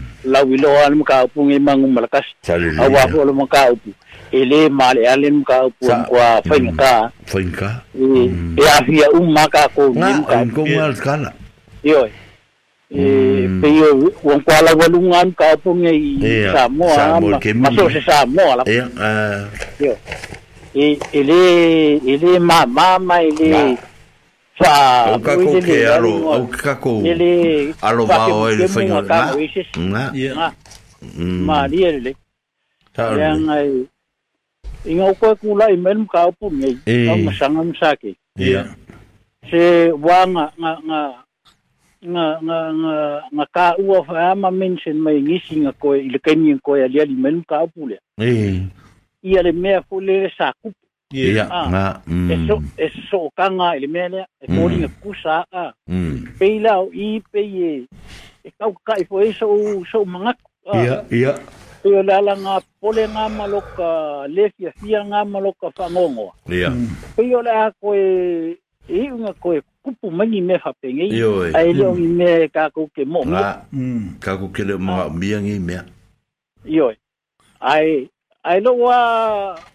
lauiloa le makaupu gai magu malakasi aua foʻi le makaupu mm. e lē maleā le makaupu ua faigakā faigakā e afia uma makakou le makaupugaakala ioe e pei ua kua laualuga a makaupu gai samoa maso se samoa la io e e lē e lē mamā ma e fa o ka ko ke alo o ka ko alo ba o ele fa ngol na na ma ni ele yang ai inga ko ku la i men ka pu ni ka ma sanga ma sake ya se wa nga nga nga nga nga nga nga ka u fa ma mention mai ngi singa ko ile ka ni ko ya ali men ka pu le eh ia le mea ko le sa kupu Ia. Ah. Nga. Mm. Eso eso kanga ele mele mm. e kori nga kusa a. Ah. Mm. Peila o i pe ye. E kau ka i foi so so mangak. Ah. Ia ia. Ia lala nga pole nga maloka lefia fia nga maloka fangongo. Ia. Peio la ko e e nga ko e kupu mangi me fa penge. Ai le ngi me ka ko ke mo. Ka ko ke le mo mi ngi me. Ia. Ai ailo wa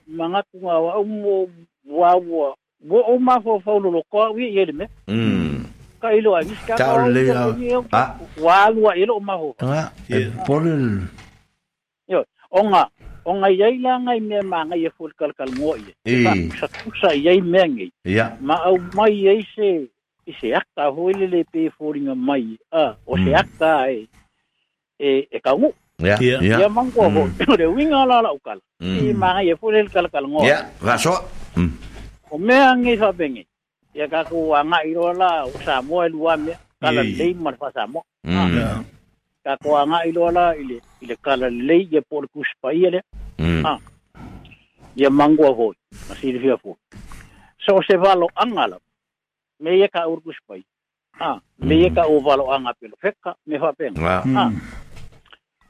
manga tunga wa umu wa wa um, wo o um ma fo fo lo ko wi ye me mm ka ilo a miska ka le a wa lo ilo ma ho a e por el yo onga onga ye la ngai me ma ngai ye ful kal kal mo ye e. sa sa ye me ngi ya ma au mai ye se se akta ho le le pe fo ringa mai a o se hmm. akta e, e e ka ngu Ya. Ya. Ya mangko ko. Re wing ala la ukal. Hmm. Ni ma ye ya fulel kal kal ngo. Ya. Ra so. Mm. Ome ang isa bengi. Ya ka ku anga iro la usa mo el wam ya. Kala dei mar fa sa mo. Hmm. Ha. Ya. Ka ku anga iro la ile ile kala lei ye por ku spa ile. Hmm. Ha. Ya mangko ko. Asi ri fo. So se valo angala. Me ye ka ur ku spa. Ha. Me ye ka u valo anga pelo fekka me fa pen. Ha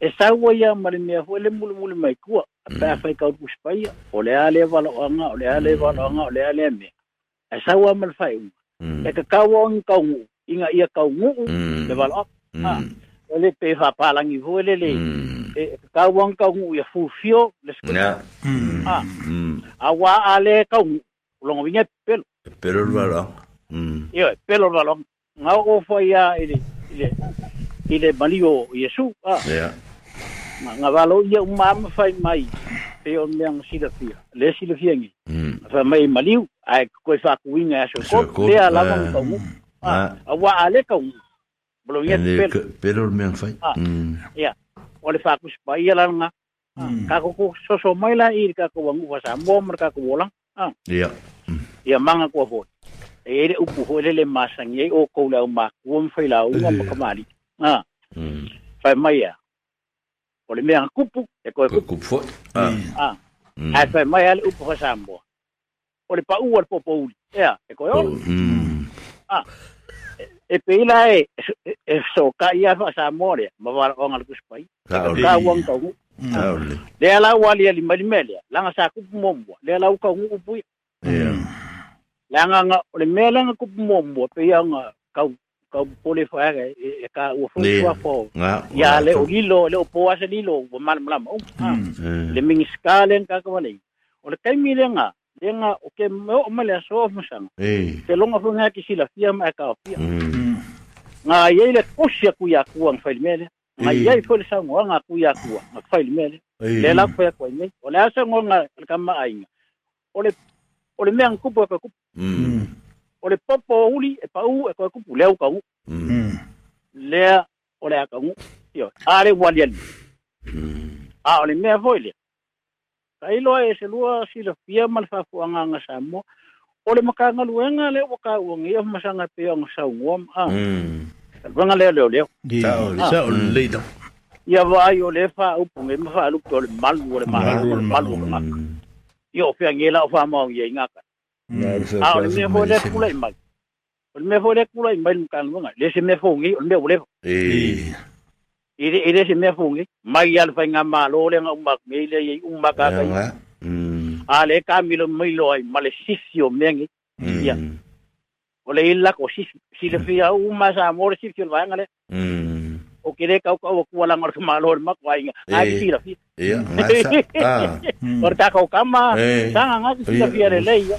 e saua ia ma le mea hua le mulimuli mai kua mm. pea fai kauruku sipaia o le a le valoaga o le a le valoaga mm. o le a lea mea e saua ma mm. e le faiuga e kakauaoga kaugu'u iga ia kaugu'u le valoaga ah, le pe faapalagi hua le le e, e kakauaoga kaugu'u ia fufio le auā ah. a le kaugu'u ologoviga e pepelo e pelo le valoaga ia pelo le valoaga gao ofa ia i le i le mali o Iesu. Ah. Yeah. Ma ngā walo ia umama whai mai pe o mea ngā silafia. Le silafia ngi. Mm. Wha mai maliu, ai koe whakuinga aso kōp, lea lama ngā umu. Ah. A wā ale ka umu. Bolo ia te pelo. Pelo o mea ngā whai. Ah. Ia. O le whakus pa ia langa. Ka koko soso mai la i ka kua ngu wasa mō mara ka kua lang. Ah. Ia. Ia manga kua hoi. E ere upu hoi le le masangi e o koulau ma. Uam whai la unga makamari à ừ. phải mai à o le mea kupu e koe kupu kupu fo ah ai fai mai ale upo hasambo o le pa ua le popo uli ea e koe o ah e peila e e so ka ia fa sa more ma va o ngal kuspai ka wang ka u le ala wali ali mali mele langa sa kupu le ala u ka u upu ea langa nga o le mele nga kupu mombo pe ia nga ka ka pole fa ga e, e ka o fo fo fo ya le o lilo le o po ase lilo o mal mal o mm. eh. le mingi skalen ka ka wale o le kai milenga lenga o ke me o mele so mo sang te eh. longa fo nga ki sila fia ma ka fia mm. nga ye le kosia ku ya ku ang fail mele nga eh. ye fo le sang nga ku ya ku nga fail mele le la ko ya ko ni o le ase nga ka ma ainga o le o le me ang kupo ka mm. o le popo uli e pau e koe kupu leo kau. Mm. mm. le o lea kau. Io, are wali ali. Mm. A o le mea foi lea. Ka ilo e se lua si la fia malfafu anganga sa mo. O le makanga luenga le waka uangi e masanga pia ang sa uom. Ah. Mm. Wanga leo leo leo. Sao leido. Ia vai o le fa mm. upu ngai e mawha alupu o le malu o le malu o le malu o le malu. Ia o fia ngela o fa maungi e a ole me hole kula imai ole me hole kula imai lukan wanga le se me fongi ole me ole e ile ile se me fongi mai al fa nga ma lo le nga umak me le ye umak ka ka a le ka mi lo mai lo ai male sisio mengi ya ole illa ko sis si le fia uma sa amor sisio va nga le o kere kau kau aku walang orang malor mak wainga ai sila fi iya masa ah or ta kau kama sangat sila fi ale le ya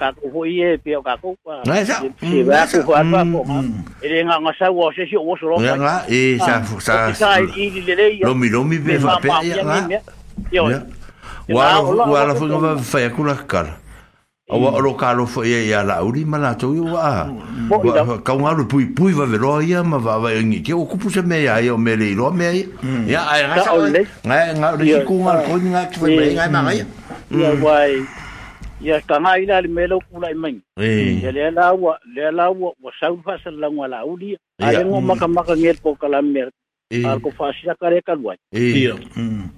kako fo ie pe o kako pa. Na sa. Si ba ko fo ato ko ma. Ele nga nga sa wo se si wo so ro. Ya nga e sa fo sa. E ah, sa i di le le. Lo mi lo mi be fa pe ya nga. Yo. Wa wa la fo nga fa ya ku la kar. O wa mm. ro e, e, ka lo fo ie ya la u ri ma la to yo wa. Ka un aro pui pui va vero ia ma va va ngi ke o kupu se me ya yo me le lo me ya. Ya ai nga sa. Nga nga ri ku nga ko nga ki fo me nga ma ya. Ya wai. ia kanga ila le melo kula i main ia le la wa le la wa wa sau fa sa la wa la uli ale ngo mm. maka maka ngel po kala mer eh. ar ko fa sia kare ka lua ia eh.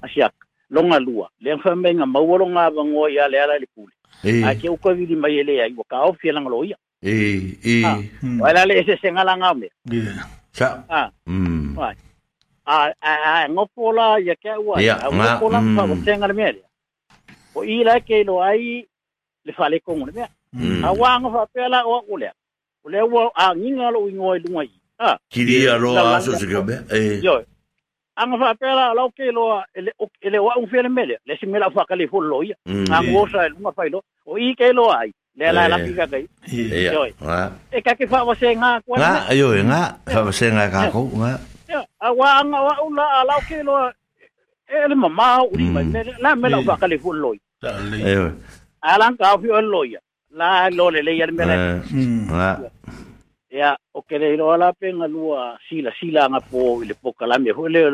asia mm. longa lua le fa me nga mau longa ba ngo ia le ala le pule eh. a ke u ko vi mai ele ai wa ka o fiela ngalo ia e e wala le ese senga la ngame ia sa ah mm, ah. mm. a a ngopola ya ke wa ngopola fa ko senga le mele o ila ke lo ai le fale ko ngone me mm. a wa nga fa pela o ule ule wo a nginga lo ingo i lunga i ha kiri a ro a so se gabe e eh. yo a nga fa pela lo ke lo ele ele wa un fele mele le si mela fa kali fol lo ia a mm, ngo sa lunga fa lo o i ke lo ai le la la pika eh. kai eh, yo e ka ke fa wa se nga ko nga yo nga fa wa se nga ka ko nga a wa nga wa ula a lo ke lo ele mama uri mai mm. la mela fa kali fol lo ia alan ka fi on la lo le le yar ya o ke le ro ala pe eh, nga lua sila sila nga po le po kala me ho le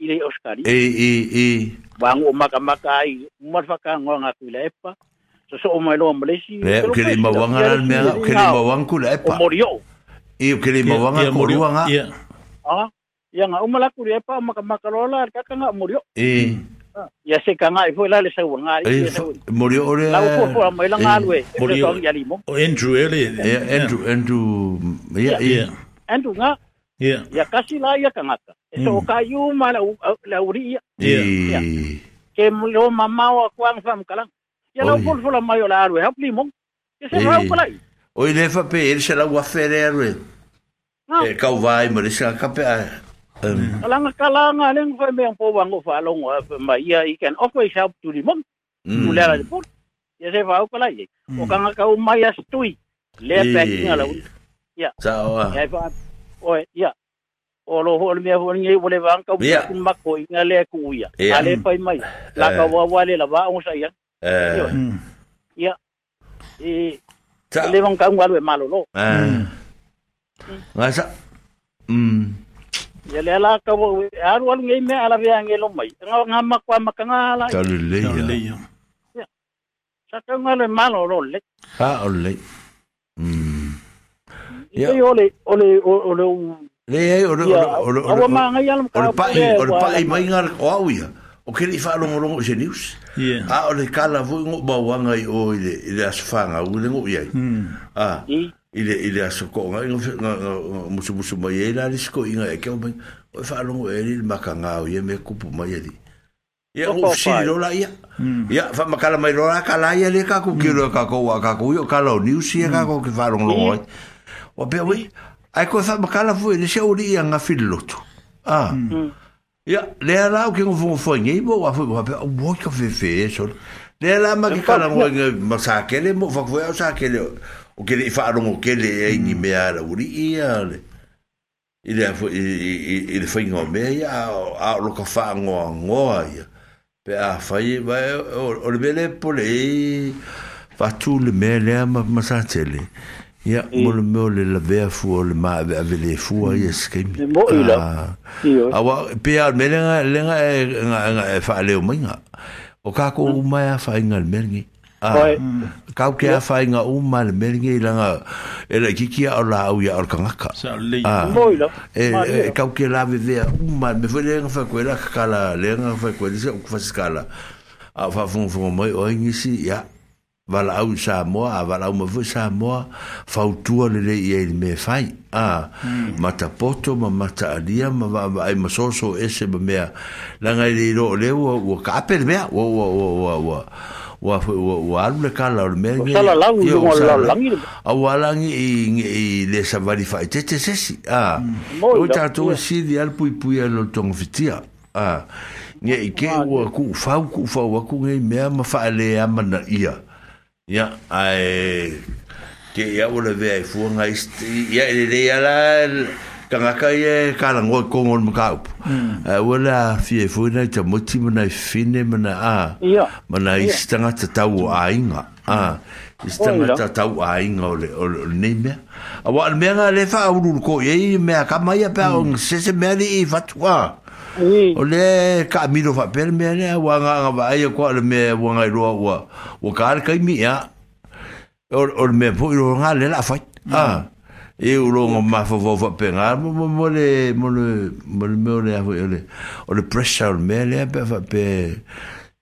ile oskari e e e bang o maka mm, nganga ai mar fa ka nga epa so so o mai lo mlesi e o ke le mawanga la me o ke le mawanga kula epa o morio e le mawanga kula nga ah ya nga eh, pues, o mala kula epa maka maka nga murió? e ia se kanga i la le sau nga i mori ore la ko ko mai la nga lue mori ia limo Andrew ele eh, Andrew Andrew ia ia Andrew nga ia ia kasi la ia kanga e so ka yu ma la la uri ia ke lo mama wa kuang fam kalang ia la ko fo la mai la lue hap limo ia se va ko la Oi lefa pe ele se la wa fere ru. E vai, mas se la capea. Um. Mm. Kalanga kalanga ning fa me po wango fa long wa ma ia i can always help to the mom. Mm. Ula la put. Ya se fa o kala ye. Mm. O kanga ka o mai astui. Le pe ni ala. Ya. Sa o. Ya fa. O ya. O lo ho me ho ni e wole va ka ku ma ko i le ku ya. Ale pa mai. La ka wa wa le la va o sa ya. Eh. Ya. E Sa le van ka ngwa lo malo lo. Eh. Ngasa. Mm ia le ala ka wo aru alu ngai me ala rea ngai lo mai nga nga ma kwa ma nga ala ka le le ia sa ka nga le malo lo le ha o le mm ia ole ole ole le ai ole ole ole ma ngai ala ka ole pa ole pa mai ngal ko au ia o ke li fa lo ngolo o news a ole kala vo ngo ba wanga i o ile ile asfanga u le ngo ia hmm. ah ile ile asokonga nga musu musu mai ele alisko inga e ke mai o fa longo ele makanga o ye me kupu mai ele ia o fisi lola ia hmm. ia fa makala mai lola kala ia le ka ku kilo hmm. ka ko wa ka ku yo kala o niu si ka ko ke fa longo lo o pe wi ai ko fa makala fu ele se o ri nga filoto ah hmm. ia le ala o ke ngo fo ngi bo wa fu wa pe o wo ka fe fe so le ala ma ke kala ngo ma sa ke le mo fa ko sa ke le o que ele falou o que ele é ni me ara ele ia le ile ile foi ngombe ia a lo ka fa no ngo pe a foi vai o le bele pole va tu le mele ma ma sa tele ia mo le mo le la vea fu le ma ave le fu ia skem mo ila awa pe a mele nga nga fa le o minga o ka ko ma fa ngal merngi Ah, mm. kau ke yeah. afai nga uma meringe i langa e la kiki a la au ia orka ngaka ah. e, e kau ke la vevea uma me fwe leenga fwe kwe la kakala leenga fwe kwe o ukufa skala a fwa fungu moi o ingisi ya wala au sa moa a wala au mafu sa moa fautua le le ia ili me fai a hmm. mata poto ma mata alia ma wa ai masoso ese ma mea langa ili ilo lewa ua ka apel mea ua ua ua ua ua wa wa wa le kala o me ngi kala lau yo mo la langi a wa langi i i le sa vari fa te te se si a mm. o ta to si di al pui pui al tong fitia a ngi i ke wa ku fa ku fa wa ku ngi me ma fa le a mana ia ya ai ke ya wo le ve fu ngai ya le le ya la ka ngaka e eh, ka la ngoi kongo ni maka upu. Hmm. Eh, wala fi e nei ta muti mana i fine mana a. Mana i stanga ta tau a inga. I stanga ta tau a inga o le nei mea. A wala mea nga le fa auru ko i e mea ka mai a pa o hmm. ngsese mea li i fatua. O le ka amiro fa pere mea nea wanga nga wa aia kwa le mea wanga i roa ua. Wa ka kai mi ea. O le mea po i roa nga le la fai. Ah. Hmm e u lo ngom ma fo fo pe nga mo mo mo le mo le mo o le pressure me le pe pe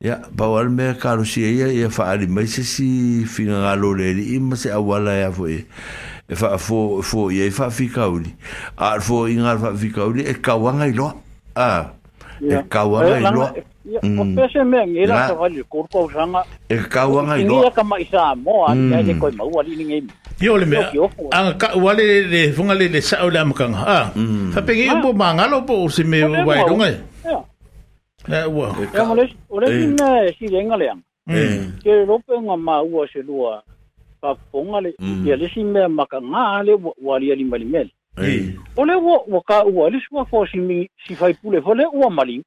ya pa wal me ka lo si ye ye fa ali me se si fi nga lo le i ma se a wala ya e fo e e fa fo fo ye fa fi ka u a fo i fa fi ka e kawanga ilo i a e kawanga e ilo Ya, mm. pese me ngira janga. E ka wanga e i Ni e ka mai sa mo a ni ai mm. ko mau wali ni ngi. Yo le me. Ang ka wali le funga le le sa ola mkan. Mm. E ah. Fa pe ngi bo manga lo bo si me wai dong ai. Ya. Ya wa. Ya mo le ni na si le ngale mm. eh. Ke lo pe ma uo se lua a. Fa funga le ya le si me makanga le wali ali mali mel. Eh. Ole wo wo ka wali swa fo si mi si fai pule fo le wo mali. Mm.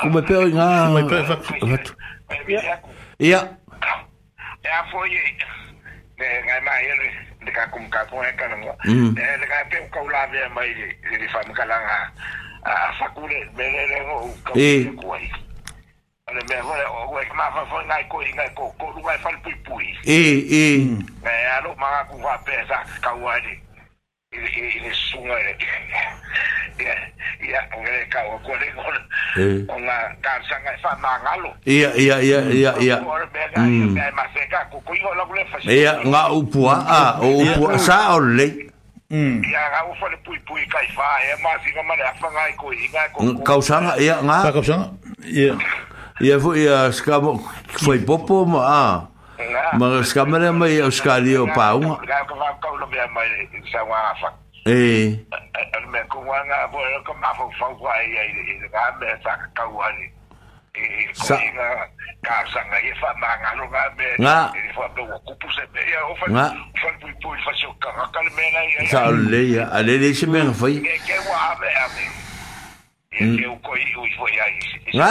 Kuma peo inga. Kuma peo inga. Ia. Ia. Ia foie. Ne ngai mai ele. Ne ka kum kato e kana mua. Mm. Ne ka peo kaula vea mai. Ne li fam kalanga. A fakule. Me le le ho. Ia. Ia. Ale me vole o wek ma fa fo ngai ko ngai ko ko lu mai fal pui pui. Ee ee. Me alo ma ku va pesa ka wali ia ia ia ia ia ia ga upuaa o upua sa ole lei hmm. kausaga ia gakausaga ia ia foi ia sikamo foi popo ma a ah. Ma ska mera mai au skari o paunga. Ka ka ka ka lo mea mai sa wa né? é é afa. É, e. Al me ku wa nga bo ka ma fo fo wa i i ka me sa ka wa ni. E ko nga ka sa nga e fa ma nga lo ga me. Nga. E fa do ku se me ya o fa. Nga. Fa pu pu fa so ka ka me na ya. Sa le ya ale le se me fa. Ke ke wa a me. E ke u ko i fo Nga.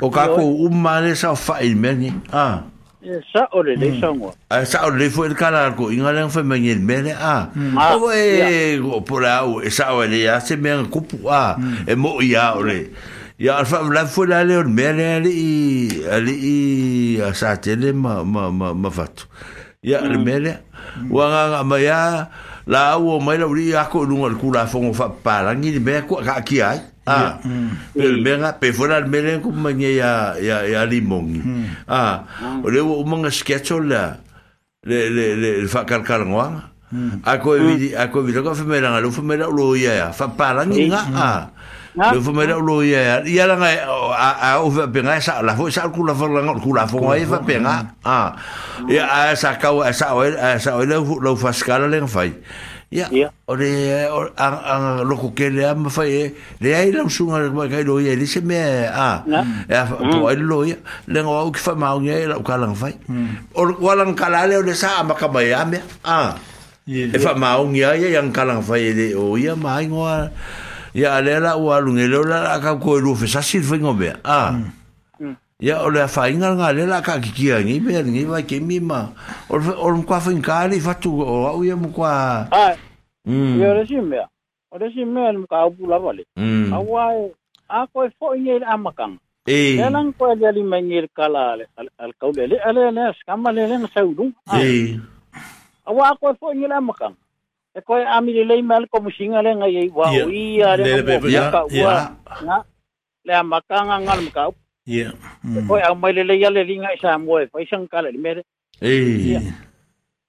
o ka ko umma le sa fa i me ni a sa o le le sa o le fo e ko inga le fo me ni me le a mm. o e go po o e sa o le ya se me ko pu a mm. e mo ya o le ya fa la fo la le o me le ali ali a sa te le ma ma ma ma fa tu ya le mm. me le wa nga nga ma ya la o mai la uri ya ko lu ngol ku la fo ngo fa pa la ni me ko ka ki ai Ah, mm. pero me ha pefora al mele con mañe ya ya ya limón. Mm. Ah, mm. ore un manga sketcho la le le le el fa calcar ngwa. A ko vi a ko vi lo fa mera lo fa mera lo ya ya fa para ni nga. Ah. ah. Lo fa mera lo ya ya ya la a a o fa pega esa la fo esa kula fa la kula fo ngai fa pega. Ah. Ya esa ka esa o esa o lo lo fa skala le ngfai. Ah. Ia. O le a a loko ke le am fa e le ai la sunga le ba kai loia le se me a. E po ai loia le ngo au ki fa mau nge la ka lang fai. O wala kala le le sa ma ka mai ame. A. E fa mau nge ai yang ka lang fai le o ia mai ngo ia le la wa lu nge le la ka ko lu fe sa sil fe ngo be. A. Mm. ia o le fainga ngale la ka kikia ni ber ni vai ke mima o o mkwa finkari fatu o au ia mkwa ah mm ia le simea o le simea ni ka u la vale au ai a ko fo ni ele amakang e é lang ko ele ali mangi kala al kaul ele ele ele skama le le saudu e au a ko fo ni ele e ko ami le le mal ko musinga le ngai wa ia le ko ka ua na le amakanga ngal mkau Yeah. Ko au mai le ya le ringa sa mo e pai sang kala mere. Eh.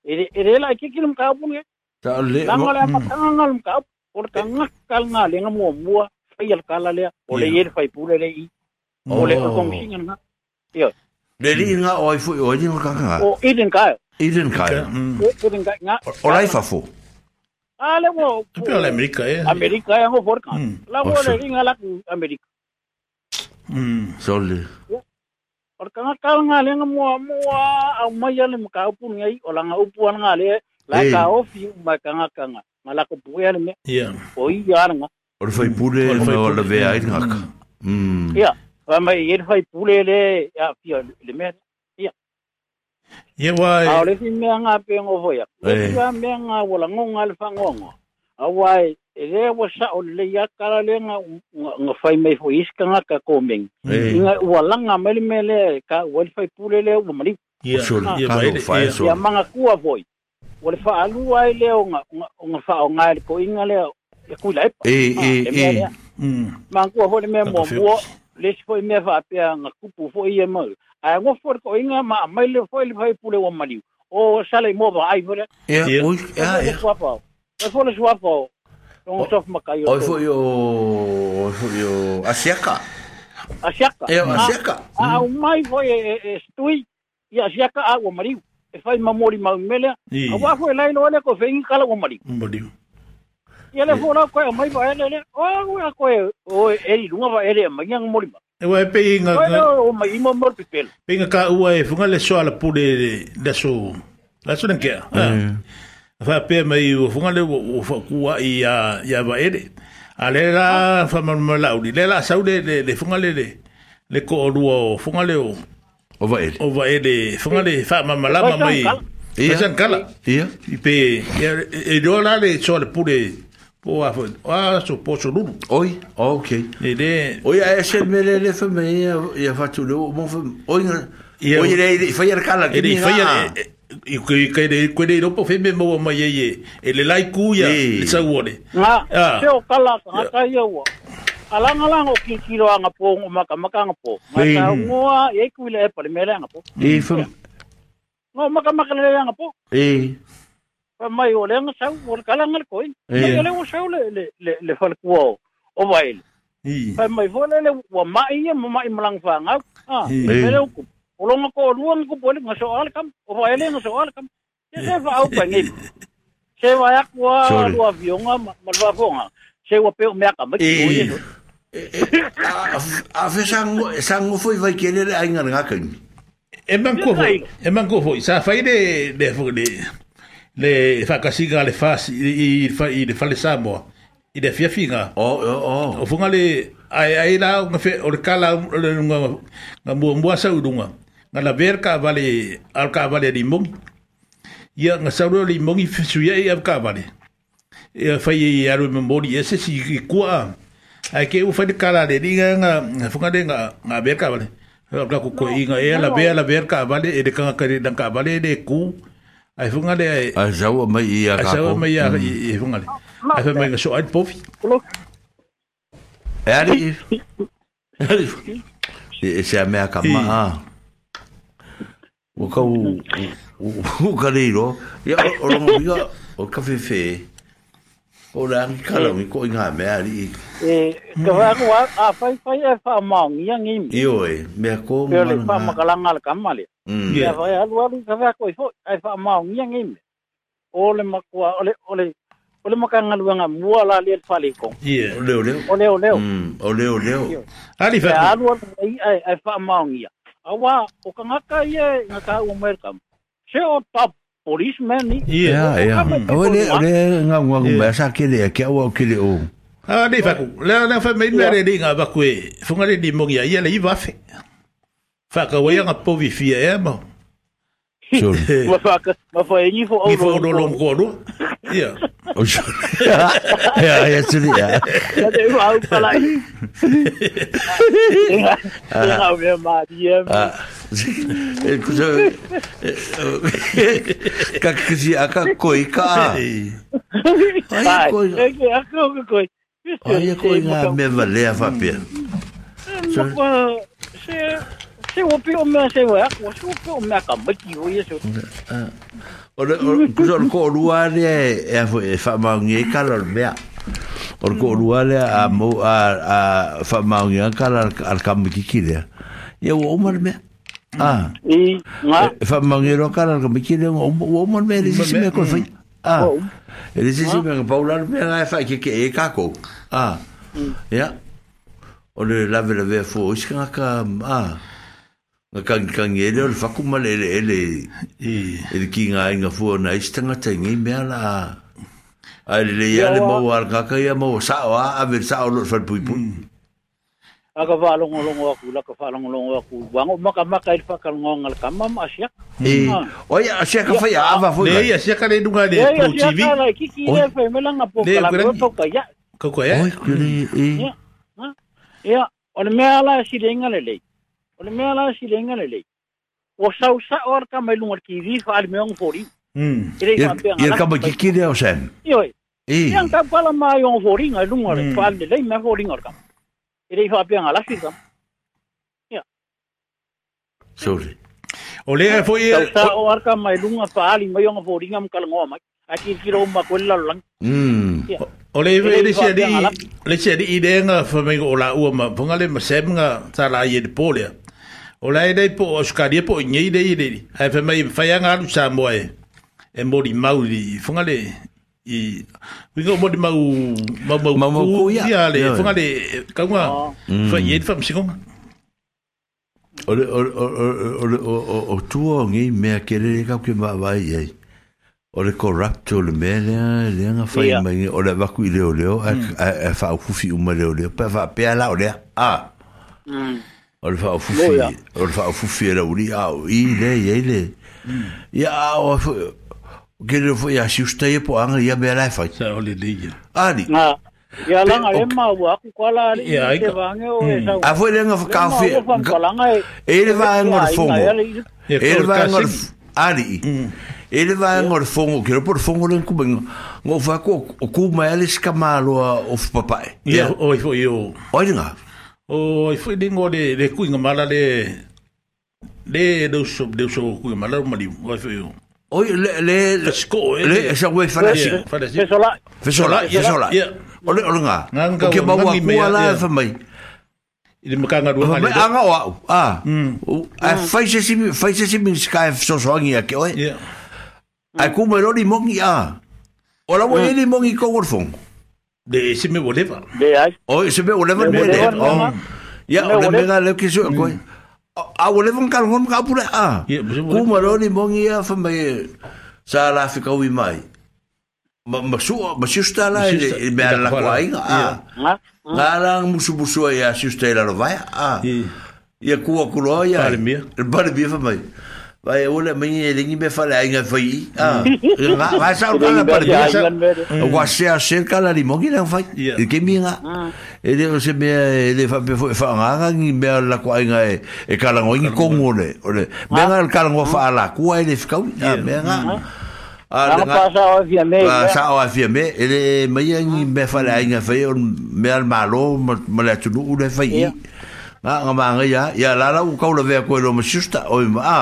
Ere ere la ki kilum ka pun ye. Ta le. Ta ngala ma ta ngal ka por ta ngak kal nga le ngamo mua pai al kala le o le yer pai pule le i. O le ko mi singa na. Yo. Le ri nga o i fu o ni ka ka. O i den ka. I den ka. O den ka nga. O lai fa fu. Ale mo. Tu pe la Amerika e. Amerika e ngo por ka. La mo le ringa la Amerika. Mm. sole or kanga kau nga le nga mua mua au mai ale maka upu ngai o langa upu an nga le la ka ofi ma kanga kanga ma la ko pue ale me o i ya nga or fai pule o la ve ai nga ka mm. ya mm. wa mai yer fai pule le ya fi le me ya ye wa au le fi me nga pe ngo voya ya me nga wala ngo nga le fa ngo ngo au wai e re wa sa o le ya kala le nga nga fai mai fo iska nga ka komeng nga wa langa mele mele ka wa e le fai pule le o mali ya manga kua voi wa le fa alu ai le nga nga fa o nga le ko inga le e ku lai e e e manga kua ho le me mo mo le se foi me va pe nga kupu fo ye mo ai go for ko inga ma mai le fo le fai pule o mali o sale mo ba ai vole ya ya ya ya ya ya ya ya Tongo sof makai o. Oi foi o foi o Asiaka. Asiaka. É eh, ah, Asiaka. Ah, o mai foi estui e Asiaka a o mariu. E fai mamori mau mele. A wa foi lá e olha ko vem cala o mariu. Mariu. E ele foi lá com o mai vai ele. Oh, o ko o ele não vai ele mai ngang mori. E wa pe inga. O mai mo mor pipel. Pe inga ka ua e eh, funga le soala pule le so. La so nem quer fa pe mai o fonga le o fa kua i a i a va ere a le la fa ma ma la uri le la sau le le le fonga le le le ko o rua o fonga le o o va ere o va ere fonga le fa ma ma la ma mai ia san kala ia i pe e do e la le so le pure po a fo a so po so lulu oi okay e de oi a ese me le le fa me ia ia fa tu lo mo fa oi oi le fa ia kala e ki ni i ko i kai rei koe rei ropo fe me mo mai ye ye e le lai ku ya le sa wone nga se o kala ha ta ye wo ala nga la ngo ki ki ro nga po ngo maka maka nga po ma ta mo a ye ku le pa le me la nga po e fo ngo maka maka le nga po e pa mai o le nga sa wo kala nga le koi e le wo sa le le le le fo le ku o o mai fo le le wo mai ye mo mai mlang fa nga a me le ku Olon akwa olu an, koupon an, mwen so alikam. O fa ele mwen so alikam. Se se fa aukwen gen. Se wakwa, lua vyon an, mwen lua fon an. Se wapen o me akam. E, e, e. Afi sa ngou foy fay kene, a yon an akwen. Eman kou foy. Sa fay de, de, de, de, fakasi nga, le fasi, i, de, fa, i, de, fa le sa mwa. I de fia fi nga. O, o, o. O fon an le, a, a, a, la, o, le, ka, la, o, o, o, o, o, mwa, mwa, mwa, mwa, mwa Nga la ver ka avale, al ka avale limongi. Ya nga sa wro limongi fisu ya, ya avale. Faye yi alwim mouni, yese si kikua. Ake ou fay di kalade, li nga, fwongade, nga ver ka avale. Alka kukwe, i nga e, la non. ver, la ver ka avale, edi kanka kade, nga avale, edi kou. A fwongade, a zawo may iya ka kou. A zawo may iya ka iyo fwongade. A fwongade, a fwongade, a so alpofi. E a li? E a li fwongade? E se a me a kamma a? o kau o kareiro ia o rongo miga o kafe fe o rangi kala mi ko inga mea li e ka wako wa a fai fai e wha maong ia ngimi iyo e mea ko manu na peo le wha makalanga le kamale ia fai alu alu ka wako e wha maong ia ngimi o le makua o le o le o le makanga luanga mua la le fale ko ia o leo leo o leo leo o leo leo ali fa alu alu ai ai wha maong ia awak bukan akak ye ngaka umur kam. Saya top polisman ni. Ya, yeah, ya. Yeah. Awak ni ada ngaku ngaku bahasa kiri, kau awak kiri um. Ah, ni fakuk. Lepas ya. ni fakuk main beri ni ngaku aku. Fungsi ni mungkin ya, ia lagi wafe. Fakuk awak yang apa wifi ya, mau. Mafak, mafak ini fakuk. Ini fakuk dalam kuadu. Ya. O Ju... ja, jetzt will ich, ja. Das ist überhaupt verleihen. Genau, wir mal hier. Как же, а какой ка? Ai, coisa. Olha coisa me valeva a é é então. pena. É, se o pio me se o é, se o pio me acaba que eu ia ah. se. Mm-hmm. O le ko rua e a e fa e ma ngi e ka la ko rua a mo a a fa ma ngi al kam ki Ye wo mo me. Ah. E fa e ma ngi ro ka la kam ki le o mo le me ko fa. Ah. E le si me ko paula le mea e fa ki ki ka ko. Ah. Ya. O le la ve ve fo iska ah. nga kangi kangi ele o le faku male ele ele ele ki nga inga fua na isi tangata inga i mea la a ele le iale mau ar kaka ia mau sao a ave sao lo fai pui pui mm. a ka wha longo longo aku la ka wha longo longo aku wango maka maka ili faka longo nga le kamam e, mm. a siak oi Ya siak a fai ava fai nei a siak le dunga le pro e, tv oi a siak a lai kiki ele fai melanga po kala kukua ya kukua ya oi kukua ya ya ona mea la si le inga le le mea la si lenga le lei. O sa usa or ka mai lunga ki rifa al meong fori. Mm. Ir ka ba ki ki deo sen. Iyo e. E. E an ka pala ma yon fori ngai lunga le pa al lei mea fori ngor ka. Ir e fa pia ngala si ka. Ia. Sorry. Kan, hmm. ya. O lea e foi e... Sa o ar ka mai lunga pa al mai yon fori ngam ka lunga mai. A ki ki rou ma kwella lang. Mm. O le e le se di... Le se di i fa mei o ua ma... Funga ma sem nga sa la i e di polea. Ya. O lai dei po o skari e po ngi dei dei. Ai fa mai fa yang alu sa mo e. E mo di mau di funga le i we go mo di mau mau mau mau ku ya le funga oh. mm. le ka ngwa fa ye fa msi konga. O le o o o o o tu o ngi me a kere le ka ke ma vai ye. O le corrupto le me le le nga fa mai o le vaku ile o le a fa ku fi o le o le pa va pe ala o le a. Mm. o le fau o le fau fufi era uri au i le i le ia ah, é o ke ah, le né, é hum. ah, foi a siusta e po anga é ia bela fai sa o le le ali ia langa e ma wa ku kala ali te vange o e sa a foi lenga fa kafe e le va ngor né? fongo e le va ngor ali ele vai yeah. ngor fongo que por fongo len ku bengo ngo fa ko ku ma ele skamalo hum. o papai ia o o o olha o foi de ngo de de kuinga mala de de do so de so kuinga mala mali o foi o Oi, le, le, le, sko, le, le, sa wei falasi. Falasi. Fesola. Fesola, fesola. Ole, ole nga. Nga, nga, nga, nga, nga, nga, nga, Ele me canga duas malhas. Ah, não, ah. Ah, faz esse, faz esse miscai só sonho aqui, oi. Aí como ele mogi ah. Olha o ele mogi com o fogo. de er er er kan se me voleva de ai oi se me voleva me de oh ya o le mega le que so coi a voleva un carbon ka pura a como ro ni mon ia fa me sa la fica u mai ma ma su ma si sta la e me la coi a la la mu su su ia si sta la va a ia cu a cu lo ia fa mai Vai eu le mi ele me fala ainda foi. Ah. Vai só para para dizer. Eu gostei a cerca da limogina vai. E que minha. Ele você me ele vai foi falar e me la coinga e e cala o ing com o le. Ole. Bem al cala o fala. Qual ele fica? Ah, bem. Ah, não passa o afirme. Passa o afirme. Ele me ainda me fala ainda foi o meu malo, mas tu não o le foi. Yeah. na nga manga ya ya la la u kaula ve ko lo ma susta o ma a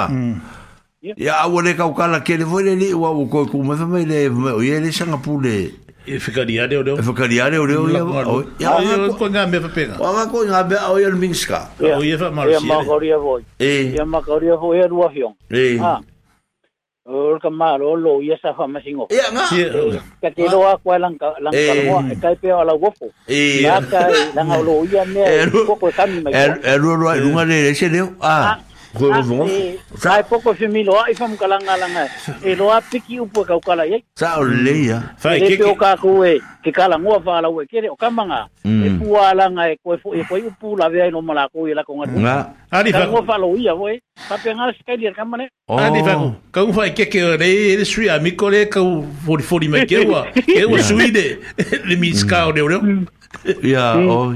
ya mm. a wole ka ukala ke le vole li wa u ko ku ma fa mai le o ye le sanga pu le e fika di o le fika di ade o le ya ya ko nga me fa pe nga wa ko nga be o ye minska o ye fa ma ye ma ko ye vo e ye ma ko ye vo ye ru a hion e ha o ka ma ro lo ia sa fa masingo ia nga ka te ro a kwa lang ka lang ka mo ka pe ala wofo ia ka lang lo ia ne ko ko ka mi mai e ro ro ro nga le se le a go go sa e poko fe milo ai fam kalanga langa e loa piki upo ka kala ye sa o le ya fa e ke ka ko e ke kala ngua fa la we kere o kamanga e pua langa e ko e ko upu la ve no mala ko e la ko nga ari fa ngua fa lo ia we pa pe nga ska di ka mane ari fa ka u fa ke ke re e sui a mi ko le ka u fori fori me ke wa e wa suide le mi ska o le o ya oi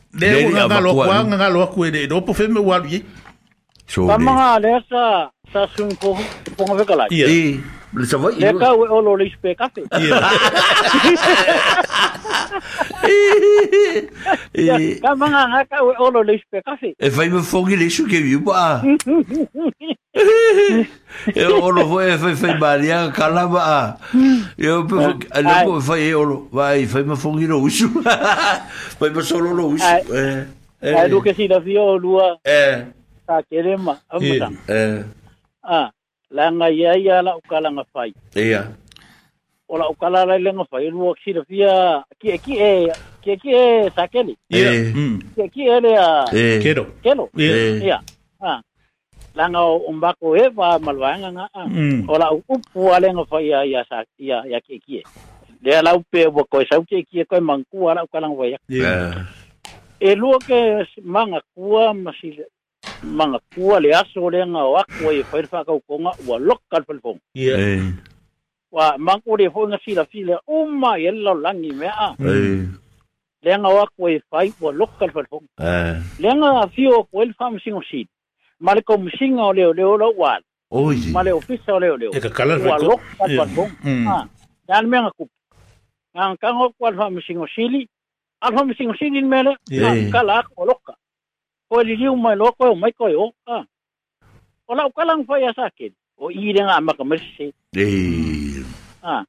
le nga lo kwa nga lo ku do po fe me wa ye so le ma le sa sa sun ko po nga So what café Neka o all only speak kafe. Yeah. Kama nga nga ka we all only speak kafe. E fai me fongi le shu ke vi ba. E tá é, <laughs> olo foi e fai fai maria kala ba. E o pe a le po fai e olo vai fai me fongi lo ushu. Fai me solo lo ushu. Eh. Eh. Ai lu ke si la fio lua. Eh. Ta kerema. Eh. Eh. Ah. langa ia ia la ukalanga fai. Ia. O la ukala la lenga fai lu akira fia ki ki e ki ki e sakeli. Ia. Mm. Ki ki e le a. Kero. Kero. Ia. Ah. Langa o mbako e va malwanga nga. Mm. O la upu alenga fai ia ia sa ia ia ki ki e. Le la upe o ko sa ki ki e ko manku ala ukalanga fai. Ia. E lu ke manga kua masile manga kua le aso le nga wa ko e fa fa ka ko nga wa lok kal fal wa mang ko le ho nga fila fila o ma ye lo langi me a le nga wa ko e fa wa lok kal fal fong le nga fi o ko el fam sing o sit ma le ko sing o le le o lo wa oi ma le ofisa o le le e ka kala wa lok kal fal fong mm. ah dan me nga ku nga ka ngo ko fam sing o sili al fam sing o sili me le ka la ko lok ko li liu mai lo ko mai ko o ka o la ka lang fa ya sakin o i de nga ma ka mersi e ah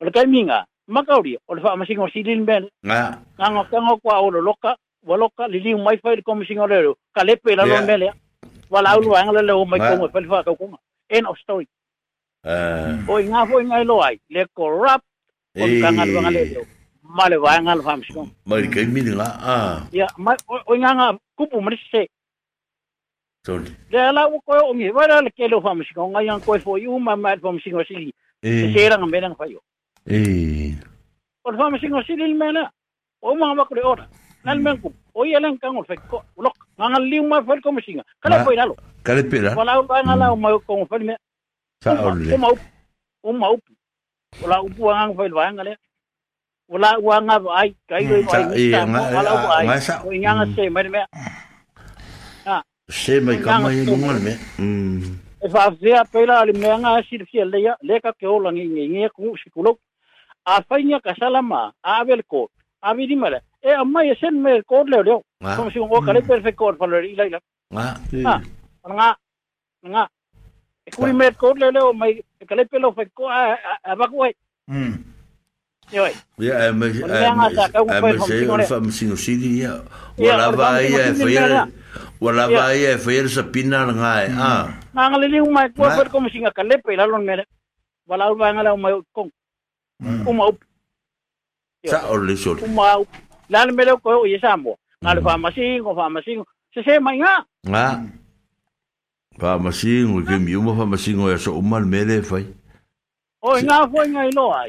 o ka minga ma ka ri o fa ma singo silin ben nga nga ka ngo kwa o lo loka wa loka li liu mai fa ko singo le ka le pe la lo mele wa la lu ang le le o mai ko fa fa ka ko end of story Uh, o inga fo inga lo ai le corrupt o kanga lo ngale male vai ngal fam sio mai ke mi la a ya mai o nganga kupu mri se tole de la u ko o mi vai la ke lo fam sio ngai yang ko fo yu ma ma fam sio si eh. se rang me rang fa yo e o fam sio si lil mena o ma ma ko ora nan men ku o ya lan kan o fe ko lo ngal li ma fa ko mi singa kala fo ilo kala pe la wala ba ngala o mm. ma ko fa me sa o le o ma o ma o la u pu ngang fa lo ngale wala wa nga ai kai we ai ta wala wa ai ko nyanga se mai me se mai ka mai ngungal me e fa afzea pela le me nga si fi le ya le ka ke ola ngi ngi ngi ku si kulo a fa nya ka salama a bel ko a vi dimala e amma ye sen me ko le le ko si ngo ka le perfect ko fa le ila ila nga nga nga e ku me ko le le mai ka le pelo fa ko a ba ko ai Yoi. Ia e me e me se o fa me singo siri ia. Wala va ia e fa wala va ia e fa ia sa pina nga e. Ah. Nga le le uma ko per como singa kale pe la lon mere. Wala va nga la uma kong. Uma up. Sa o le sol. Uma up. La le mere ko ia sa mo. Nga le fa ma singo fa ma singo. Se se mai nga. Nga. Fa ma singo ke mi uma fa ma singo ia so uma mere fai. O nga foi nga ilo ai.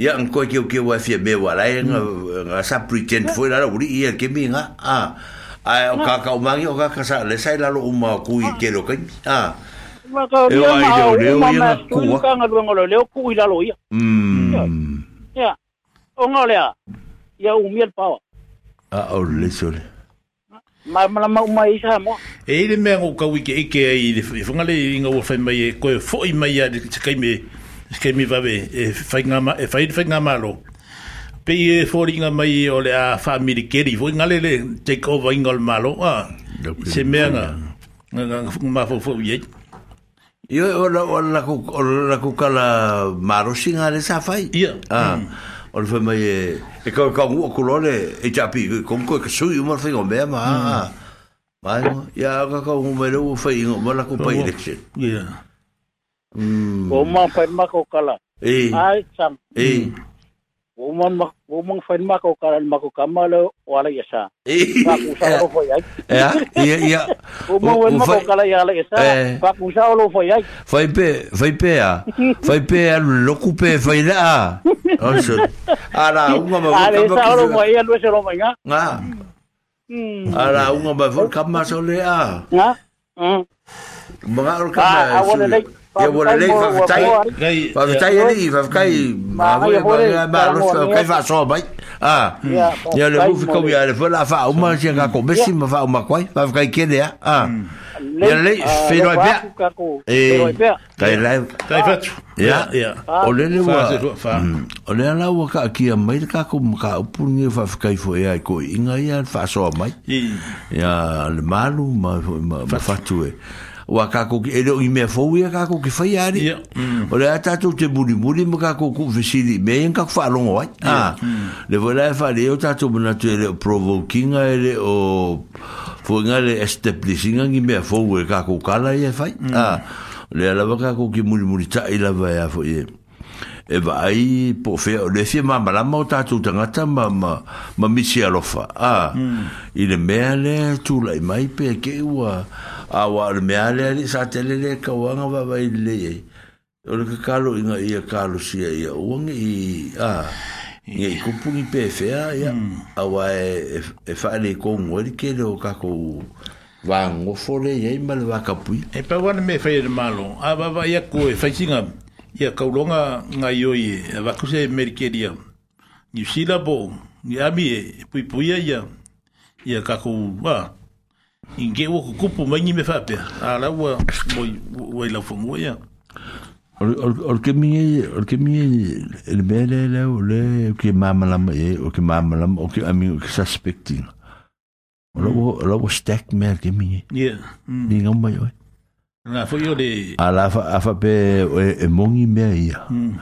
ia ang koe keu keu afia me walai nga nga sa pretend foi la uri ia ke mi nga a a o ka ka umangi o ka ka sa le sai la lo uma ku i ke lo kai a e o ai de o le o ia ku ka nga lo lo le ku i la lo ia mm ia o nga le ia u miel pa a o le sole ma ma ma ma isa mo e le me ngo ka wiki e ke i le fonga le nga o fa mai ko fo i mai ia te kai me ke mi vave e fai nga ma e fai fai nga ma lo pe e fori nga mai o le a fa mi keri vo nga le le te ko vai nga ma lo a ah, se me nga nga ma fo fo ye io o la o la ku o la ku kala ma ro si nga le sa fai ia ah, mm. o le fai mai e e ka ka mu ko lo le e ja pi ko ko ke su yu ma fai nga me ma a Vai, ya, ka ka mu me lo fai nga ma la ku pa ile. Ia. Mm. o ma fai ma ko kala e ai sam e o ma ma o ma fai kala ma ko kama lo wala ya sa e ba ku sa lo fo <laughs> ya ya ya ya o ma o ma ko kala ya la ya sa eh. ba ku sa lo fo ya fai pe fai pe a <laughs> fai pe a lo ku pe fai la also <laughs> oh, ala uma ma ko kama ala sa lo fo ya lo se lo mm. ma ya nga ala uma ma fo kama so le a nga Mga mm. orkana. Ah, awan e na e wala le fa tai fa tai ni fa kai ma wo ba ba ba lo fa kai fa so bai a ya le bu fiko ya le fa fa o ma sia ga ko besi ma fa o ma kai fa kai ke a ya le fe no ba e kai le kai fa ya ya o le le wa o le la wa ka ki mai ka ko ma ka pu ni fa fa kai fo ya ko inga ya fa so mai ya le malu ma fa fa tu e wa ka ko ki ero i me fo ya ka ko ki fai ari mm. ah. mm. o le ata to te buri buri mo ka ko ku fisili me en ka fa longo ai ah le vola fa e e, e le o ta to na te le provoking ele o fo nga le establishing ngi me fo we ka ko kala ye fai ah le ala ka ko ki muri muri ta ila va ya fo ye e va ai po fe o le fie mama la mota tu tanga ta mama ma misi alofa ah mm. ile me ale tu lai mai pe ke wa a wa le me ale sa tele le ka wanga va va o le kalo inga ia kalo sia ia o i a nge i kupu ni pe fe ia a e e fa le ko ke le o ka ko va ngo fo le pui e pa wana me fa de malo a va va ia ko e fa singa ia ka longa nga yo va e, ku se merkeria ni sila bo ni ami e, e pui pui ia ia ka ko Inge wo ko kupu mai ni me fa pe. Ala wo wo ila fungu ya. Or ke mi or ke mi el bele le le ke mama la me o ke mama la o ke ami ke suspecting. Or wo or wo stack me ke mi. Yeah. Ni mm. ngam mai oi. Na fo yo de. Ala fa afa pe e, e mongi me ia. Mm.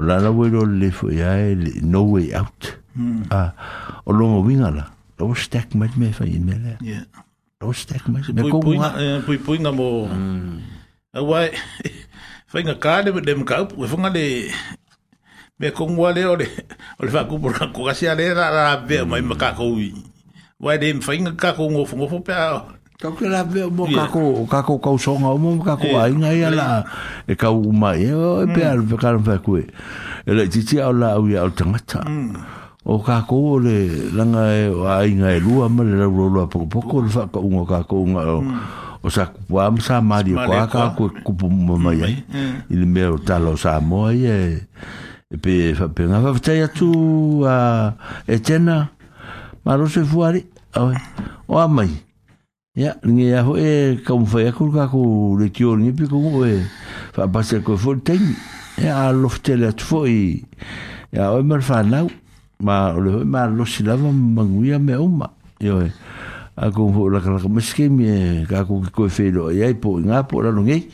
O la la wo le fo ya e, no way out. Mm. Ah. O lo winga la. Lo stack met me fa in me. Yeah. rostek mai me ko pui eh, pui pui na mo wai mm. fai <laughs> nga kale me dem kau we fonga le me ko ngua le ole ole fa ku por ko ga sia le ra ra be mai me mm. ka ko wi wai dem fai nga ka ko ngo fo ngo fo pa ka ko la be mo ka ko ka ko ka so nga mo ka ko ai nga ya la e ka u mai e pe al pe ka fa ku e le ti ti au la u ya au tanga ta mm. o ka ko le langa e ai ngai lua ma le ro ro po po ko fa hmm. hmm. e, e e ko ngo ka ko ngo o sa ku am sa ma di ko ka ko ku pu mo ma ye il me o talo sa mo ye e pe fa pe na fa te ya tu a e tena ma ro se fuari o o mai ya ni ya ho e ka un fa ya ku ka ku le tio ni pi ko e fa pa se ko fo te ya lo ftele tfoi ya o mer fa nau ma ole hoi ma lo si lava manguia me uma yo e a ko ho la ka ka meske mi e ka ko ki ko fe lo e ai po nga po la longe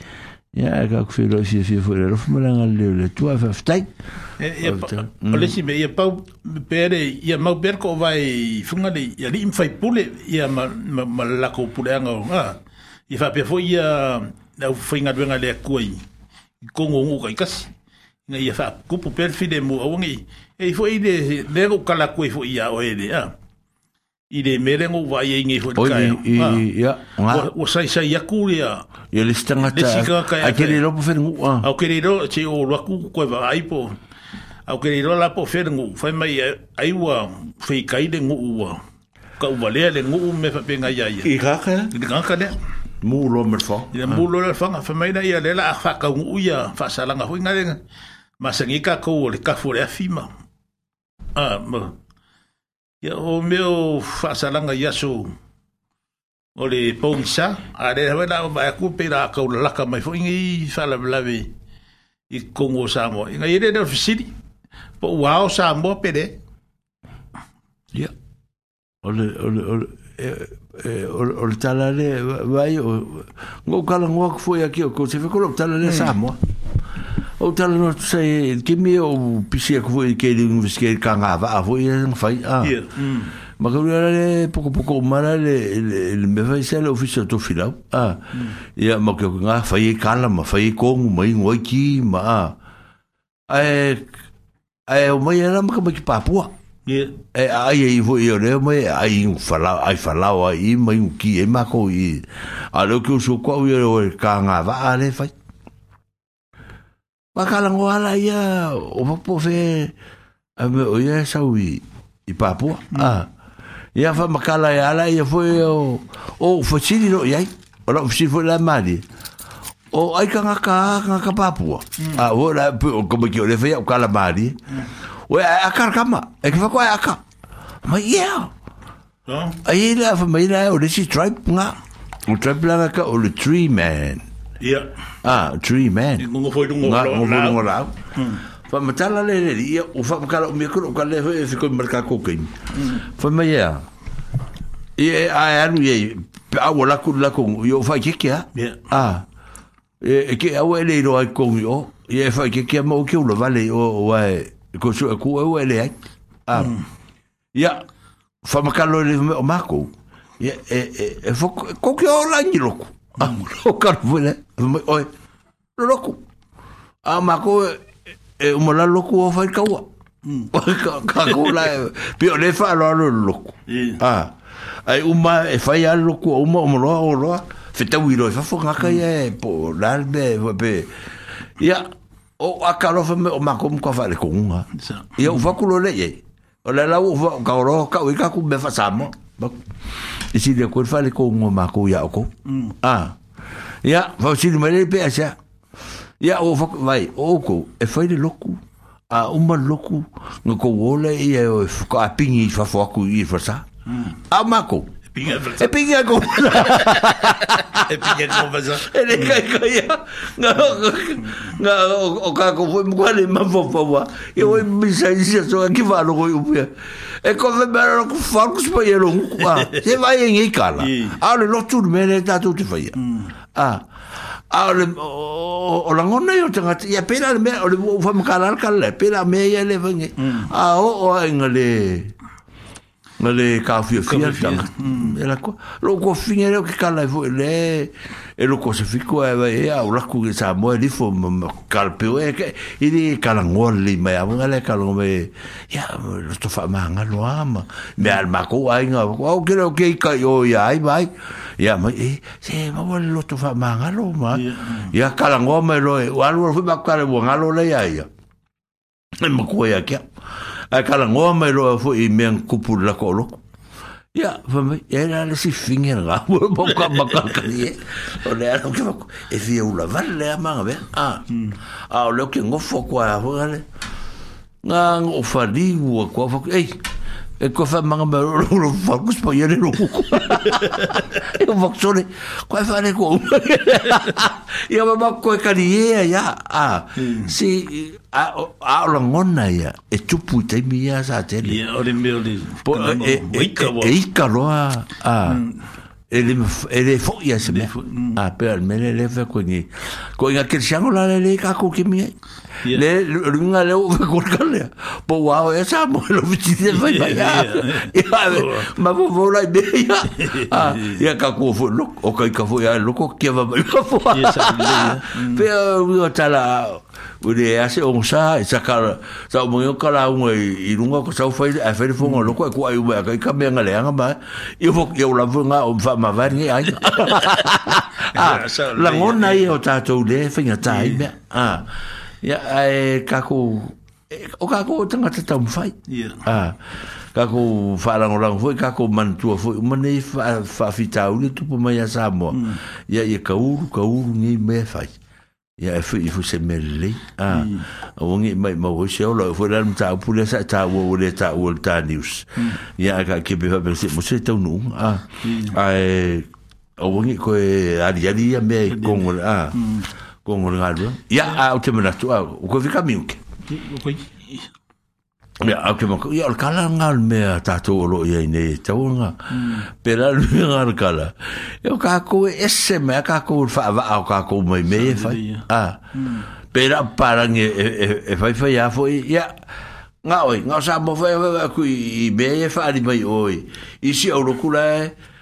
ya ka ko fe lo si si fo le fo la nga le le tu a fa ftai e e o le mm. si me e pa pere ya ma ber ko vai funga le ya li mfai pule ya ma ma la ko pule nga nga e fa pe fo ya na fo nga dwe nga le koi ko ngo ngo kai kas nga ya fa ko pu per fi de mo o ngi E fo i le le ko kala koe fo i a oe le a. I le mere ngō wai e ngi fo kai. Oi, ia. O sai sai aku le a. Ia le stangata. Le sika kai a. Ai kere ropo whenungu a. Au kere ro, che o raku koe wa aipo. Au kere ro lapo whenungu. Whai mai aiwa whai kai le ngu ua. Ka le ngu me whapenga ia ia. I kaka? I kaka lea. Mūlo merfa. I le mūlo merfa. Whai mai na ia la a whakau ngu ia. Whasalanga hui ngarenga. Masangi ka le kafu le afima. Ah, mo. Ya o meu fasalanga yasu. Ole pomsa, are ha vela ba ku pira ka u la ka mai fo ingi sala blavi. I kongo samo. Inga ire na fisiri. Po wao samo pere. Ya. Ole ole ole e, e ole tala le vai o ngo kala ngo ko foi aqui o ko se fe ko tala le hmm. samo. Mm. o tala no sei que me o pisia ko foi ke ele no viske kanga va foi eh, não fai ah ma ko le pouco pouco mala le le me vai ser o fiso to fila ah hum. e ma ko nga fai kala ma fai ko mai ngoi ki ma ai ai o mãe era ma ko ki é papua Yeah. E ai é, aí vo eu ole né, mãe aí un fala aí fala aí mãe un que é, e ma ko i. Alo que o suco eu i ole ka nga Wakala ngoala ia opo papo fe a me o ia sawi i mm. Ah. Ia fa makala la, ala ia foi o o fosili no ia. Ola fosili foi la mali. O ai kanga ka kanga papua. Mm. Ah o la como que o le fe o kala mali. Mm. O a kar kama. E fa ko a ka. Ma ia. Ai la fa mai la o le si tribe nga. O tribe la ka o le tree man. Yeah. Ah, tree man. Ngongo foi do Ngongo foi dungo rao. Fa matala le le di, u fa makala u mikro u kalle e fiko i marka kukin. Fa ma ya. I e a e a wala kut la kong, i u fa ke kia. Ah. E ke a wale le iro ai kong i e fa ke kia ma u ke ula vale o wae, ko su e ku e wale le ai. Ah. Ya. Fa mm. makala le o mako. E fo, e, e e koki o la ngiloku. Yeah. a mo lo ka fule oi lo loku a ma ko e mo la loku o fa ka wa ka ko la pi o le fa lo lo loku ah ai uma e fa ya loku uma o mo lo o lo feta wi lo fa fo nga ka ye po la be be ya o akalo fa me o ma ko mo ka fa le ko nga ya o fa ku lo le ye o la la o ka ro ka o ka ku be fa sa mo isi le koe whare ko ngō mākou ia oko. Ah. Ya, whausiri mai rei pēa sia. Ya, o whaku, vai, o oko, e whaire loku. A uma loku, ngā ko wole e o e whaka apingi i whafo aku i whasa. A pinga e pinga ko <laughs> e pinga ko vaza e le kai ko ya nga nga o ka ko foi mo kale ma fo fo wa e o mm. mi sa isi so ki va lo ko u pe e ko ve ba lo ko fa ko spa ye lo ku wa se va ye ngi kala a le lo tu me le ta tu te fa ya mm. a a le o la ngona yo tanga ya pela le me mm. o le fo mo kala kala pela me ye le a o o ngale na le ka fi fi ta e la ko lo ko fi ne ke ka la e le e lo ko se fi ko e e a ura ku sa mo e fo ka pe e ke di ka la ngoli me a ngale ka lo me ya lo to fa ma nga lo ama me al ma ko ai nga ko ke lo ke ka yo ya ai mai ya ma e se ma bo lo to fa ma nga mm. lo ma ya ka la ngoma lo e wa lo fi ma ka le bo nga lo le ya ya e ma ko ya ke a kala ngoa mai roa fu i mea kupu la ko loko ia famai e le si finger ga mo mo ka ma ka ka ye eh? o le ala ke ko e fi u la vale le ma be a a o le ke ngo fo kwa ho le nga o fali u ko fo ei e koe wha manga me roro whakus pa iare roko e o waksore koe whare ko ia mama koe kari ea ia a si a a la hum. ngona ia e tupu i taimi ia sa tele ia ore meo li e ika é é, é, a hum. ele ele e foi ia se mm. a ah, per me le le fa coni co ia que chango la le ca co que mi le ringa le o co cale po wow esa mo e lo vici de vai vai ya ma vo vo la de ya ya ca co fo lo o ca ca fo ya lo co que va ca fo pe o ta la ule ase o sa e saka sa o mo kala un e lunga ko sa foi a fer fo lo ko ko ai ba ka ka me ngale anga ba e fo e o la vunga o fa ma va ni ai la ngona e o tatou le finga tai me ah ya e ka ko o ka ko tanga tata mo fai ah ka ko fa lang lang foi ka ko man tu foi man e fa fa fitau le tu po mai sa mo ya e ka uru ka uru ni me fai ia e eh, fui fu se mele a ah, hmm. o mai ma o se ola fu ran ta pu le sa ta o le ta o ta news ia hmm. ka ke be be se mo se ta no a a o ko e ari ari me con a con o ngalo ia a te mana tu ah, ko fica miu ke Ya yeah, aku mak ya kala ngal me ta tu lo ye ne ta nga pera lu ngal kala yo ka ku me ka ku fa va ka ku me me fa pera para nge e fa fa ya fo ya nga oi nga sa mo fa ku i me fa di e mai oi i si au lo ku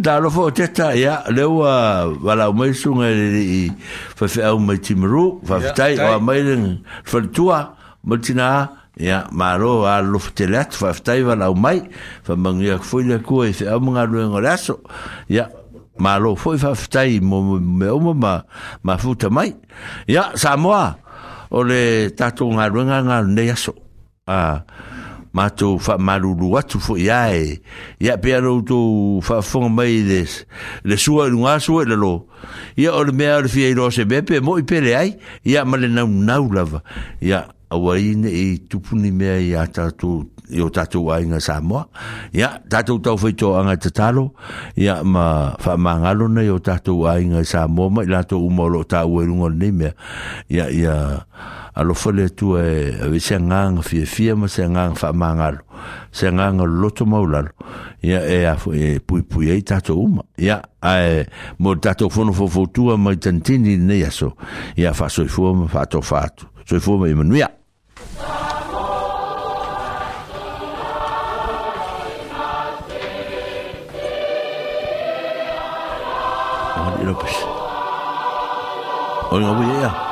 Da lo fo teta ya le wa wala mai sunga le i fa fa o mo timru fa fitai o mai ning fa tua mo ya ma lo a lo telat fa fitai wala o mai fa mangi ak fo le ko e fa mo lo nga raso ya ma lo fo fa fitai mo me o mo ma ma futa mai ya sa mo o le tatu nga lo nga nga ne yaso ah matou fa malulu atu fo ia e ia pe ro fa fo mai des le sua no aso le lo ia o le mea le fi ro se bepe pe le ai ia mal naulava ia awaine e tupuni mea tatu yo tatu i o tātou ainga Samoa ya tātou tau whaito ma whamangalo nei o tātou ainga Samoa ma i lātou umolo tā uerunga nei mea ya ia alofale tu e awe se ngang fie fie ma se ngang whamangalo se loto maulalo ia e a e pui pui e tātou uma ia ai mo tātou fono fofotua mai tantini nei aso ma 我给你弄过去。我给你弄过去